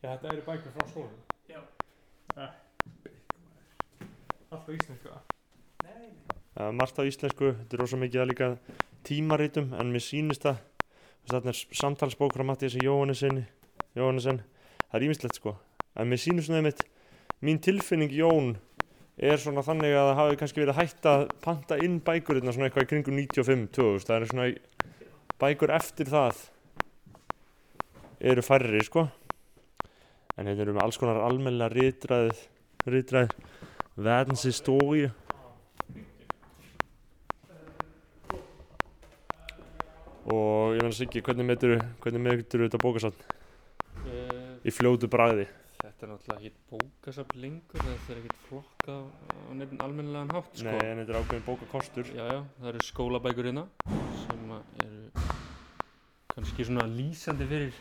Já, þetta eru bækur frá skólanum. Já. Eh, Allt á íslensku. Nei, Það er margt á íslensku, þetta er rosa mikið að líka tímaritum en mér sýnist það þarna er samtalsbók frá Mattiasi Jóhannesson það er ímislegt sko. En mér sýnist svona einmitt mín tilfinning Jón er svona þannig að það hafi kannski verið hægt að panta inn bækur hérna svona eitthvað í kringum 95-2000 það er svona bækur eftir það eru færri sko. En hérna erum við alls konar almennilega ritræð ritræð verdenshistorie og ég meina Siggi, hvernig hvernig metur þetta bókasafn? Uh, í fljótu bragði. þetta er náttúrulega ekkert bókasafn lengur, þetta er ekkert flokka á nefn almennilegan hátt, sko. Nei, en þetta er ákveðin bókakostur. Já, já, það eru skólabækur hérna sem eru kannski svona lýsandi fyrir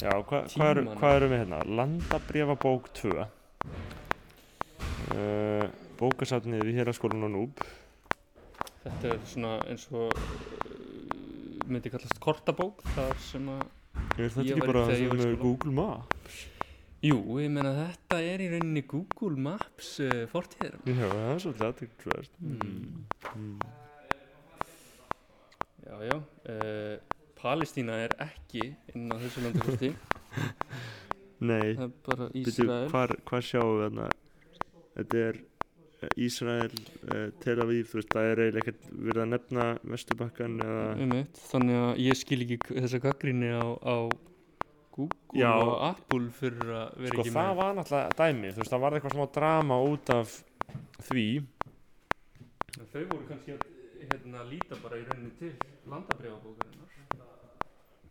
Já, hva, hvað, er, hvað erum við hérna? Landabrjafabók 2 uh, Bókasafnið við hér að skólan og núb. Þetta er svona eins og myndi kallast kortabók þar sem að Er þetta ekki bara ég sem er skóla. Google Maps? Jú, ég meina þetta er í rauninni Google Maps uh, fortíðir Já, það er svolítið aðtryggtvert Mm. mm. Já, já uh, Palestína er ekki inn á þessu landakorti Nei, Það er bara Ísrael hvað sjáum við þarna? Þetta er eh, Ísrael, uh, Tel Aviv, þú veist, það er eiginlega ekkert verið að nefna Vesturbakkan eða um Þannig að ég skil ekki þessa gaggrinni á, á Google Já. og Apple fyrir að vera Sko ekki það með. var náttúrulega dæmi, þú veist, það var eitthvað smá drama út af því. Þau voru kannski að hérna, líta bara í rauninni til landabrjáfabókarinnar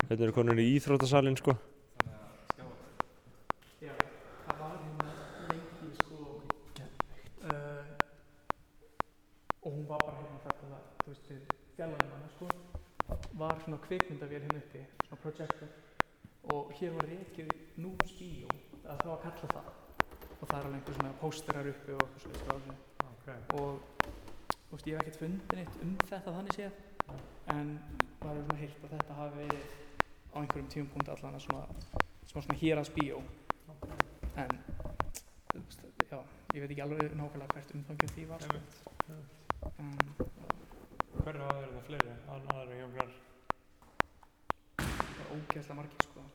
Þetta eru konur í íþróttasalinn, sko Já, það var hérna lengi sko uh, og hún var bara hérna þetta þú veist við fjallanum hana sko var svona kvikmyndavél hérna uppi svona projector. Og hér var reykið Noobs að það var kallað það. Og það er alveg einhver svona pósterar uppi og eitthvað svona stráðum Okay. og þú veist ég hef ekkert fundið neitt um þetta þannig séð en maður hefur svona heyrt að þetta hafi verið á einhverjum tímapunkti allan að svona smá svona héras bíó. En þú veist, já, ég veit ekki alveg nákvæmlega hvert umfangið því var sko. en, Hver hafa verið það fleiri? Ann aðra en Jón það var ógeðslega margir sko.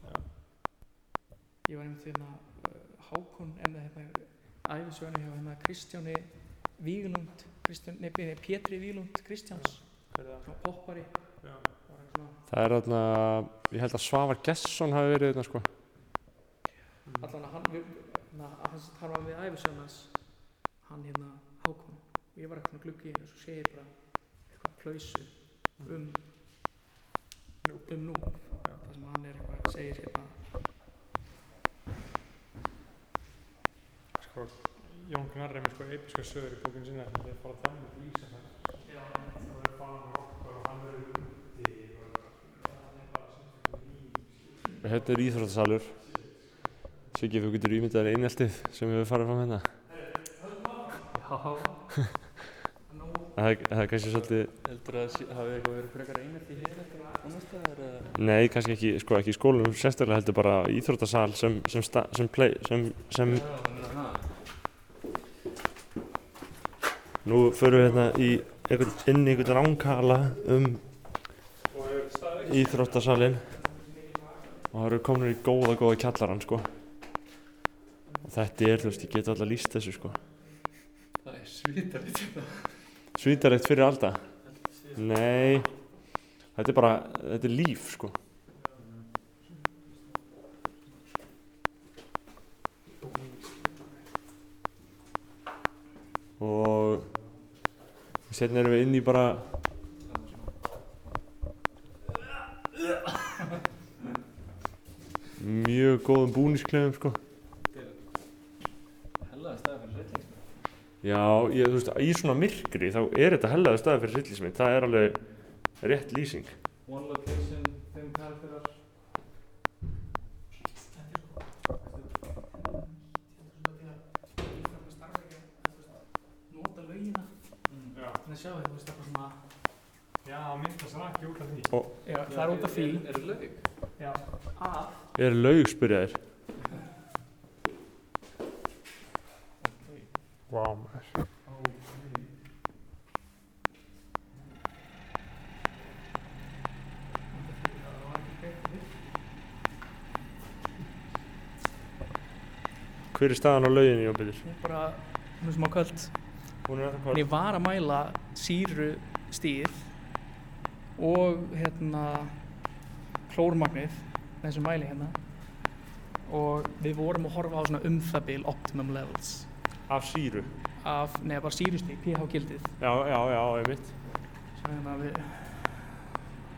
ég var einmitt hérna uh, Hákon en það hérna æfisögnu hjá hérna Kristjáni Víglund Kristján, nei, nei, Pétri Víglund Kristjáns. Svona poppari. Það er þarna, ég held að Svavar Gesson hafi verið þarna, sko. Allan að hann, við, na, hann, hann var við æfisögn hans hann hérna Hákon. Og ég var eitthvað gluggi og svo segir bara eitthvað klausu um um nú það sem hann er eitthvað segir hérna Sko, Jón Gnarr er með sko episka sögur í bókinu sinna sem þið fara þannig að lýsa það. já, Það verður farin okkur og hann verður úti það er bara. Þetta er íþróttasalur Siggi, þú getur ímyndað eineltið sem við farið fram hérna já Það er, kannski svolítið Heldur að það hafi eitthvað verið frekar einhelti hér eftir að annars staðar eða? Nei, kannski ekki, sko, ekki í skólum sérstaklega heldur bara íþróttasal sem, sem, sta, sem, play, sem, sem að Nú förum við hérna í einhvern, inn í einhvern ránkala um íþróttasalinn. Og það eru komin í góða, góða kjallarann, sko. Og þetta er, þú veist, ég get alltaf líst þessu, sko. Það er svítalegt Svítarætt fyrir alda? Nei. Þetta er bara, þetta er líf, sko. Og Sérna erum við inn í bara Mjög góðum búniskleðum, sko Hellaði staði fyrir reylling Já, ég, þú veist, í svona myrkri þá er þetta hellaði staði fyrir hryllismynd það er alveg rétt lýsing. One location, fimm karakterar. Þannig að sjá þetta, þú veist, eitthvað svona Já, myndast rakki út af því. já, það er út af því. Er laug? já, að? Er laug spyrja þér Vá, maður. Hver er staðan á lauginni, Jón Byrjur? hún bara, hún er smá köld Hún er en ég var að mæla síru stíð og hérna klórmagnið þessu mæli hérna og við vorum að horfa á svona um það bil optimum levels Af síru. Af, neða bara sírustíð, pH gildið Já, já, já, einmitt. Sem hérna við,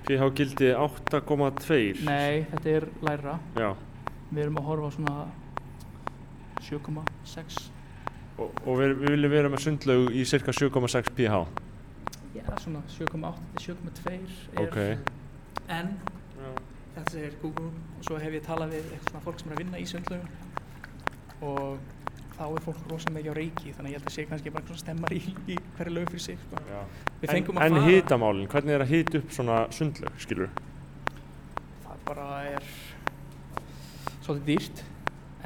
PH gildi 8,2 nei, þetta er læra Já, við erum að horfa svona 7,6 og, og við, við viljum vera með sundlaug í cirka 7,6 PH já, svona 7,8 til 7,2 er Ok. En Já. þetta segir Google. Og svo hef ég talað við eitthvað svona fólk sem er að vinna í sundlaugum. Og þá er fólk rosa mikið á reiki þannig að ég held að sé kannski bara svona stemmar í, í hverju laug fyrir sig sko. Já. við En, fengum að en fara hitamálin, hvernig er að hita upp svona sundlaug, skilur? það bara er svolítið dýrt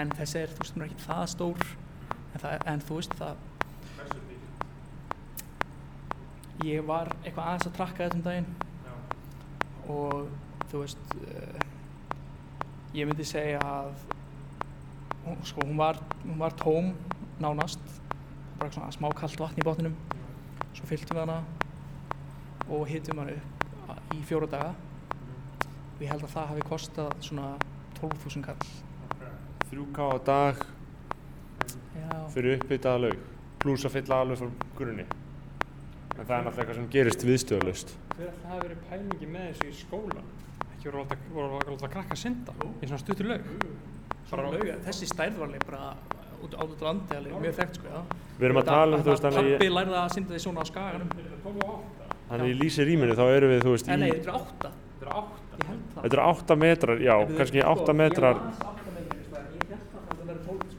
en þessi er þú veist hún er ekki það stór en, það, en þú veist það ég var eitthvað aðeins að trakka þessum daginn og þú veist uh, ég myndi segja að hún, sko, hún, var, hún var tóm nánast bara svona smá kalt vatn í botninum. Svo fylltum við hana og hittum hana upp í fjóra daga. Og ég held að það hafi kostað svona 12.000 kall. 3K á dag Já, fyrir uppbyttaða laug pluss að fylla alveg frá grunni. En það er náttúrulega eitthvað sem gerist viðstöðulaust. Hver alltaf hafi verið pælingi með þessu í skóla? Ekki voru að láta krakka synda í svona stuttur laug? Bara lauga, þessi stærð var alveg bara út á landi alveg mjög þekkt sko, já. við erum að tala um þú veist þannig Pappi að ég- lærði að synda því svona á skaganum. þannig að ég lýsi rýminu þá erum við þú veist En nei, í þetta er átta. Þetta er átta. Ég held það. þetta eru 8 metrar, já, kannski sko, 8 metrar Ég las átta metrar, sko, en ég held að það verður 12 sko.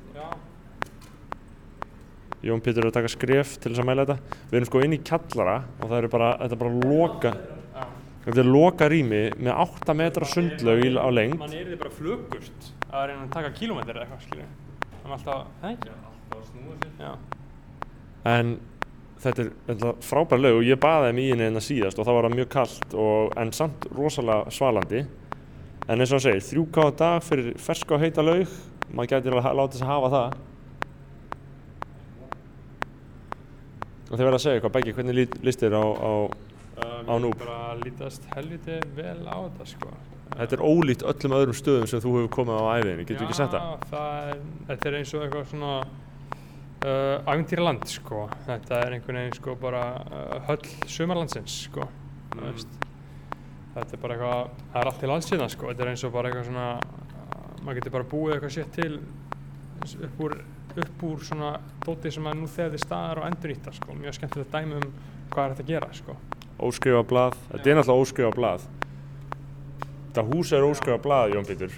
Jón Pétur er að taka skref til þess að mæla þetta við erum sko inn í kjallara og það eru bara, þetta er bara loka þetta er loka rými með 8 metra sundlaug í- á lengd Man er þið bara flugust að reyna að taka kílómetri eða eitthvað, skilju. Það er alltaf, það ekki? Alltaf að snúa sér. En þetta er, er frábær laug og ég baði þeim í henni en síðast og það var það mjög kallt og, en samt rosalega svalandi en eins og hann segir, 3K á dag fyrir ferska og heita laug maður gæti alveg að láta þess að hafa það og þið verða að segja eitthvað begge, hvernig líst þér á, á Uh, Á Núp. bara lítast helviti vel á þetta, sko. Þetta er ólíkt öllum öðrum stöðum sem þú hefur komið á æfiðinni, getur ekki sett það? Já, þetta er eins og eitthvað svona uh, ævintýraland, sko. Þetta er einhvern veginn, sko, bara uh, höll sumarlandsins, sko. Mm. Veist. Þetta er bara eitthvað, það er allt til alls síðan, sko. Þetta er eins og bara eitthvað svona, uh, maður getur bara búið eitthvað sétt til upp úr, upp úr svona dóti sem að nú þegar þið staðar og endur nýtta, sko. Mjög skemmtilegt dæmi um hvað er þetta að gera, sko. Óskrifa blað, þetta er náttúrulega óskrifa blað þetta hús er óskrifa blað, Jón Pétur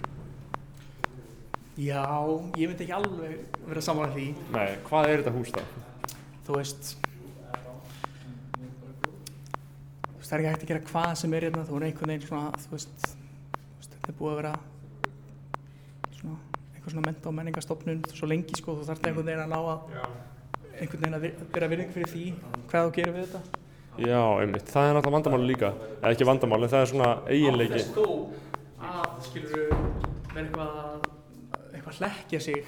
Já, ég myndi ekki alveg vera saman því. Nei, hvað er þetta hús þá? Þú veist, þú veist, það er ekki hægt að gera hvað sem er hérna, þú er einhvern veginn svona, þú veist, þetta er búið að vera svona, einhver svona menta og menningastofnun svo lengi, sko, þú þarf einhvern veginn að ná að Já. einhvern veginn að bera virðing fyrir því hvað þú gerir við þetta. Já, einmitt, það er náttúrulega vandamáli líka eða ekki vandamáli, það er svona eiginleiki Á þess þó að, skilur vera eitthvað að, eitthvað hlekkja sig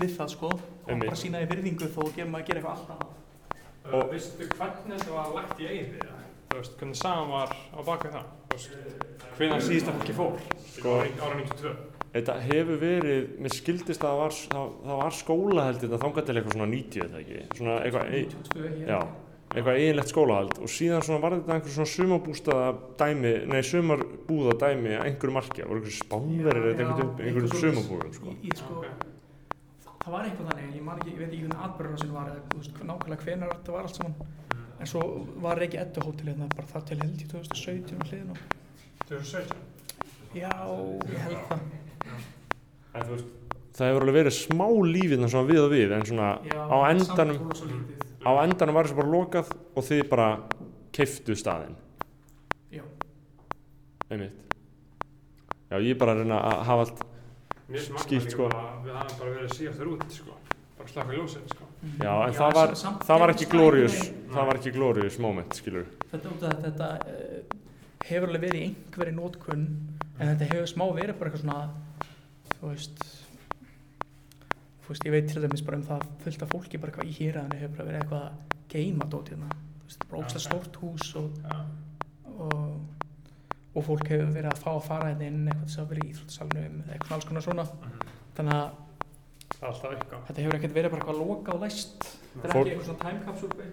við það, sko, og Einmitt. bara sína því virðingu þó gerir maður að gera eitthvað allt annað. Og veistu hvernig þetta var lagt í eigin við það? Þú veist, hvernig sagan var á baka það? Þú veist, hvernig síðasta fólki fór? Sko, ára 92. Þetta hefur verið, mér skildist að það var, það, það var skólahald þetta þangað til eitthvað svona 90 eða ekki svona eitthvað, ei, 92 hér. já, eitthvað eiginlegt skólahald. Og síðan svona var þetta einhver svona sumarbústaða dæmi, nei sumarbúða dæmi að einhverju marki, það voru einhverju spánverðir eða einhverju, sumarbúðum sko. Í, í, sko, það var eitthvað þannig, ég man ekki, ég veit ekki hvernig atbyrðarrásin var eða þú veist, nákvæmlega hvenar þetta var allt saman. En svo var ekki Eddu hótel hérna bara það til held í 2017 á. Hliðin og 2017. já, ég held það. En þú veist, það hefur alveg verið smá lífið svona við og við en svona já, á endanum. Á endanum var þessu bara lokað og þið bara keiftu staðinn já, einmitt já ég er bara að reyna að hafa allt Skýrt, sko. bara að við hafum bara verið síðastur út, sko. Bara slaka ljósið, sko. já en Já, það var, samt það var ekki veginn. það var ekki glorious moment skilur þetta, að þetta uh, hefur alveg verið í einhverju nótkunn en þetta hefur smá verið bara eitthvað svona þú veist þú veist, ég veit til dæmis bara um það fullt af fólki bara hvað í hýraðinu hefur verið eitthvað að geima dót hérna. Þú veist, bara ógstlega stórt hús og, og, og fólk hefur verið að fá að fara hérna inn eitthvað að vera í íþróttasalunum eða eitthvað alls konar svona. Þannig að Það er alltaf eitthvað. þetta hefur ekkert verið bara eitthvað lokað og læst. Þetta er ekki eitthvað svona time capsule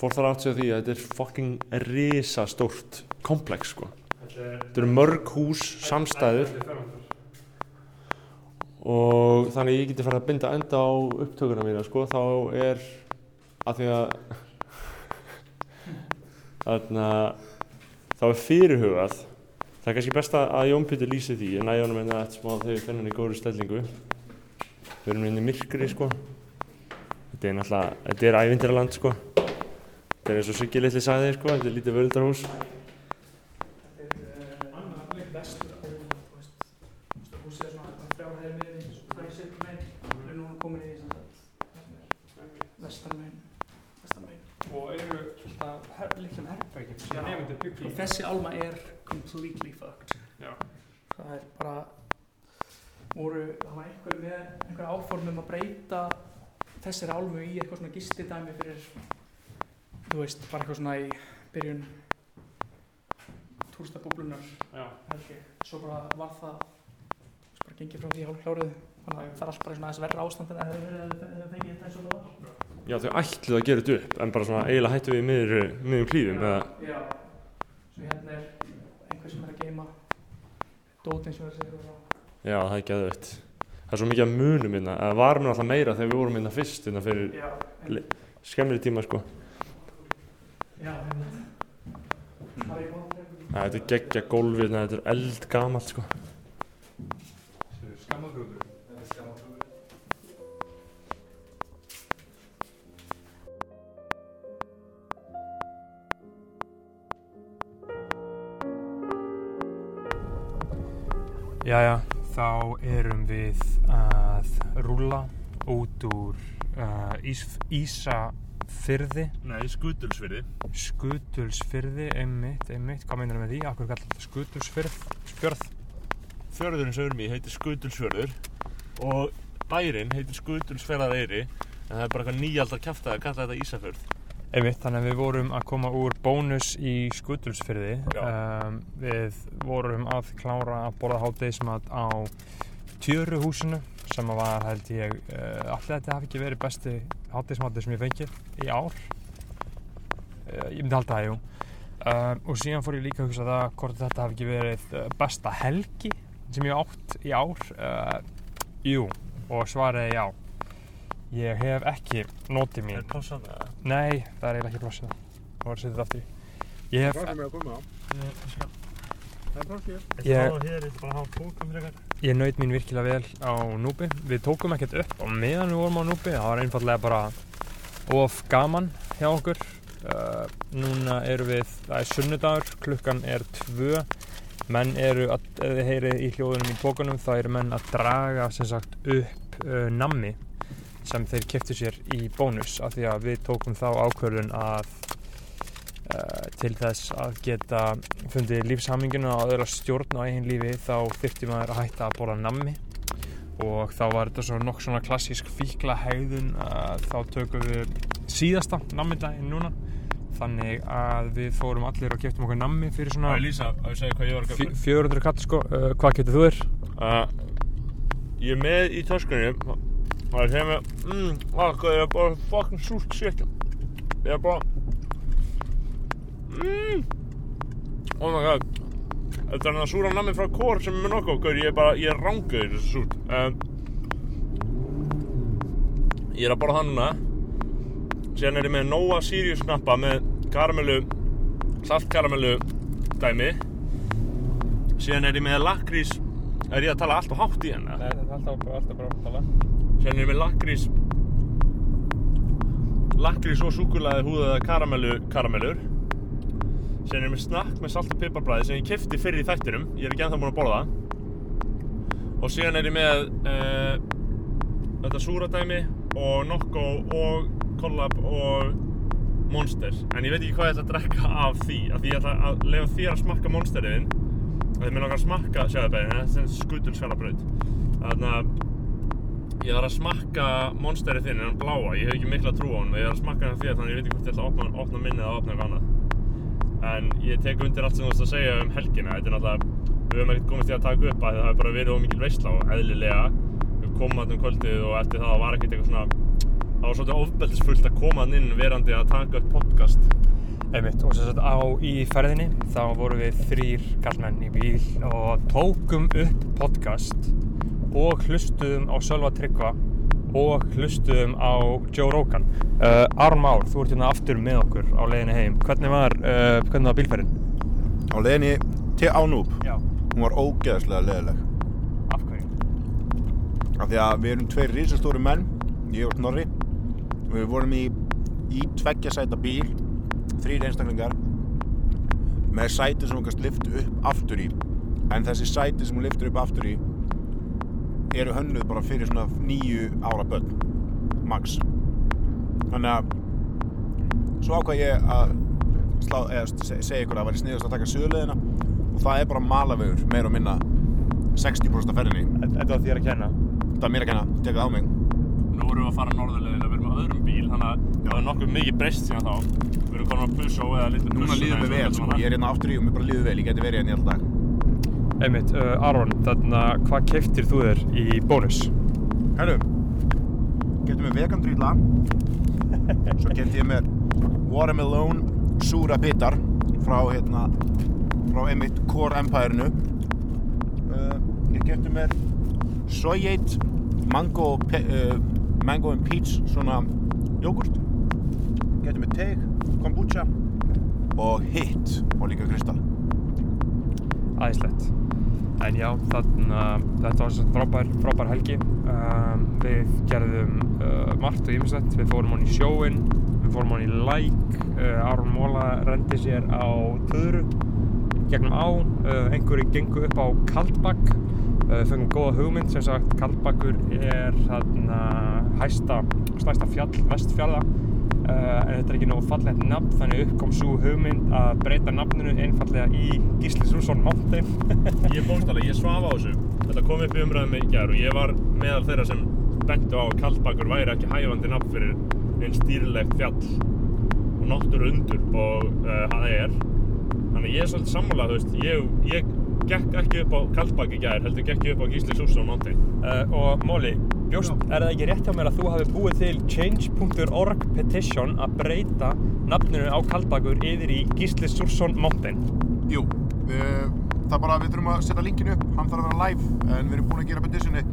fólk þarf á því að þetta er fucking risa stórt komplex sko. Þetta er... þetta eru mörg hús samstæður. Og þannig að ég geti farið að binda enda á upptökuna mína sko þá er að því að þarna þá er fyrirhugað. Það er kannski best að að Jón Pétur lýsi því. Ég næði honum einna eftir smá þegar finn hann í góðri stellingu. Við erum í myrkri sko. Þetta er náttúrulega, þetta er ævindirland sko. Þetta er eins og Siggi litli sagði sko þetta er lítið völdarhús annar leik vestur á þú veist, þú veist, húsið er svona þrjár hæðir miðinni, svo það er sér megin við erum núna komin í vestar megin vestar megin Og eru alltaf her, herrbækjum sem Já. nefndir byggja í. þessi alma er completely fucked Já. það er bara voru, það var einhver með einhver áform um að breyta þessari álmu í eitthvað svona gistidæmi fyrir þú veist, bara eitthvað svona í byrjun fúrsta búblunar Já. held ég. Svo bara var það svo bara gengið frá því hálf kláruð þannig að það er allt bara svona aðeins verra ástand en það hefur fengið þetta eins og það var. Já, þau ætluðu að gera þetta upp, en bara svona eiginlega hættu við miður, klíðum, eða, Já. Svo hérna er einhver sem er að geima dót eins og það segir og svo. já, það er geðveitt. Það er svo mikið að munum hérna, það var mér alltaf meira þegar við vorum hérna fyrst, hérna fyrir. Le- skemmri tíma, sko. Já, hérna. Það er góðum. Æ, þetta er geggja gólfið, hérna, þetta er eldgamalt, sko. Jæja, þá erum við að rúlla út úr uh, ís, Ísafyrði, Nei, skutulsfyrði. Skutulsfyrði, einmitt, einmitt, hvað meinar með því? Akkur kallar þetta Skutulsfyrð, spjörð? Fjörðurinn sem við erum í heitir Skutulsfjörður og bærin heitir Skutulsfjörðareyri, en það er bara eitthvað nýjaldar kæftað að kalla þetta Ísafjörð. Einmitt, þannig að við vorum að koma úr bónus í Skutulsfyrði. Um, við vorum að klára að borða hátegismat á Tjöruhúsinu sem var held ég, uh, allir þetta hafi ekki verið besti hátegismatið sem ég fengið í ár. Uh, ég myndi halda það, jú. Uh, og síðan fór ég líka að hugsa það hvort þetta hafi ekki verið uh, besta helgi sem ég átt í ár. Jú, og svaraði já. Ég hef ekki notið mín. pássan það? Nei, það er eiginlega ekki plássið það. Það var að setja þetta aftur í. Ég hef, Hvað er að koma á? Það er plássið. ég, hér, ég bara hafa tókum frekar. ég naut mín virkilega vel á núbi. Við tókum ekkert upp á meðan við vorum á núbi. Það var einfallega bara of gaman hjá okkur. Uh, núna erum við, það er sunnudagur, klukkan er tvö. Menn eru, að, ef þið heyrið í hljóðunum í bókunum, þá eru menn að draga sem sagt upp uh, nammi sem þeir keftu sér í bónus af því að við tókum þá ákvörðun að uh, til þess að geta fundið lífshaminguna og öðra stjórn á eigin lífi þá þyrfti maður að hætta að borða nammi og þá var þetta svona nokk svona klassísk fíkla hegðun að þá tökum við síðasta nammidaginn núna þannig að við fórum allir og keftum okkur nammi fyrir svona köpa. 400 kall sko, uh, hvað getur þú þér? Uh, ég er með í töskunni og það mér, mmm, hvað er það bara fucking súrt shit. Ég er bara, mmm, oh my god. Þetta er hann að súra nammi frá kór sem er með nokkuð okkur, ég er bara, ég er rángaður þessu súrt. Um, ég er að borða það núna. Síðan er ég með Nóa Sirius knappa með karamellu, saltkaramellu dæmi. Síðan er ég með lakrís, er ég að tala allt og hátt í henni? Nei, þetta er alltaf, alltaf bara að tala Síðan er með lakrís lakrís og súkulaði húðaða karamellu karamellur. Síðan er með snakk með salt og piparbræði sem ég kefti fyrir í þættinum. Ég er ekki ennþá búinn að borða það. Og síðan er ég með uh, þetta súradæmi og Nokko og Collab og Monster. En ég veit ekki hvað ég ætla að drekka af því af því ég ætla að lefa þér að smakka Monsterinn þegar mér langar að smakka sjáðu þetta er skutulsfjallabraut þannig að Ég þarf að smakka monsterið þinn, en hann bláa, ég hef ekki mikla trú á hann Ég þarf að smakka hann þér, þannig að ég veit ekki hvort ég ætla að opna, opna minnið eða opna eitthvað annað. En ég tek undir allt sem þú varst að segja um helgina. Þetta er náttúrulega, við höfum ekkert komist í að taka upp að það hefur bara verið ómikil veisla og eðlilega. Við komum að um kvöldið og eftir það var ekkert eitthvað svona Það var svolítið ofbeldisfullt að koma hann inn verandi að taka upp podcast. Einmitt, og sem sagt á í ferðinni þá vorum við þrýr kallmenn í bíl og tókum upp podcast og hlustuðum á Sölva Tryggva og hlustuðum á Joe Rogan. Uh, Aron Már, þú ert hérna aftur með okkur á leiðinni heim. Hvernig var, uh, hvernig var bílferðin? Á leiðinni til Ánúb, Já. hún var ógeðslega leðileg. Af hverju? Af því að við erum tveir risastóri menn, ég og Snorri. Við vorum í, í tveggja sæta bíl, þrýr einstaklingar, með sæti sem hún kannski lyftu upp aftur í. En þessi sæti sem hún lyftur upp aftur í eru hönnuð bara fyrir svona nýju ára börn, max. Þannig að svo ákvað ég að slá, eða, se- segja ykkur að það væri sniðast að taka söguleðina og það er bara malavegur, meir og minna 60% af ferðinni. Þetta var þér að kenna. Það er mér að kenna, teka það á mig. Nú erum við að fara norðurlegðina, við erum á öðrum bíl, þannig að það er nokkuð mikið breyst síðan þá. Við eru konar á Pussó eða litlu Núna Pussuna líður og vel, við sko. Ég er hérna aftur í og mér bara líður vel. Ég geti verið hérna í alltaf dag. Einmitt, uh, Aron, þarna, hvað keftir þú þér í bónus? Herru, getur mér vegan drýla. Svo geti ég mér watermelon súra bitar frá, hérna, frá einmitt Core Empire-inu. Uh, ég geti mér soyate mango, uh, mango and peach svona jógurt. Geti mér teig, kombucha og hitt og líka kristall. Æðislegt. En já, þarna, þetta var svona frábær, frábær helgi. Um, við gerðum uh, margt og ýmislegt. Við fórum hann í sjóinn, við fórum hann í læk. Uh, Aron Móla rendi sér á töðru gegnum á. Uh, einhverju gengu upp á Kaldbakk. Fengum góða hugmynd, sem sagt Kaldbakkur er þarna hæsta, stærsta fjall vestfjalla. Uh, en þetta er ekki nógu fallegt nafn, þannig upp kom svo hugmynd að breyta nafninu einfallega í Gísli Sússon Mountain. Ég bókstala, ég svaf á þessu. Þetta kom upp í umræðum í gær og ég var meðal þeirra sem bentu á að Kaldbakur væri ekki hæfandi nafn fyrir einn stýrilegt fjall og náttúru undur og uh, það er. Þannig ég er svolítið sammálað, þú veist, ég, ég gekk ekki upp á Kaldbak í gær, heldur gekk ég upp á Gísli Sússon Mountain. Uh, og Móli, bjóst, er það ekki rétt hjá mér að þú hafi búið til change.org petition að breyta nafninu á Kaldbakur yfir í Gísli Súrsson Mountain? Jú, við, það er bara, við þurfum að setja linkinu upp, hann þarf að vera live en við erum búin að gera petitioni.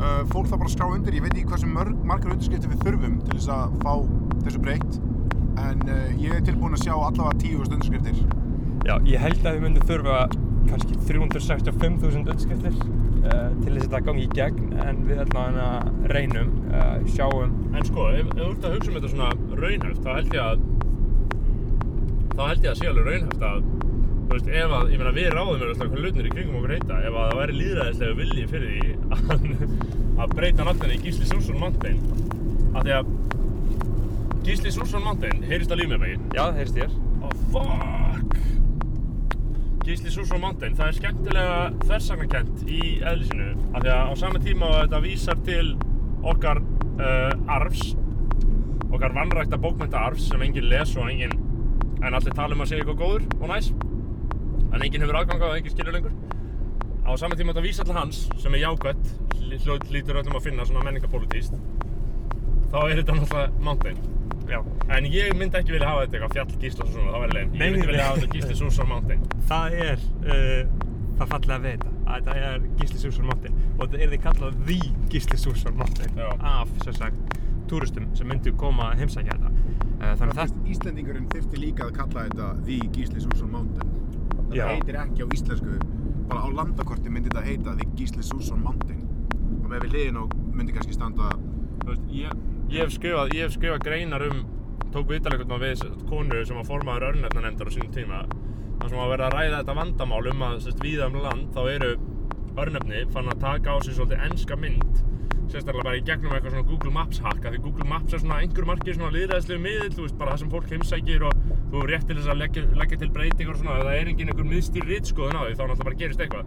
Uh, fólk þarf bara að skrá undir, ég veit ekki hversu mörg, margar undirskriftir við þurfum til þess að fá þessu breytt en uh, ég er tilbúin að sjá allavega 10.000 undirskriftir. Já, ég held að við myndum þurfa kannski 365.000 undirskriftir uh, til þess að þetta gangi í gegn en við allavega reynum, uh, sjáum. En sko, ef, ef þú ert að hugsa um þetta svona raunhæft, þá held ég að þá held ég að sé alveg raunhæft að þú veist, ef að, ég meina við ráðum eða hvað hlutnir í kringum okkur heita, ef að það væri líðræðislega vilji fyrir því að, að breyta nafninu í Gísli Súrsson Mountain af því að Gísli Súrsson Mountain, heyrist að líf með mig? Já, það heyrst þér. Oh fuck Gísli Sússon Mountain, það er skemmtilega þversagnakent í eðlisinu af því að á sama tíma að þetta vísar til okkar uh, arfs okkar vannrækta bókmænta arfs sem enginn les og enginn en allir tala um að segja eitthvað góður og næs en enginn hefur aðgang á það, enginn skilur lengur. Á sama tíma að þetta vísar til hans sem er jákvætt hljóð lítur öllum að finna svona menningapolítíst þá er þetta náttúrulega Mountain Já. En ég myndi ekki vilja hafa þetta eitthvað fjall Gísla Sússon, það væri. Nei, Ég myndi vilja hafa þetta Gísli Sússon Mountain. Það er uh, það fallega við þetta að þetta er Gísli Súrsson Mountain og þetta er því kallað The Gísli Súrsson Mountain Já. af, sem sagt, túristum sem myndu koma að heimsækja þetta uh, þannig að það Íslendingurinn þyrfti líka að kalla þetta The Gísli Sússon Mountain. Það Já. heitir ekki á íslensku, bara á landakorti myndi þetta heita The Gísli Sússon Mountain. Og með við hliðin og myndi kannski standa Þú veist, ég, ég hef skrifað, ég hef skrifað greinar um, tók viðtalegt við sem sagt, konu sem var formaður örnefnanefndar á sínum tíma. Það sem að vera að ræða þetta vandamál um að sérst, víða um land þá eru örnefni fann að taka á sig svolítið enska mynd sérstaklega bara í gegnum eitthvað svona Google Maps hack af því Google Maps er svona einhver margir svona liðræðislegu miðill, þú veist, bara það sem fólk heimsækir og þú hefur rétt til þess að leggja, leggja til breytingar og svona, ef það er engin einhver miðstýr ritskoðun á því, þá náttúrulega bara gerist eitthvað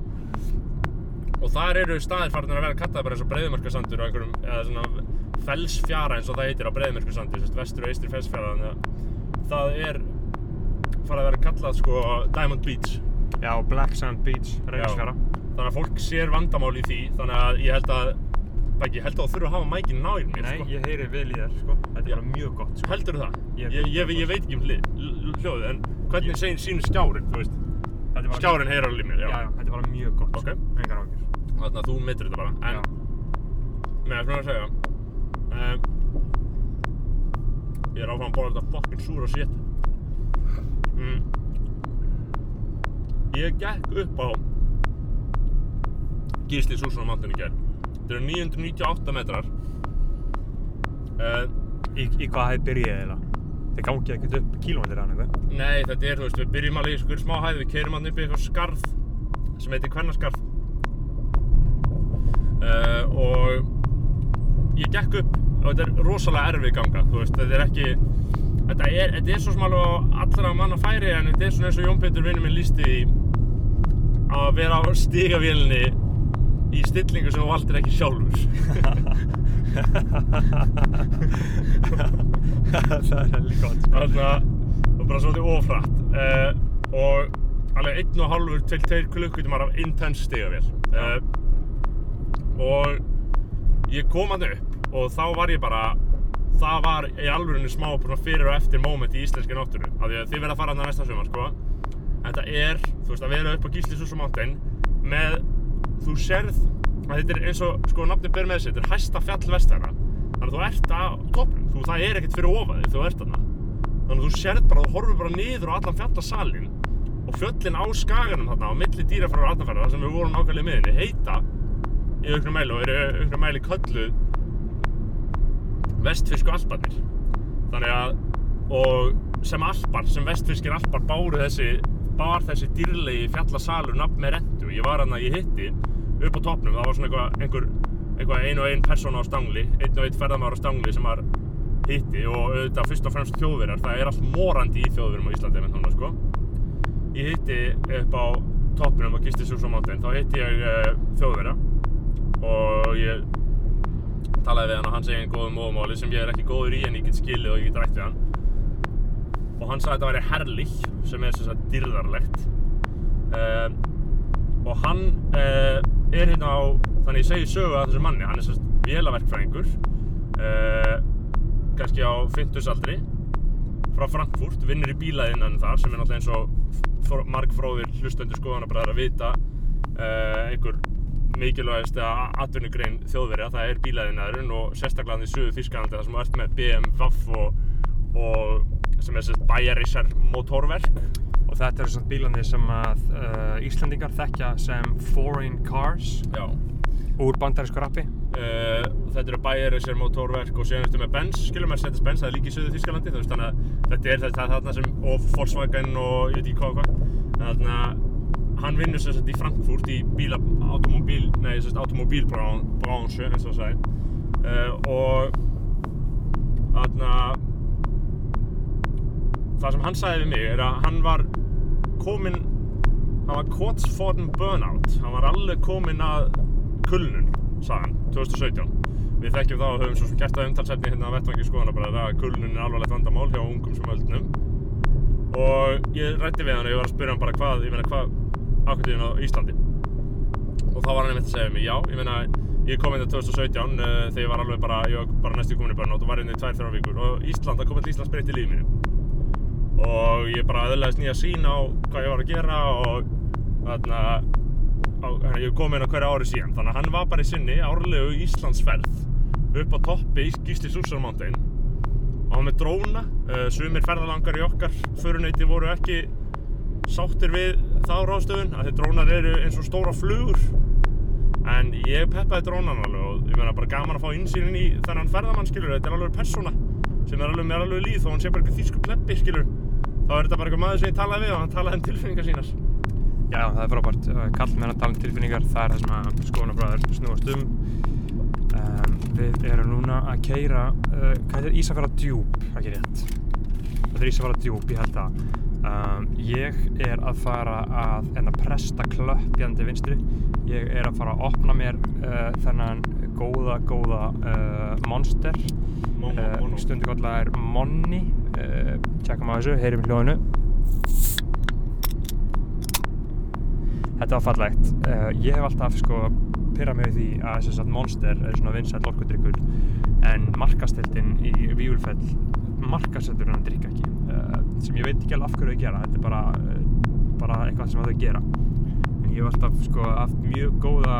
og þar eru staðir farin að vera kallaði bara eins og breiðumarkasandur og einhverjum, eða svona fellsfjara eins og það heitir á breiðumarkasandi, sérst, vestur og eistri fellsfjara, þannig að það er farið að vera kallað sko Diamond Beach. Já, Black Sand Beach, Reynisfjara þannig að fólk sér vandamál í því þannig að ég held að Bæki, ég held að þú þurfa að hafa mækinn nær mér Nei, sko. ég heyri vel í þér, sko. Þetta er bara mjög gott, sko. Heldur það? Ég- Ég, ég, ég, veit ekki um hljóðið, en hvernig segir sínur skjárin, þú veist? Er Skjárin heyrir alveg mér, já. Já, já, þetta er bara mjög gott, sko. Engar ágjur Þannig að þú metur þetta bara, en... Með að svona að segja, um, ég er áfram að borða þetta fucking súra shit. Mm. Ég gekk upp á Gísli Sússon Mountain í gerð. Þetta eru 998 metrar. Uh, Í, í hvað byrja ég eiginlega? Þið gangi ekkert upp kílómetri hann eitthvað Nei, þetta er, þú veist, við byrjum alveg í skur smá hæð, við keirum hann upp í eitthvað skarð sem heitir Kvennaskarð uh, og ég gekk upp og þetta er rosalega erfið ganga, þú veist, þetta er ekki þetta er, þetta er svo sem alveg á allra manna færi en þetta er svona eins og Jón Pétur vinnur minn lísti því að vera á stígavélinni í stillingu sem þú valdir ekki sjálfur. Það er heldur gott, Þannig að og bara svolítið ofrætt uh, og alveg einn og hálfur til tveir klukkutímar af intense stigavél uh, og ég kom hann upp og þá var ég bara það var í alvörunni smá fyrir og eftir moment í íslenski náttúru af því að þið verða að fara hann næsta sumar sko. Þetta er, þú veist, að vera upp á Gísli Súsum Mountain með, þú sérð að þetta er eins og, sko, nafnið ber með sér, þetta er hæsta fjall vestæra þannig að þú ert á toppnum, þú, það er ekkert fyrir ofa þig, þú ert þarna. Þannig að þú sérð bara, þú horfir bara niður á allan fjallasalinn og fjöllin á skaganum þarna á milli dýrafæra og arnarfæra sem við vorum ákveðlega miðinni, heita í auknum mæli og eru auknum mæli kölluð vestfirsku alparnir þannig að og sem alpar, sem vestfirskir alpar báru þessi bar þessi dýrlegi fjallasalur nafn með rentu. Ég var hann að ég hitti upp á toppnum. Það var svona eitthvað einhver, eitthvað ein og ein persóna á stangli einn og einn ferðamaður á stangli sem var hitti og auðvitað fyrst og fremst þjóðverjar. Það er allt morandi í þjóðverjum á Íslandi með þannig sko. Ég hitti upp á toppnum á Gisti Súsum Mountain þá hitti ég uh, þjóðverja og ég talaði við hann og hann segi einn góðum móðumáli sem ég er ekki góður í en ég get skilið og ég get rætt við hann. Og hann sagði að þetta væri herlich sem er sagt dyrðarlegt uh, og hann uh, er hérna á þannig ég segi sögu að þessu manni. Hann er sagt vélaverkfræðingur uh, kannski á 50 aldri frá Frankfurt, vinnur í bílaðinnan þar sem er náttúrulega eins og margfróðir hlustendur skoðanabræðar að vita einhver mikilvægast atvinnugrein þjóðverja, það er bílaðinnaðurinn og sérstaklega hann í söðu Þísklandi þar sem þú ert með BMW og, og sem er sérst bæjarísar motorverk og þetta eru svona bílarnir sem að uh, Íslandingar þekkja sem foreign cars Já. úr bandarísku rappi. Uh, þetta eru bæjarísar motorverk og síðan ertu með Benz, skilur Mercedes Benz, það er líka í söðu Þísklandi þannig að þetta er þetta þarna sem og Volkswagen og ég veit ekki hvað og hvað. Þannig að hann vinnur sem sagt í Frankfurt í bíla, automobíl, nei sem sagt automobílbransu eins og það sagði uh, og þarna það sem hann sagði við mig er að hann var kominn hann var kots for burnout. Hann var alveg kominn að kulnun sagði hann, 2017 við þekkjum það og höfum svo sem gert það umtalsefni hérna að vettvangi skoðanabræða að kulnun er alvarlegt vandamál hjá ungum sem öldnum og ég rætti við hann og ég var að spyrja hann bara hvað, ég meina hvað ákveðin á Íslandi. Og þá var hann einmitt að segja mig, já, ég meina ég kom inn í 2017 uh, þegar ég var alveg bara, ég var bara næstu komin í burnout og var inn í 2-3 vikur. Og Ísland, það kom til Íslands breytt í lífið mínu. Og ég bara aðlæðist nýja sín á hvað ég var að gera og þarna á, ég kom inn á hverja ári síðan. Þannig að hann var bara í sinni árlegu Íslandsferð upp á toppi í Gísli Súsar Mountain. Og hann með dróna uh, sumir ferðalangar í okkar föruneyti voru ekki sáttir við þá ráðstöfun að því drónar eru eins og stóra flugur en ég peppaði drónan alveg og ég meina bara gaman að fá insýnin í þennan ferðamann skilur þetta er alveg persóna sem er alveg mér alveg líð þó hann sé bara eitthvað þýsku pleppi skilur þá er þetta bara eitthvað maður sem ég talaði við og hann talaði um tilfinningar sínas Já, það er frábært. Kall með hann að tala um tilfinningar, það er það sem að skoðanabræður snúast um. um. Við erum núna að keira, uh, hvað er Ísafjara djúb, ekki rétt? Þetta er Ísafjara djúb, ég held það. Um, ég er að fara að enna presta klöppjandi vinstri. Ég er að fara að opna mér uh, þennan góða, góða uh, monster. Mono. Stundi gotlega er Monni. Tjekkum á þessu, heyrim hljóðinu. Þetta var fallegt. Uh, ég hef alltaf sko pyrrað mig því að þess að Monster er svona vinsæll orkudrykkur en markastildin í Víulfell markasettur hann að drikka ekki uh, sem ég veit ekki alveg af hverju þau gera. Þetta er bara, uh, bara eitthvað sem þau gera. En ég hef alltaf sko haft mjög góða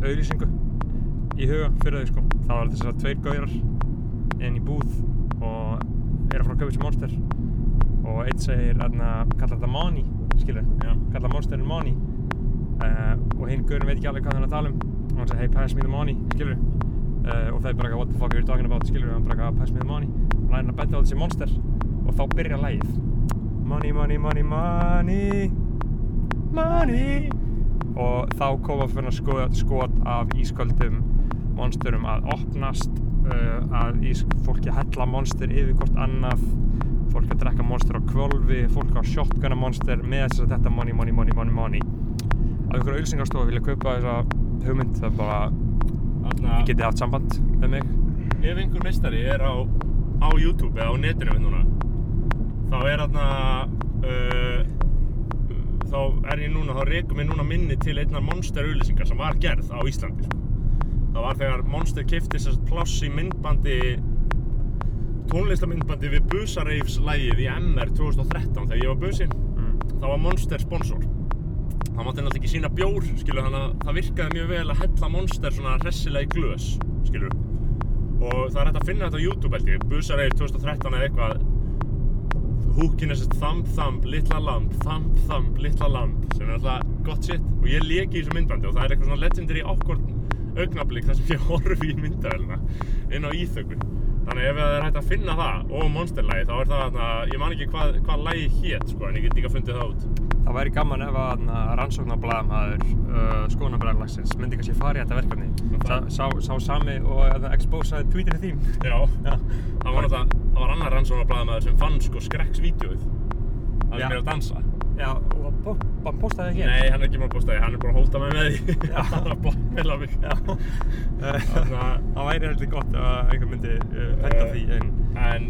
auðlýsingu í huga fyrir þau sko. Þá var þess að tveir gaurar inn í búð og er að fara að kaupa sér Monster. Og einn segir að kalla þetta Money skilur, Já. kalla Monsterin Money. Uh, og hinn gaurinn veit ekki alveg hvað hann er að tala um. Og hann segir hey pass me the money, skilur uh, og það er bara what the fuck are you talking about, skilur og hann bara pass me the money. Og hann er að benda á þessi Monster og þá byrja lægið money, money, money, money. Money. Og þá koma fyrir skot, skot af ísköldum monsterum að opnast uh, að ís, fólki að hella monster yfir hvort annað. Fólk að drekka monster á kvölvi fólk á shotgunna monster með þess að þetta money, money, money, money, money. Að einhverju auðsingarstofu vilja kaupa þessa hugmynd það er bara, ég geti haft samband með mig. Ef einhver meistari er á, á YouTube eða á netinu við núna þarna uh, þá er ég núna, þá rekum ég núna minni til einnar Monster auðlýsingar sem var gerð á Íslandi sko. það var þegar Monster kifti sérst pláss í myndbandi tónlistamyndbandi við Busareifs lægið í MR 2013 þegar ég var businn. Þá var Monster sponsor. Það mátti náttúrulega ekki sína bjór skilur þannig að það virkaði mjög vel að hella Monster svona hressilega í skilur og það er hægt að finna þetta á YouTube held ég. Busareif 2013 eða eitthvað húkin er sérst thumb thumb, litla lamb, thumb thumb, litla lamb sem er alltaf gott shit. Og ég leki í þessu myndbandi og það er eitthvað svona legendary awkward augnablík þar sem ég horfi í myndavélina inn á íþökun þannig ef það er hægt að finna það og monsterlægi þá er það þarna, ég man ekki hvað, hvað lægi hét sko en ég get líka fundið það út Það væri gaman ef að rannsóknarblæðamæður uh, skoðanabræðarlagsins myndi kannski fara í þetta verkefni. Sá, sá, sá sami og að expósaði tweetinu þím. Já, það var var annar rannsóknarblæðamæður sem fann sko skrekksvídeóið að Já. við erum að dansa Já, og hann postaði ekki. Nei, hann er ekki maður bústaði, hann er bara að hóta mig með því hann er að blackmaila mig Já. Að Það væri heldur gott að einhver myndi uh, henda því en en,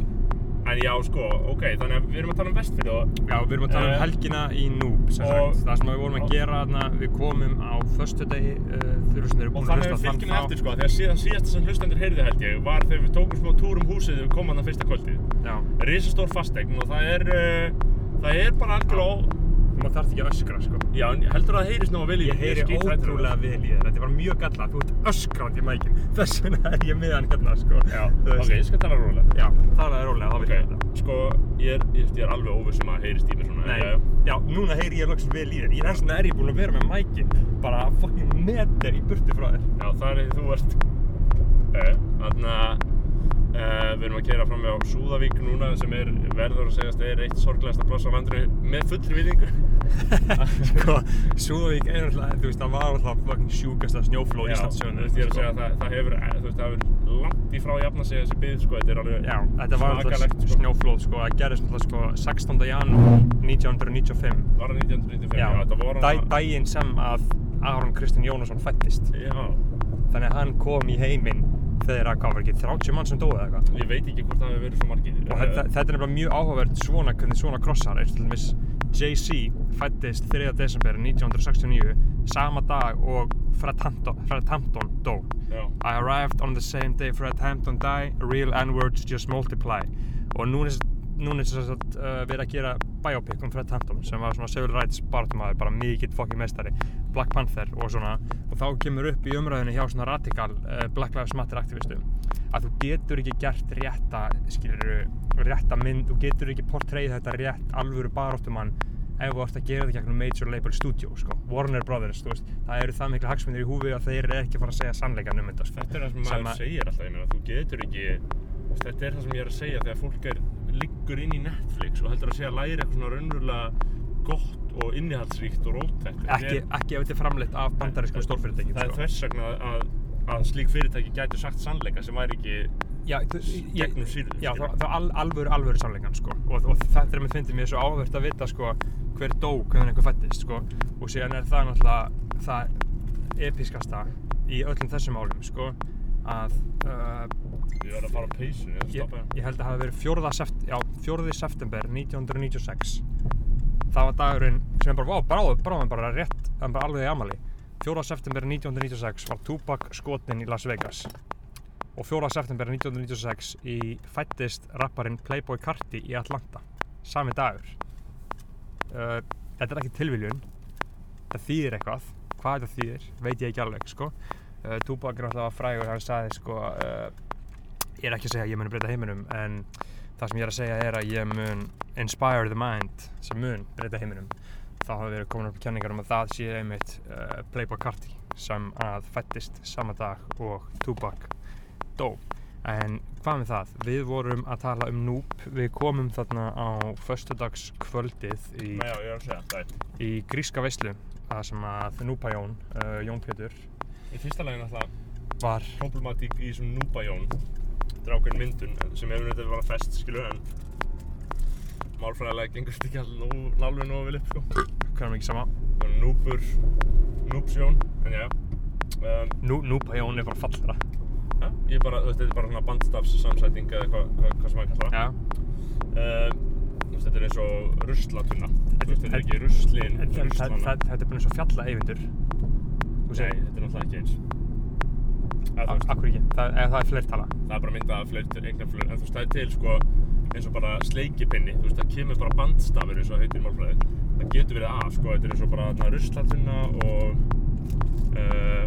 en já, sko, ok, þannig að við erum að tala um vestfyrir og Já, við erum að tala um Eh, helgina í Noob sem og- sagt. Það sem við vorum að gera þarna, við komum á föstudegi uh, þurfum sem eru Og búin að þannig hlusta að á fylgjum þann eftir sko, þegar síðan síðasta sem hlustendur heyrði held ég var þegar við tókum smá túr um húsið þegar við komum þarna fyrsta kvöldið. Já, Risastór fastegn og það er, uh, það er bara algjörlega, maður þarf ekki að öskra sko. já, en heldur að það heyrist ná vel í Ég þér? heyri skíthræddur um ótrúlega vel í þér, þetta er bara mjög gallað, þú ert öskrandi í mækinn, þess vegna er ég með hann hérna sko. Já, ok, ég skal tala rólega. Já, talaði rólega, þá Ok, virkar þetta. sko, ég er, ég, ég er alveg óviss um að það heyrist í mér svona. Nei, já, já. já, núna heyri ég loksins vel í þér, í þess vegna er ég búinn að vera með mækinn, bara fucking meter í burtu frá þér. Já, það er því þú ert Þannig uh, við erum að keyra fram á Súðavík núna sem er, verður að segjast, er eitt sorglegasta pláss á landinu með fullri viðingu sko, Súðavík er náttúrulega, þú veist, það var alltaf fucking sjúkasta snjóflóð í Já, þú veist, ég er að segja að það, það hefur, eh, þú veist, það hefur langt í frá að jafna sig þessi byggð, sko, þetta er alveg Já, þetta var svakalegt, alltaf sko. snjóflóð, sko, það gerðist alltaf, sko, 16. janúar 1995. Var það 1995, já, þetta voru Dæ, daginn sem að Aron Kristinn Jónasson fættist. Já, Þannig að hann kom í heiminn þegar að, hvað var ekki, 30 mann sem dói eða eitthvað. ég veit ekki hvort það hefur verið svo margir Og þetta, þetta er nefnilega mjög áhugavert svona, hvernig svona krossar, eins og til dæmis Jay-Z fættist 3. desember 1969, sama dag og Fred Hampton, Fred Hampton dó. Já, I arrived on the same day Fred Hampton died, real N-words just multiply. Og núna er þess að uh, verið að gera biopic um Fred Hampton sem var svona civil rights baráttumæður, bara mikill fokkin meistari, Black Panther og svona þá kemur upp í umræðinu hjá svona radikal uh, Black Lives Matter aktivistum að þú getur ekki gert rétta skilur rétta mynd, þú getur ekki portrayð þetta rétt alvöru baráttumann ef þú ert að gera þetta gegnum major label studio sko. Warner Brothers, veist, það eru það miklu hagsmunir í húfi að þeir eru ekki að fara að segja sannleikan um þetta sko. þetta er það sem Sem maður að- segir alltaf, meina, þú getur ekki, þetta er það sem ég er að segja þegar fólk er, liggur inn í Netflix og heldur að segja að læri eitthvað svona raunverulega gott og innihaldsríkt og róttækt. Ekki, er- ekki ef þetta er framleitt af bandarískum stórfyrirtækjum Það er sko. þess vegna að, að slík fyrirtæki gætu sagt sannleika sem væri ekki Já, gegnum sýrðu. Já, það, það al, alvöru, alvöru sannleikan, sko. Og, og þetta er með fyndið mér svo áhvert að vita, sko, hver dó, hvernig einhver fættist, sko. Og síðan er það náttúrulega það episkasta í öllum þessum málum, sko, að uh, Ég verð að fara á peysu, ég ég, stoppa ég held að það hafi verið 4. Sept, já, 4. september 1996. Það var dagurinn sem bara, vá, bráðum, bráðum bara rétt, er bara alveg í amali. 4. september 1996 var Tupac skotinn í Las Vegas. Og 4. september 1996 í fættist rapparinn Playboy Carti í Atlanta. Sami dagur. Uh, þetta er ekki tilviljun. Það þýðir eitthvað. Hvað þetta þýðir, veit ég ekki alveg, sko. Uh, Tupac er alltaf frægur, hann sagði, sko, uh, ég er ekki að segja að ég muni breyta heiminum en það sem ég er að segja er að ég mun inspire the mind sem mun breyta heiminum. Þá hafa verið komin upp kenningar um að það sé einmitt uh, Playboy Carti sem að fættist sama dag og Tupac dó. En hvað með það, við vorum að tala um Noob, við komum þarna á föstudagskvöldið í, í gríska veislu það sem að Núpa Jón, uh, Jón Pétur Í fyrsta lagi náttúrulega var problematík í þessum núbajón Þetta er ákveðin myndun sem hefur þetta verið að fest, skilur, en málfræðilega gengur þetta ekki alveg alveg nógu vel upp, sko. hvernig ekki sama Það er núbur, núbsjón, en já. Um, Nú, Núpa Jón er bara fallera ja, ég er bara, þetta er bara svona bandstafs samsæting eða hvað hva, hva sem maður kallar það. Já, Um, þetta er eins og ruslatunna þetta er ekki ruslin, ruslana þetta er bara eins og fjalla eyvindur. Nei, þetta er náttúrulega ekki eins akkur ekki, það, það er fleirtala. það er bara myndað af fleiri eignarflöð en þú veist, það er til sko eins og bara sleikipinni þú veist, það kemur bara bandstafur eins og það heitir í málfræði það getur verið af, sko, þetta er eins og bara þarna ruslatunna og uh,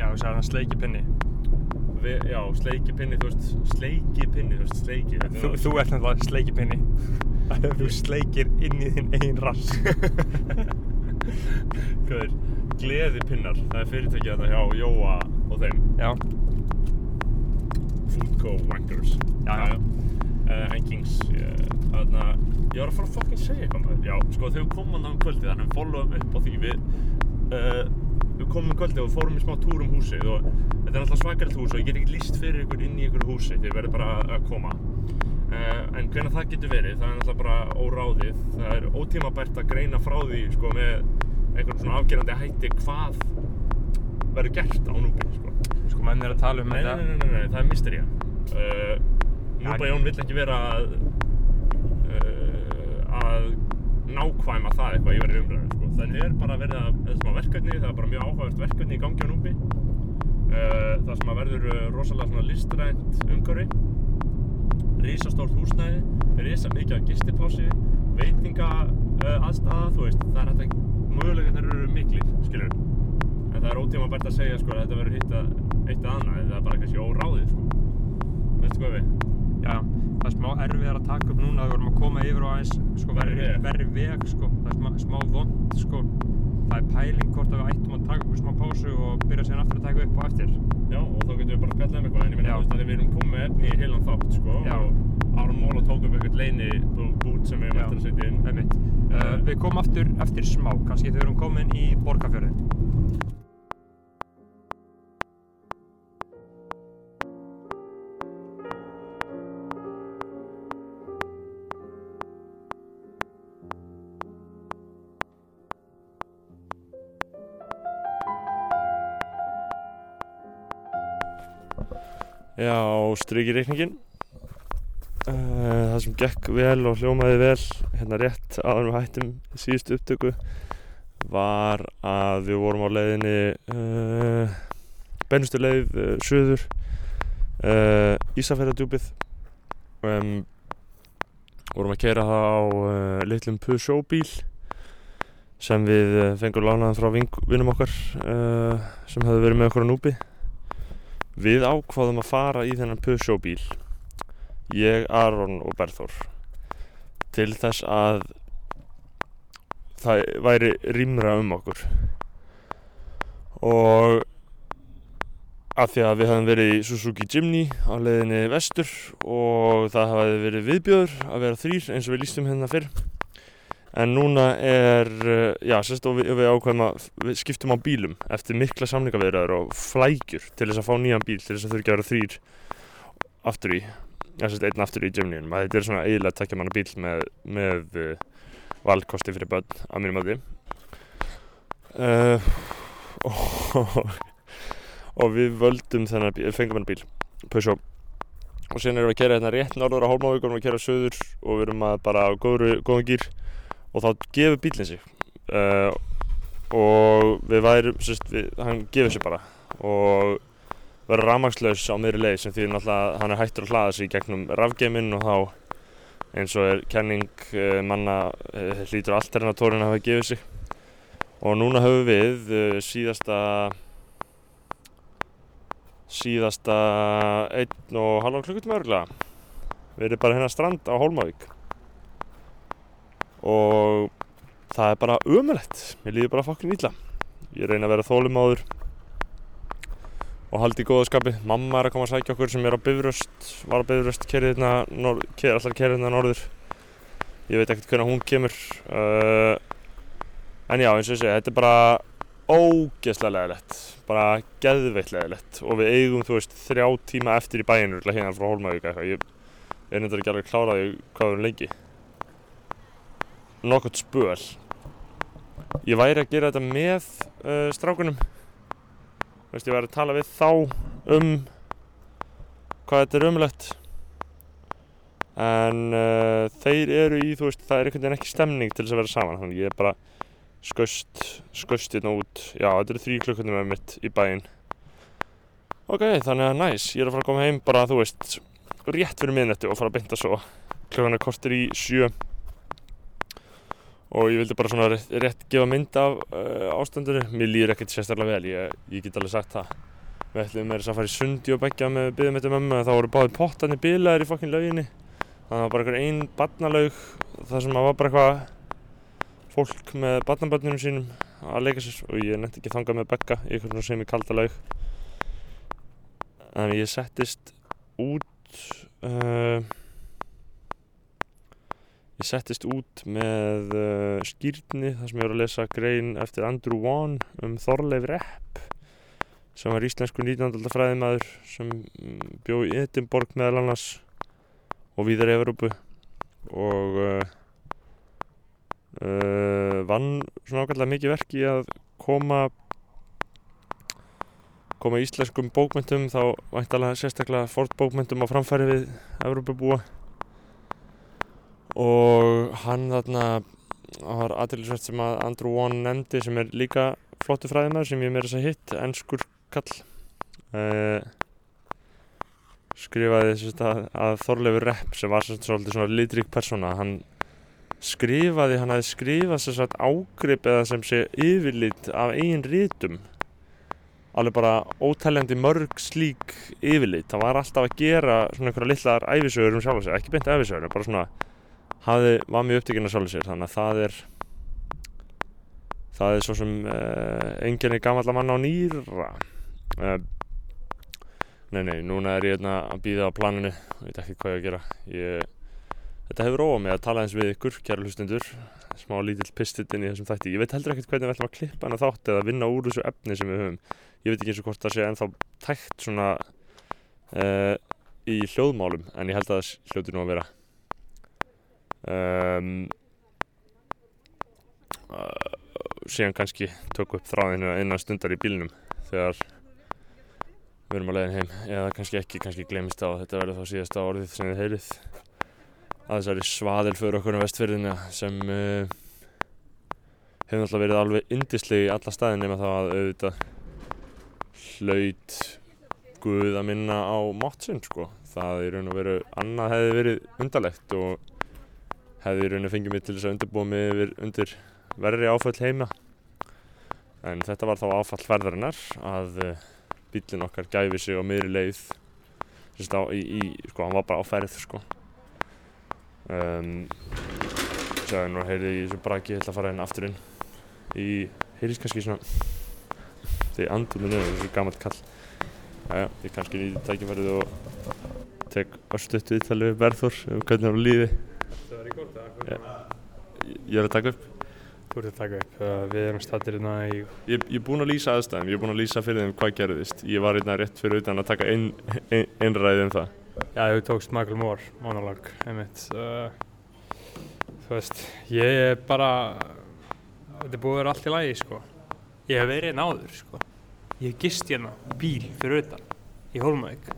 Já, þú segir hann sleiki pinni. við, já, sleikipinni, þú veist, sleikipinni, þú veist, sleiki er Þú, það- þú ert náttúrulega sleiki pinni. þú sleikir inn í þinn eigin rass. Hvað er, gleðipinnar, það er fyrirtækið þetta hjá Jóa þeim. Já, Food Co. Wankers. Já, já. En Kings Þannig að ég var að fara að fucking segja eitthvað maður Já, sko við komum á kvöldi þannig að við followum upp á því við uh, Við komum um kvöldi og fórum í smá túr um húsið og þetta er alltaf svakalegt hús og ég get ekki líst fyrir ykkur inn í ykkur húsi þið verður bara að koma. Uh, En hvenær það getur verið, það er alltaf bara óráðið. Það er ótímabært að greina frá því sko með einhvern svona afgerandi hætti hvað verður gert á núbi sko. sko menn er að tala um Nei, þetta. nei, nei, nei, nei, það er mystería. Uh, Núba Jón vill ekki vera að, uh, að nákvæma það eitthvað í verið umræðu, sko. Þannig er bara verið að, smá verkefni, það er bara mjög áhugavert verkefni í gangi á Núbi. Uh, það sem að verður uh, rosalega listrænt umhverfi, risastórt húsnæði, risa mikið af gistiplássi, veitinga aðstæða, þú veist, það er hægt að mögulegarnir eru miklir, skilur. En það er ótímabært að segja sko að þetta verður hitt að eitt að annað, það er bara kannski óráðið sko. Veistu hvað við? Já, það er smá erfiðar að taka upp núna, við vorum að koma yfir á aðeins sko, verri, Verri veg. sko. það er smá, smá vond, sko. það er pæling hvort að við ættum að taka upp smá pásu og byrja síðan aftur að taka upp á eftir. Já, og þá getum við bara spjallað um eitthvað, en ég veist að við erum komið efni í heilan þátt sko Já. og Aron Móla tók upp eitthvað leini bút sem við erum eftir að setja inn. Einmitt. Uh, við komum aftur eftir smá, kannski þegar við erum komin í Borgarfjörðin. Já, strykir reikningin. Uh, það sem gekk vel og hljómaði vel, hérna rétt en við hættum síðustu upptöku, var að við vorum á leiðinni uh, beinustu leið uh, suður, uh, Ísafjörðardjúpið. Um, vorum að kera það á litlum Peugeot bíl sem við fengum lánaðan frá vinum okkar sem hefði verið með okkur á núpi. Við ákvaðum að fara í þennan Peugeot bíl ég, Aron og Berþór til þess að það væri rýmra um okkur. Og af því að við hefðum verið í Suzuki Jimny á leiðinni vestur og það hafaði verið viðbjöður að vera þrýr eins og við lístum hérna fyrr en núna er uh, já, sérst og við, við ákveðum að við skiptum á bílum eftir mikla samningaviðraður og flækjur til þess að fá nýjan bíl til þess að þau ekki að vera þrýr aftur í já, sérst einn aftur í Jimnyin þetta er svona eiginlega tekja manna bíl með, með uh, valkosti fyrir börn að mínum að því uh, og, og við völdum þennan fengum þennan bíl Peugeot. Og síðan erum við að kera hérna rétt norður á Hólmavík og erum að kera söður og við erum að bara á góðum gýr og þá gefur bílinn sig. Uh, og við værum sérst, við, hann gefur sig bara. Og verður rafmagnslaus á miðri leið sem því náttúrulega hann er hættur að hlaða sig í gegnum rafgeiminn og þá eins og er kenning uh, manna uh, hlýtur alternatórin að hafa gefið sig. Og núna höfum við síðasta síðasta einn og halvan klukkutíma örgulega við erum bara hérna strand á Hólmavík og það er bara ömulegt mér líður bara fokkin illa. Ég reyna að vera þólimáður og haldi í góða skapi. Mamma er að koma að sækja okkur sem er á Bifröst var á Bifröst, kerið hérna allar kerið hérna norður. Ég veit ekkert hvernig hún kemur uh, en já eins og segi þetta er bara ógeðslega leðilegt bara geðveitt leðilegt. Og við eigum þú veist þrjá tíma eftir í bæinu hérna frá Hólmavík ég er nefndir ekki alveg kláraði hvað við erum lengi nokkurt spöl. Ég væri að gera þetta með uh, strákunum. Þú veist, ég væri að tala við þá um hvað þetta er umlegt en uh, þeir eru í, veist, það er einhvern veginn ekki stemning til þess að vera saman, þannig ég er bara skaust hérna út, já, þetta eru þrý klukkundum með mitt í bæinn. Ok, þannig að næs, ég er að fara að koma heim bara, þú veist, rétt fyrir miðnætti og fara að beinta svo. Klukkan er kortir í sjö og ég vildi bara svona rétt, rétt gefa mynd af uh, ástandinu. Mér líður ekkert sérstaklega vel, ég, ég get alveg sagt það. Við ætlum með þess að fara í sundi og begja með byggðum eftir mömmu en þá voru báði pottarnir bilaðir í fokkin lauginni. Þannig að það var bara einhver einn barnalaug þar sem að var bara eitthvað fólk með barnaböndunum sínum að leika sér og ég nefndi ekki þangað með begga í eitthvað sem ég kalda laug. Þannig ég settist út uh, ég settist út með uh, skýrni þar sem ég var að lesa grein eftir Andrew Wan um Þorleif Repp sem var íslensku 19. fræðimæður sem mm, bjó í Edinborg meðal annars og víðar í Evrópu og uh, uh, vann svona ákveðlega mikið verk í að koma koma íslenskum bókmyndum þá væntalega sérstaklega fort bókmyndum á framfæri við Evrópubúa og hann þarna var aðeinsvært sem að Andrew Wan nefndi sem er líka flottu fræðimæður sem ég meira þess að hitt, ennskur kall uh, skrifaði sérst, að, að Þorleifur Repp sem var svolítið svona litrík persóna hann skrifaði, hann hafi skrifað sérst, ágrip eða sem sé yfirlit af eigin rítum alveg bara ótæljandi mörg slík yfirlit. Það var alltaf að gera svona einhverja litlar æfisögur um sjálf og sig, ekki beint æfisögur bara svona, hafi, var mjög upptekinn af sjálf og sig þannig að það er það er svo sem enginni gamalla mann á nýra. Uh, nei nei, núna er ég hérna að býða á planinu. Ég veit ekki hvað ég að gera. Ég, þetta hefur róað mig að tala eins við ykkur kæra hlustundur, smá lítill pistill inn í þessum þætti, ég veit heldur ekkert hvernig við ætlum að klippa hana þátt eða vinna úr þessu efni sem við höfum. Ég veit ekki eins og hvort það sé ennþá tækt svona uh, í hljóðmálum en ég held að það hljóti nú að vera um, uh, síðan kannski tók upp þráðinu innan stundar í bílinum þegar við erum á leiðin heim. Eða kannski ekki, kannski glemist á að þetta verður þá síðasta orðið sem þið heyrið. Að þessari svaðil fyrir okkur á vestfyrðina sem uh, hefur náttúrulega verið alveg indisleg í alla staðin nema þá að auðvitað hlaut Guð að minna á mátsinn sko. Það í raun og veru annað hefði verið undarlegt og hefði í raun og fengið mig til þess að undirbúa mig yfir undir verri áföll heima. En þetta var þá áfall verðarinnar að uh, bílinn okkar gæfi sig á miðri leið. Á, í, í, sko, hann var bara á ferð sko. Um, sjáðu nú heyrði ég þessu braki ég ætla að fara hérna aftur inn í, heyrðis kannski svona. Þegar andur mér niður, þessu gammalt kall. Jæja, ég kannski nýtti tækifærið og tek örstuðt viðtalið við Berþór um hvernig Það er gótt eða? Ég, er að taka upp Þú ert að taka upp. Uh, við erum stattir hérna í... Ég, ég er búinn að lýsa aðstæðum, ég er búinn að lýsa fyrir þeim hvað gerðist. Ég var hérna rétt fyrir utan að taka ein, ein, einræði um það. Já, þú tókst Michael Moore, monolog, einmitt. Uh, þú veist, ég er bara... Þetta er búið að vera allt í lagi, sko. Ég hef verið hérna áður, sko. Ég hef gist hérna bíl fyrir utan, í Hólmavík,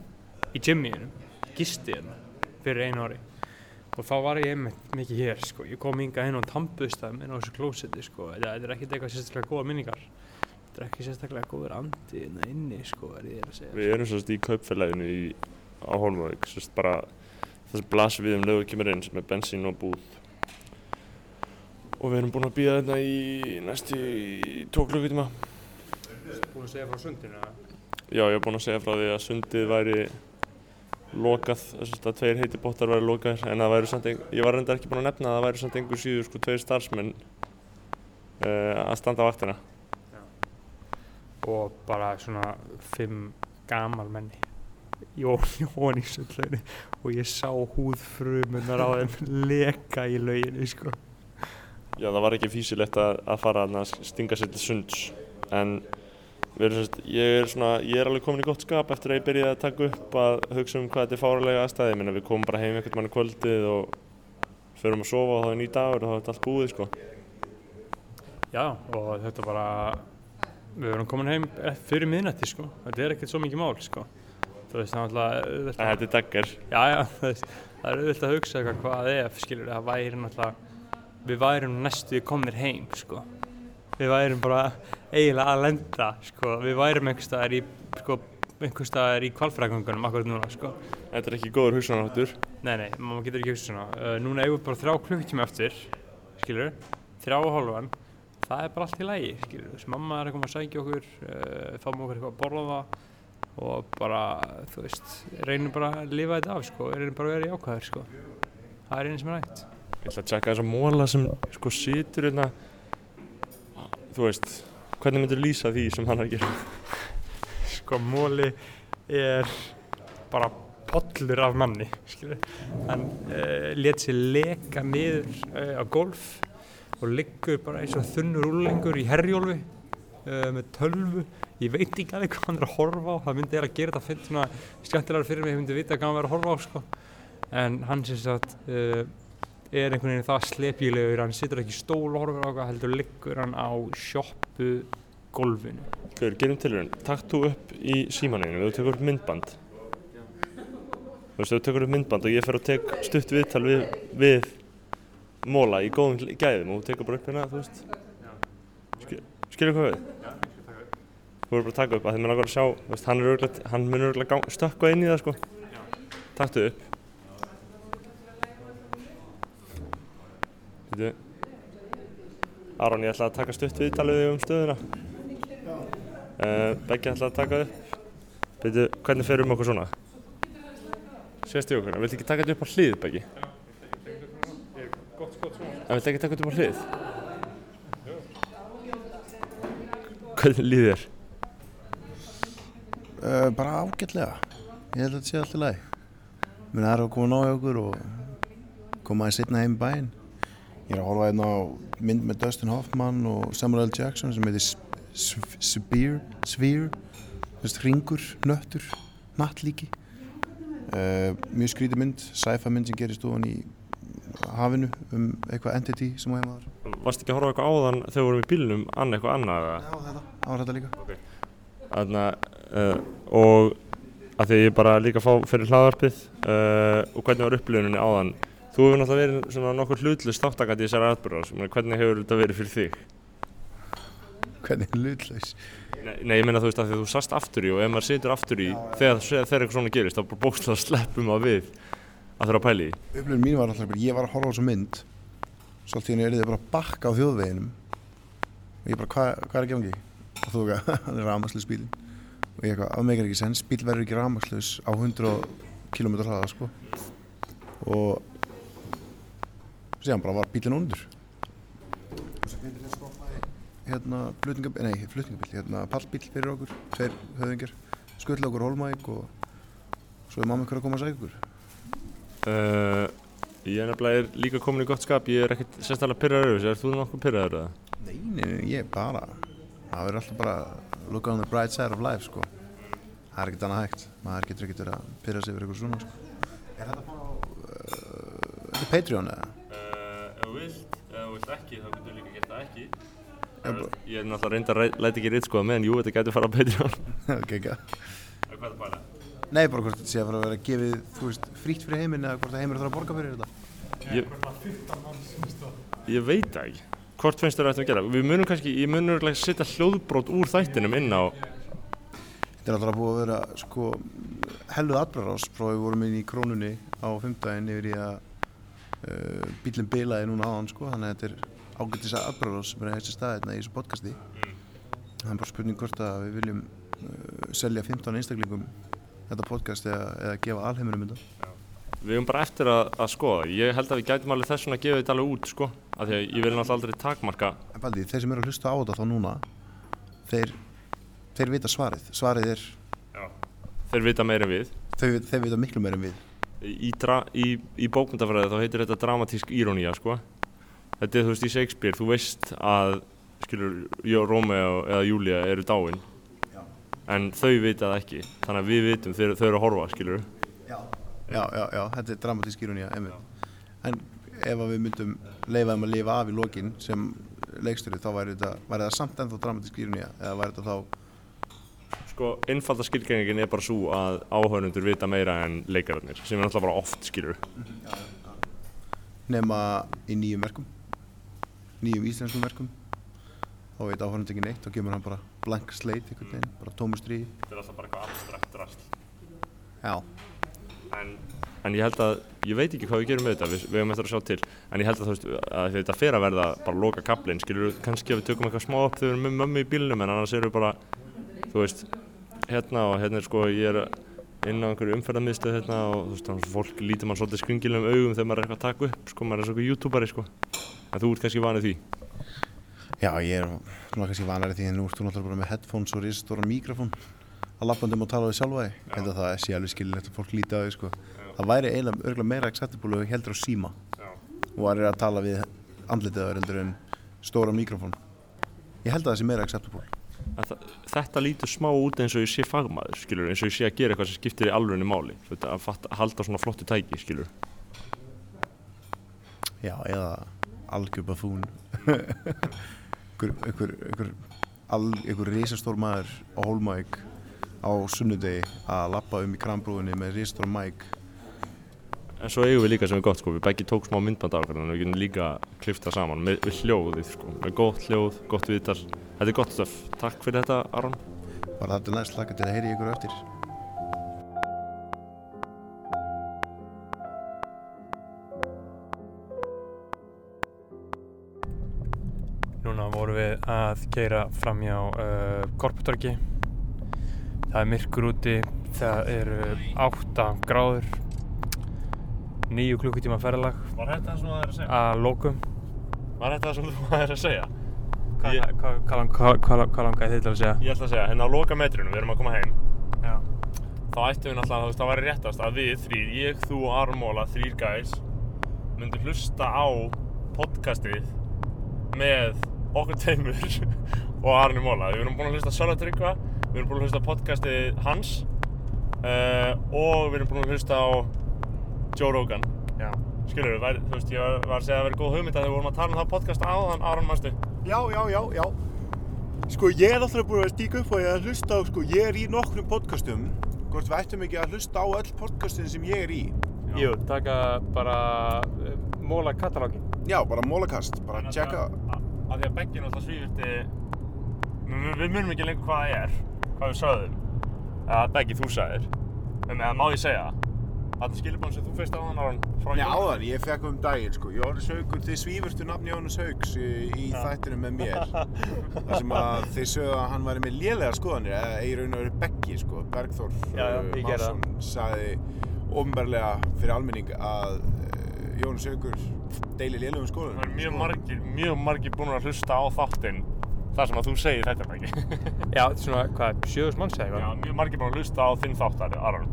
í gymmiðinum. Gisti hérna fyrir einu ári. Og þá var ég einmitt mikið hér, sko. Ég kom hinga inn á tampuðstæðum inn á þessu klósetti, sko. Þetta er ekkert eitthvað sérstaklega góða minningar. Þetta er ekki sérstaklega góður andi hérna inni, sko, er ég að segja. Við erum svolítið í kaupfélaginu í, á Hólmavík, svolítið bara það sem blasir við um lögur kemur inn sem er bensín og búð. Og við erum búin að býða þetta í næstu í tvo klukkutíma. Búin að segja frá sundinu? Já, ég er búin að segja frá því að sundið væri lokað, þess að tveir heiti bóttar væri lokaðir en það væri samt ég var reyndar ekki búin að nefna að það væri samt einhver síður sko tveir starfsmenn uh, að standa á vaktina. og bara svona fimm gamal menni í sundlauginu og ég sá húðfrumunar á þeim leka í lauginni sko. Já, það var ekki físilegt að, að fara að stinga sér til sunds en sérst, ég er svona, ég er alveg komin í gott skap eftir að ég byrjaði að taka upp að hugsa um hvað þetta er fáralega aðstæði, minna við komum bara heim einhvern mann kvöldið og förum að sofa og það er nýj dagur og það er allt búið sko. Já, og þetta bara við erum komin heim fyrir miðnætti sko. þetta er ekkert svo mikið mál sko. veist, það alltaf þetta er daggar. já, já, veist, það er auðvitað að hugsa eitthvað hvað ef, skilur, það væri náttúrulega, við værum næstu komnir heim, sko. Við værum bara eiginlega að lenda, sko. Við værum einhvers staðar í, sko, einhvers staðar í kvalfræðgöngunum akkurat núna, sko. Þetta er ekki góður hugsanáttur. Nei, nei, maður getur ekki hugsað svona. Uh, núna eigum við bara þrjá klukkutíma eftir, skilur, þrjá og hálfan. Það er bara allt í lægi, skilur. Þess mamma er að koma að sækja okkur, uh, fáum okkur eitthvað að borða og bara, þú veist, reynum bara að lifa þetta af, sko. Reynum bara að vera í ákvæður, sko. Það er einu sem er hægt. Ég ætla að tjekka þessa móla sem sko situr hérna. Þú veist, hvernig myndir lýsa því sem hann er að gera? Sko, móli er bara pollur af manni, skilur. Hann uh, let sér leka niður uh, á golf og liggur bara eins og þunnur úrlengur í herjólfi uh, með tölvu. Ég veit ekki alveg hvað hann er að horfa á, það myndi eiginlega gera þetta fyrir svona skemmtilegar fyrir mig, ég myndi vita hvað hann verður að horfa á, sko. En hann sagt uh, er einhvern veginn það slepjulegur, hann situr ekki í stól og horfir á hvað, heldur liggur hann á sjoppu golfinu. Gauður, gerum tilhörun. Takk þú upp í símaninu, þú tekur upp myndband. Þú veist, þú tekur upp myndband og ég fer og tek stutt viðtal við, við móla í góðum gæðum og þú tekur bara upp hérna, þú veist. Skil, skilur hvað við? Þú verður bara að taka upp að þið mun að sjá, þú veist, hann, er örugglega- hann mun örgulega stökkva inn í það, sko. Taktu upp. Þetta Aron, ég ætla að taka stutt viðtalið um stöðuna. Uh, Beggi ætla að taka upp. Veitu, hvernig fer um okkur svona? Sést í okkur, viltu ekki taka þetta upp á hlið, Beggi? Gott skot svona. En viltu ekki taka þetta upp á hlið? Hvernig líður þér? Uh, bara ágætlega. Ég held að þetta sé allt í lagi. Mér er að koma að nája okkur og koma aðeins setna heim í bæinn. Ég er að horfa hérna á mynd með Dustin Hoffman og Samuel L. Jackson sem heitir Sphere, Sphere, þú veist, hringur, nöttur, nattlíki. Uh, mjög skrítið mynd, sci-fi mynd sem gerist ofan í hafinu um eitthvað entity sem á heimaður. Varst ekki að horfa eitthvað áðan þegar við vorum í bílnum, annað eitthvað annað? Já, þetta. Var þetta líka. Þarna, uh, og að því ég bara líka að fá fyrir hlaðarpið uh, og hvernig var upplifuninni áðan þú hefur náttúrulega verið svona nokkur hlutlust þáttakandi í þessari atbyrðar hvernig hefur þetta verið fyrir þig? Hvernig er hlutlaus? Nei, nei, ég meina þú veist að því að þú sast aftur í og ef maður situr aftur í þegar, þegar eitthvað svona gerist þá bara bókstlega sleppum að við að þurfa að pæla í upplifun mín var alltaf ég var að horfa á þessu mynd svo allt í henni er bara að bakka á þjóðveginum og ég bara, hvað hva er að gefa ekki? og þú ekki, hann er rafmakslis bílinn og ég eitthvað, það meikar ekki sens, bíl verður ekki rafmakslis á 100 km hraða sko og síðan bara var bílinn undur hérna flutningabíl, nei flutningabíl hérna pallbíl fyrir okkur, tveir höfðingir skulli okkur hólmæk og svo er mamma ykkur að koma að segja ykkur Uh, ég er nefnilega er líka komin í gott skap, ég er ekkert sérstaklega pyrraður er þú nokkuð pyrraður eða? Nei, nei, nei, ég bara það verður alltaf bara look on the bright side of life sko. Það er ekkert annað hægt. Maður getur ekkert verið að pyrra sig yfir eitthvað svona sko. Er þetta bara á uh, Patreon eða? Ef þú vilt, ef þú vilt ekki þá getur líka gert það ekki. Ég er náttúrulega reynd að læta ekki ritt sko meðan jú, þetta getur fara á Patreon. Ok, ekki Hvað er það bara? Nei, bara hvort þetta sé að fara að vera gefið þú veist, frítt fyrir heiminn eða hvort að heiminn þarf að borga fyrir þetta. Ég, ég veit það ekki. Hvort finnst þér að þetta að gera? Við munum kannski, ég munum örugglega setja hljóðbrót úr þættinum inn á Þetta er alltaf búið að vera sko helluð atbrarás frá við vorum inn í krónunni á fimmdægin yfir í að uh, bílinn bilaði núna áðan sko þannig að þetta er ágættis að atbrarás sem er að þessi staðina í þessu podcasti. Það er bara spurning hvort að við viljum uh, selja 15 einstaklingum þetta podcast eða, eða gefa alheiminum þetta. Við höfum bara eftir að, að skoða Ég held að við gætum alveg þess að gefa þetta alveg út sko af Því að ég vil náttúrulega aldrei takmarka. En baldi, þeir sem eru að hlusta á þetta þá núna þeir, þeir vita svarið. Svarið er, Þeir vita meira en við. Þeir, þeir vita miklu meir en við Í, í, í bókmyndafræði þá heitir þetta dramatísk írónía sko. Þetta er þú veist í Shakespeare Þú veist að skilur, Rómeo eða Júlia eru dáin. En þau vita það ekki Þannig að við vitum þegar þau eru að horfa skilur. Já, já, já, þetta er dramatísk einmitt. En ef að við myndum leifa þeim að lifa af í lokin sem leikstöri, þá væri þetta, væri það samt ennþá dramatísk irónía, eða væri þetta þá sko, einfalda skilgengin er bara svo að áhörnundur vita meira en leikararnir sem er náttúrulega bara oft, skilur nema í nýjum verkum nýjum íslenskum verkum. Þá veit áhörnund ekki neitt og kemur hann bara blank slate einhvern veginn, bara tómu stríði Þetta er alltaf bara eitthvað abstrakt rast já, en, en ég held að, ég veit ekki hvað við gerum með þetta, við, við höfum eftir að sjá til. En ég held að veist, að þetta fer að verða bara loka kaplinn, skilur kannski að við tökum eitthvað smá upp þegar við erum með mömmu í bílnum en annars erum við bara, þú veist hérna og hérna er sko, ég er inn á einhverju umferðarmiðstöð hérna og þú veist, þannig að fólk lítur mann svolítið skringilegum augum þegar maður er eitthvað að taka upp, sko, maður er svona youtuberi, sko. En þú ert kannski vanið því? Já ég er svona kannski vanari því að nú ert þú náttúrulega bara með headphones og risastóra mikrofón að lappandum og tala við sjálfa þig. Að það sé alveg skililegt að fólk líti á þig sko. það væri eiginlega örgulega meira acceptable heldur á síma Já. og er að tala við andlitið á þér heldur en stóra mikrofón. Ég held að það sé meira acceptable. að þetta lítur smá út eins og ég sé fagmaður, skilur, eins og ég sé að gera eitthvað sem skiptir í alvegni máli, veit, að, fatta, að halda svona flottu tæki, skilur. já, eða algjör bafún einhver, risastór maður á Hólmæk á sunnudegi að lappa um í krambrúðinni með risastór mæk En svo eigum við líka sem er gott, sko, við beggi tók smá myndband af að við getum líka klifta saman með, við hljóðið, sko, með gott hljóð, gott viðtal. Þetta er gott stöf. Takk fyrir þetta, Aron. bara þetta er næst laka til að heyri ykkur eftir Núna vorum við að keira fram hjá uh, Korputorgi. Það er myrkur úti, það eru 8 gráður, 9 klukkutíma ferðalag Var þetta það sem þú æðir að segja? að lókum. Var þetta það sem þú æðir að segja? Hvað Ég- hva, hva, hva, langaði þið til að segja? Ég ætla að segja, hérna á loka metrunum, við erum að koma heim, Já. þá ættum við náttúrulega, þú veist, það væri réttast að við þrýr, ég, þú og Aron Móla, þrýr gæs, myndum hlusta á podcastið með okkur teimur og Arni Móla. Við erum búin að hlusta Tryggva, við erum búin að hlusta podcastið hans uh, og við erum búin að hlusta á Joe Rogan. Já. Skilur við, þú veist, ég var, var að segja að það væri góð hugmynd að við vorum að tala um það podcast áðan, Aron, manstu? Já, já, já, já. Sko, ég er náttúrulega búin að stíka upp og ég er að hlusta á, sko, ég er í nokkrum podcastum. Hvort við ættum ekki að hlusta á öll podcastin sem ég er í. Jú, taka bara uh, móla katalógin. já, bara mólakast, bara tjekka Af því að Beggi náttúrulega svífirti, við, við munum ekki lengur hvað það er, hvað við sögðum. Eða Beggi, þú sagðir. En eða má ég segja, þetta skilubón sem þú feist á hann Aron, frá Já, Jóni. áðan, ég fekk um daginn, sko. Jóhannes Haugur, þið svífurstu nafni Jóhannes Haugs í, í þættinu með mér. þar sem að þið sögðu að hann væri með lélega skoðanir, eða í raun og veru Beggi, sko. Bergþór Já, já, það. Másson sagði ofnbarlega fyrir almenning að uh, Jóhannes Haugur deili lélegum skoðunum. Það er mjög margir, mjög margir búin að hlusta á þáttinn þar sem að þú segir þetta Beggi. Já, þetta er svona, hvað, sjöðus manns eða Já, eitthvað? mjög margir búin að hlusta á þinn þáttar, Aron.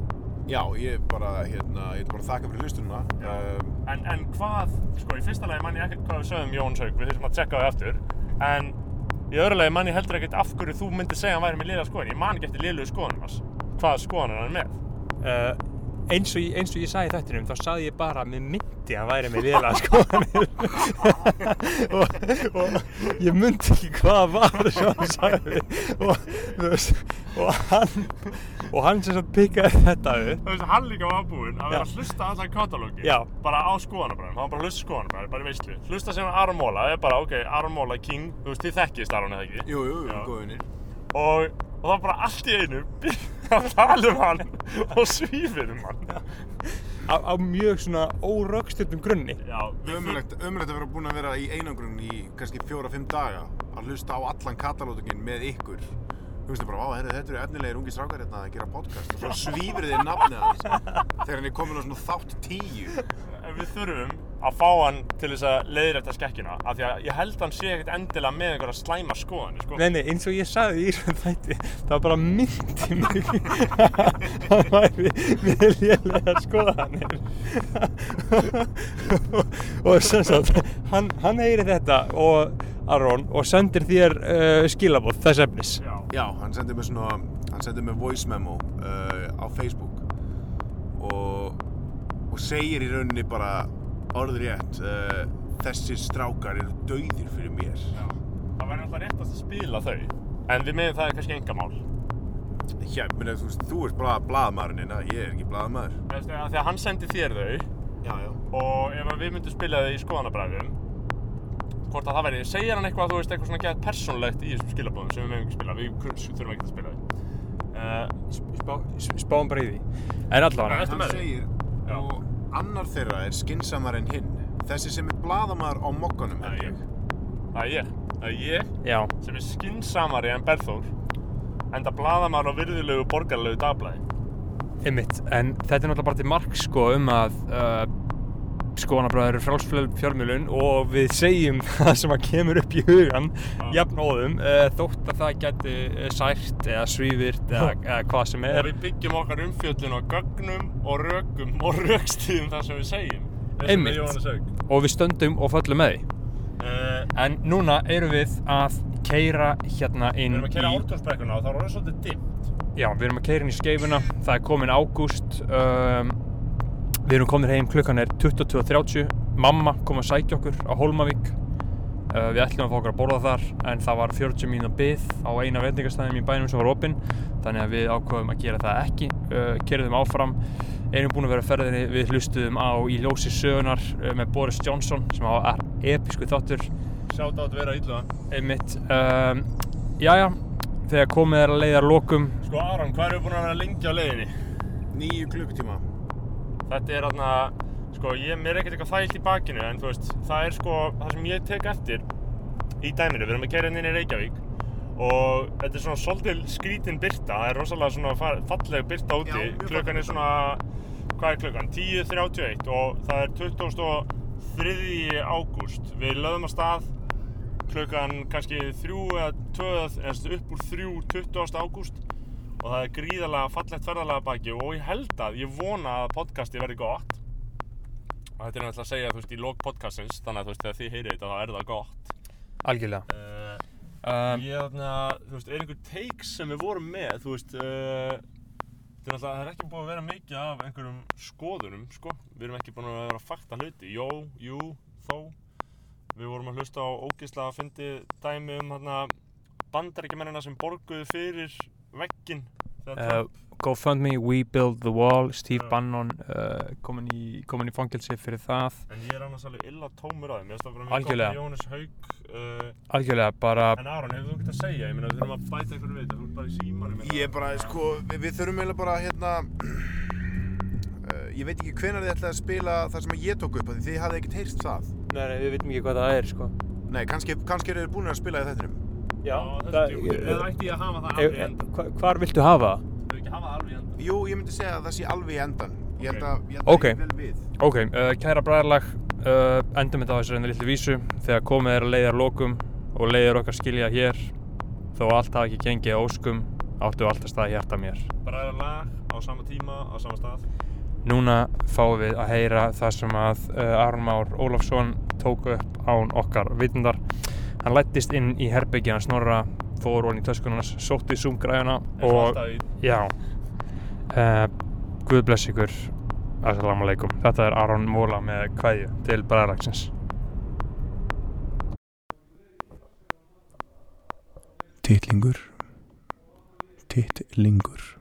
Já, ég bara, hérna, ég er bara þakka fyrir hlustununa. Um, En, en hvað, sko, í fyrsta lagi man ég ekkert hvað við sögðum Jóns Haug, við þurfum að tjekka það aftur. En í öðru lagi man ég heldur ekkert af hverju þú myndir segja að hann væri með liðlega skoðan. Ég man ekki eftir liðlegu skoðanum hans. Hvaða skoðan er hann með? Uh, eins, og, ég- eins og ég sagði þettinum, þá sagði ég bara að mér myndi að væri með liðlega skoðanir. og, og ég myndi ekki hvað það var sem hann sagði. Og, þú veist, og hann, og hann sem sagt pikkaði þetta upp. Þú veist, hann líka var búinn að vera að hlusta á allan katalógi. Já. Bara á skoðanabræðum. Hann var bara að hlusta skoðanabræðum, bara í veistlu. Hlusta sem Aron Móla, það er bara, ok, Aron Móla, King, þú veist, þið þekkist Aron eða ekki. jú, jú, Já. góðinir. Og, og það var bara allt í einu að tala um hann og svífið um hann. Á, á mjög svona órögstundum grunni. Já, Ömulegt, ömulegt að vera búin að vera í einangrun í kannski fjóra-fimm daga að hlusta á allan katalógin með ykkur. Þú veist bara, á, þetta eru efnilegir ungi strákar hérna að gera podcast og svo svífur þið nafnið hans þegar hann er komin á svona þátt tíu. En við þurfum að fá hann til þess að leiðrætta skekkjuna af því að ég held hann sé ekkert endilega með einhverja slæma skoðanir sko. Nei, nei, eins og ég sagði í þessum þætti, það var bara myndi mig að hann væri með lélega skoðanir. og sem sagt, hann, hann heyri þetta og Aron og sendir þér uh, skilabóð þess efnis. Já. Já, hann sendi mér svona, hann sendi mér voice memo uh, á Facebook og, og segir í rauninni bara orður rétt, uh, þessir strákar eru dauðir fyrir mér. Já. Það væri alltaf réttast að spila þau en við meðum það er kannski engamál Já, meni, þú veist, þú ert blað, blaðmaðurinn inna, ég er ekki því að hann sendi þér þau Já, já. og ef að við myndum spila þau í skoðanabræðum hvort að það væri, segir hann eitthvað, þú veist, eitthvað svona gett persónlegt í þessum skilabóðum sem við meðum ekki spila, við kurs- þurfum ekki að spila þau. Uh, Spá, spáum bara í því En allavega Hann segir, Já. og annar þeirra er skinsamar en hinn. Þessi sem er blaðamaður á mokkanum, Það er ég. Það er ég. Það er ég Já, sem er skinsamari en Berþór enda blaðamaður á virðulegu borgarlegu dagblæði. einmitt En þetta er náttúrulega bara til mark sko um að uh, skoðanabræður eru frálsfjörmjölun og við segjum það sem að kemur upp í hugan jafn óðum uh, þótt að það geti uh, sært eða svífirt eða, eða hvað sem Og er við byggjum okkar umfjöllun á gögnum og rökum og rökstíðum það sem við segjum. Og Jóhannes Haug. og við stöndum og föllum með Uh, En núna erum við að keira hérna við inn erum að kera í ártúrsbrekkuna og það er orðið svolítið dimmt. Já, við erum að keira inn í skeifuna Það er komin ágúst um, Við erum komin heim, klukkan er 22.30 Mamma kom að sækja okkur á Hólmavík. Uh, Við ætlum að fá okkur að borða þar En það var 40 mínúna byð á eina veitingastæðum í bænum sem var opinn. Þannig að við ákveðum að gera það ekki. Uh, Kerðum áfram. Erum búin að vera á ferðinni. Við hlustuðum á í ljósi sögunar uh, með Boris Johnson sem á episku þáttur. Sjátt á að vera illa. einmitt um, Jæja, þegar komið er að leiðar lokum Sko Aron, hvað við búin að vera lengi á leiðinni? Nýju klukkutíma. Þetta er þarna, sko, ég mér er ekkert eitthvað þægilt í bakinu en þú veist, það er sko, það sem ég tek eftir í dæminu, við erum að kæra inn í Reykjavík og þetta er svona svolítil skrítin byrta, það er rosalega svona fa- falleg byrta úti, Já, klukkan er svona, hvað er klukkan? 10.31 og það er 23. ágúst, við lögum að stað klukkan kannski 3 eða 2 eða upp úr 3, 20. ágúst og það er gríðarlega fallegt ferðalega baki og ég held að, ég vona að podcasti verði gott. Og þetta er náttúrulega að segja, þú veist, í lók podcastins þannig að þú veist, þegar þið heyrið þetta þá er það gott. Algjörlega. Uh, um, Ég þarna, þú veist, er einhver takes sem við vorum með, þú veist uh, þetta er náttúrulega, það er ekki búin að vera mikið af einhverjum skoðunum, sko. Við erum ekki búin að vera að fakta hluti, jó, jú, þó. Við vorum að hlusta á ógeðslega að fyndi dæmi um hérna bandaríkjamennina sem borguðu fyrir vegginn þegar uh, GoFundMe, We Build the Wall Steve Já. Bannon uh, komin í, komin í fangilsi fyrir það En ég er annars alveg illa tómur að það Algjörlega. Haug uh, Algjörlega, bara En Aron, hefur þú ekkert að segja? Ég meina, við þurfum að bæta einhverju við þetta, þú ert bara í símanum hérna. Ég er bara, sko, við, við þurfum eiginlega bara, hérna, uh, ég veit ekki hvenar þið ætlaði að spila það sem ég tók upp, af því þið hafði ekkert heyrst það. Nei, nei, við veitum ekki hvað það er, sko Nei, kannski, kannski eru þið búin að spila í þettinum. Já, er djúpt. Eða ætti ég að hafa það alveg í endan? hva, Hvar viltu hafa það? Þau ekki hafa það alveg í endan? Jú, ég myndi segja að það sé alveg í endan. Ég held að, ég held að Ok. ég vel við. Ok, uh, kæra bræðarlag uh, endum þetta á þessu reynda litlu vísu þegar komið er að leiðar lokum og leiðar okkar skilja hér þó allt hafi ekki gengið að óskum áttu alltaf stað hjarta mér Bara lag á sama tíma, á sama stað. Núna fáum við að heyra það sem að uh, Aron Már Ólafsson tók upp án okkar vitundar. Hann lættist inn í herbyggina snorra, fór hann í töskunarnas, sótti Zoom-græðuna Eins og í já, uh, Guð bless ykkur, assalamu alaikum. Þetta er Aron Móla með kveðju til bræðarlagsins. Tittlingur. Tittlingur.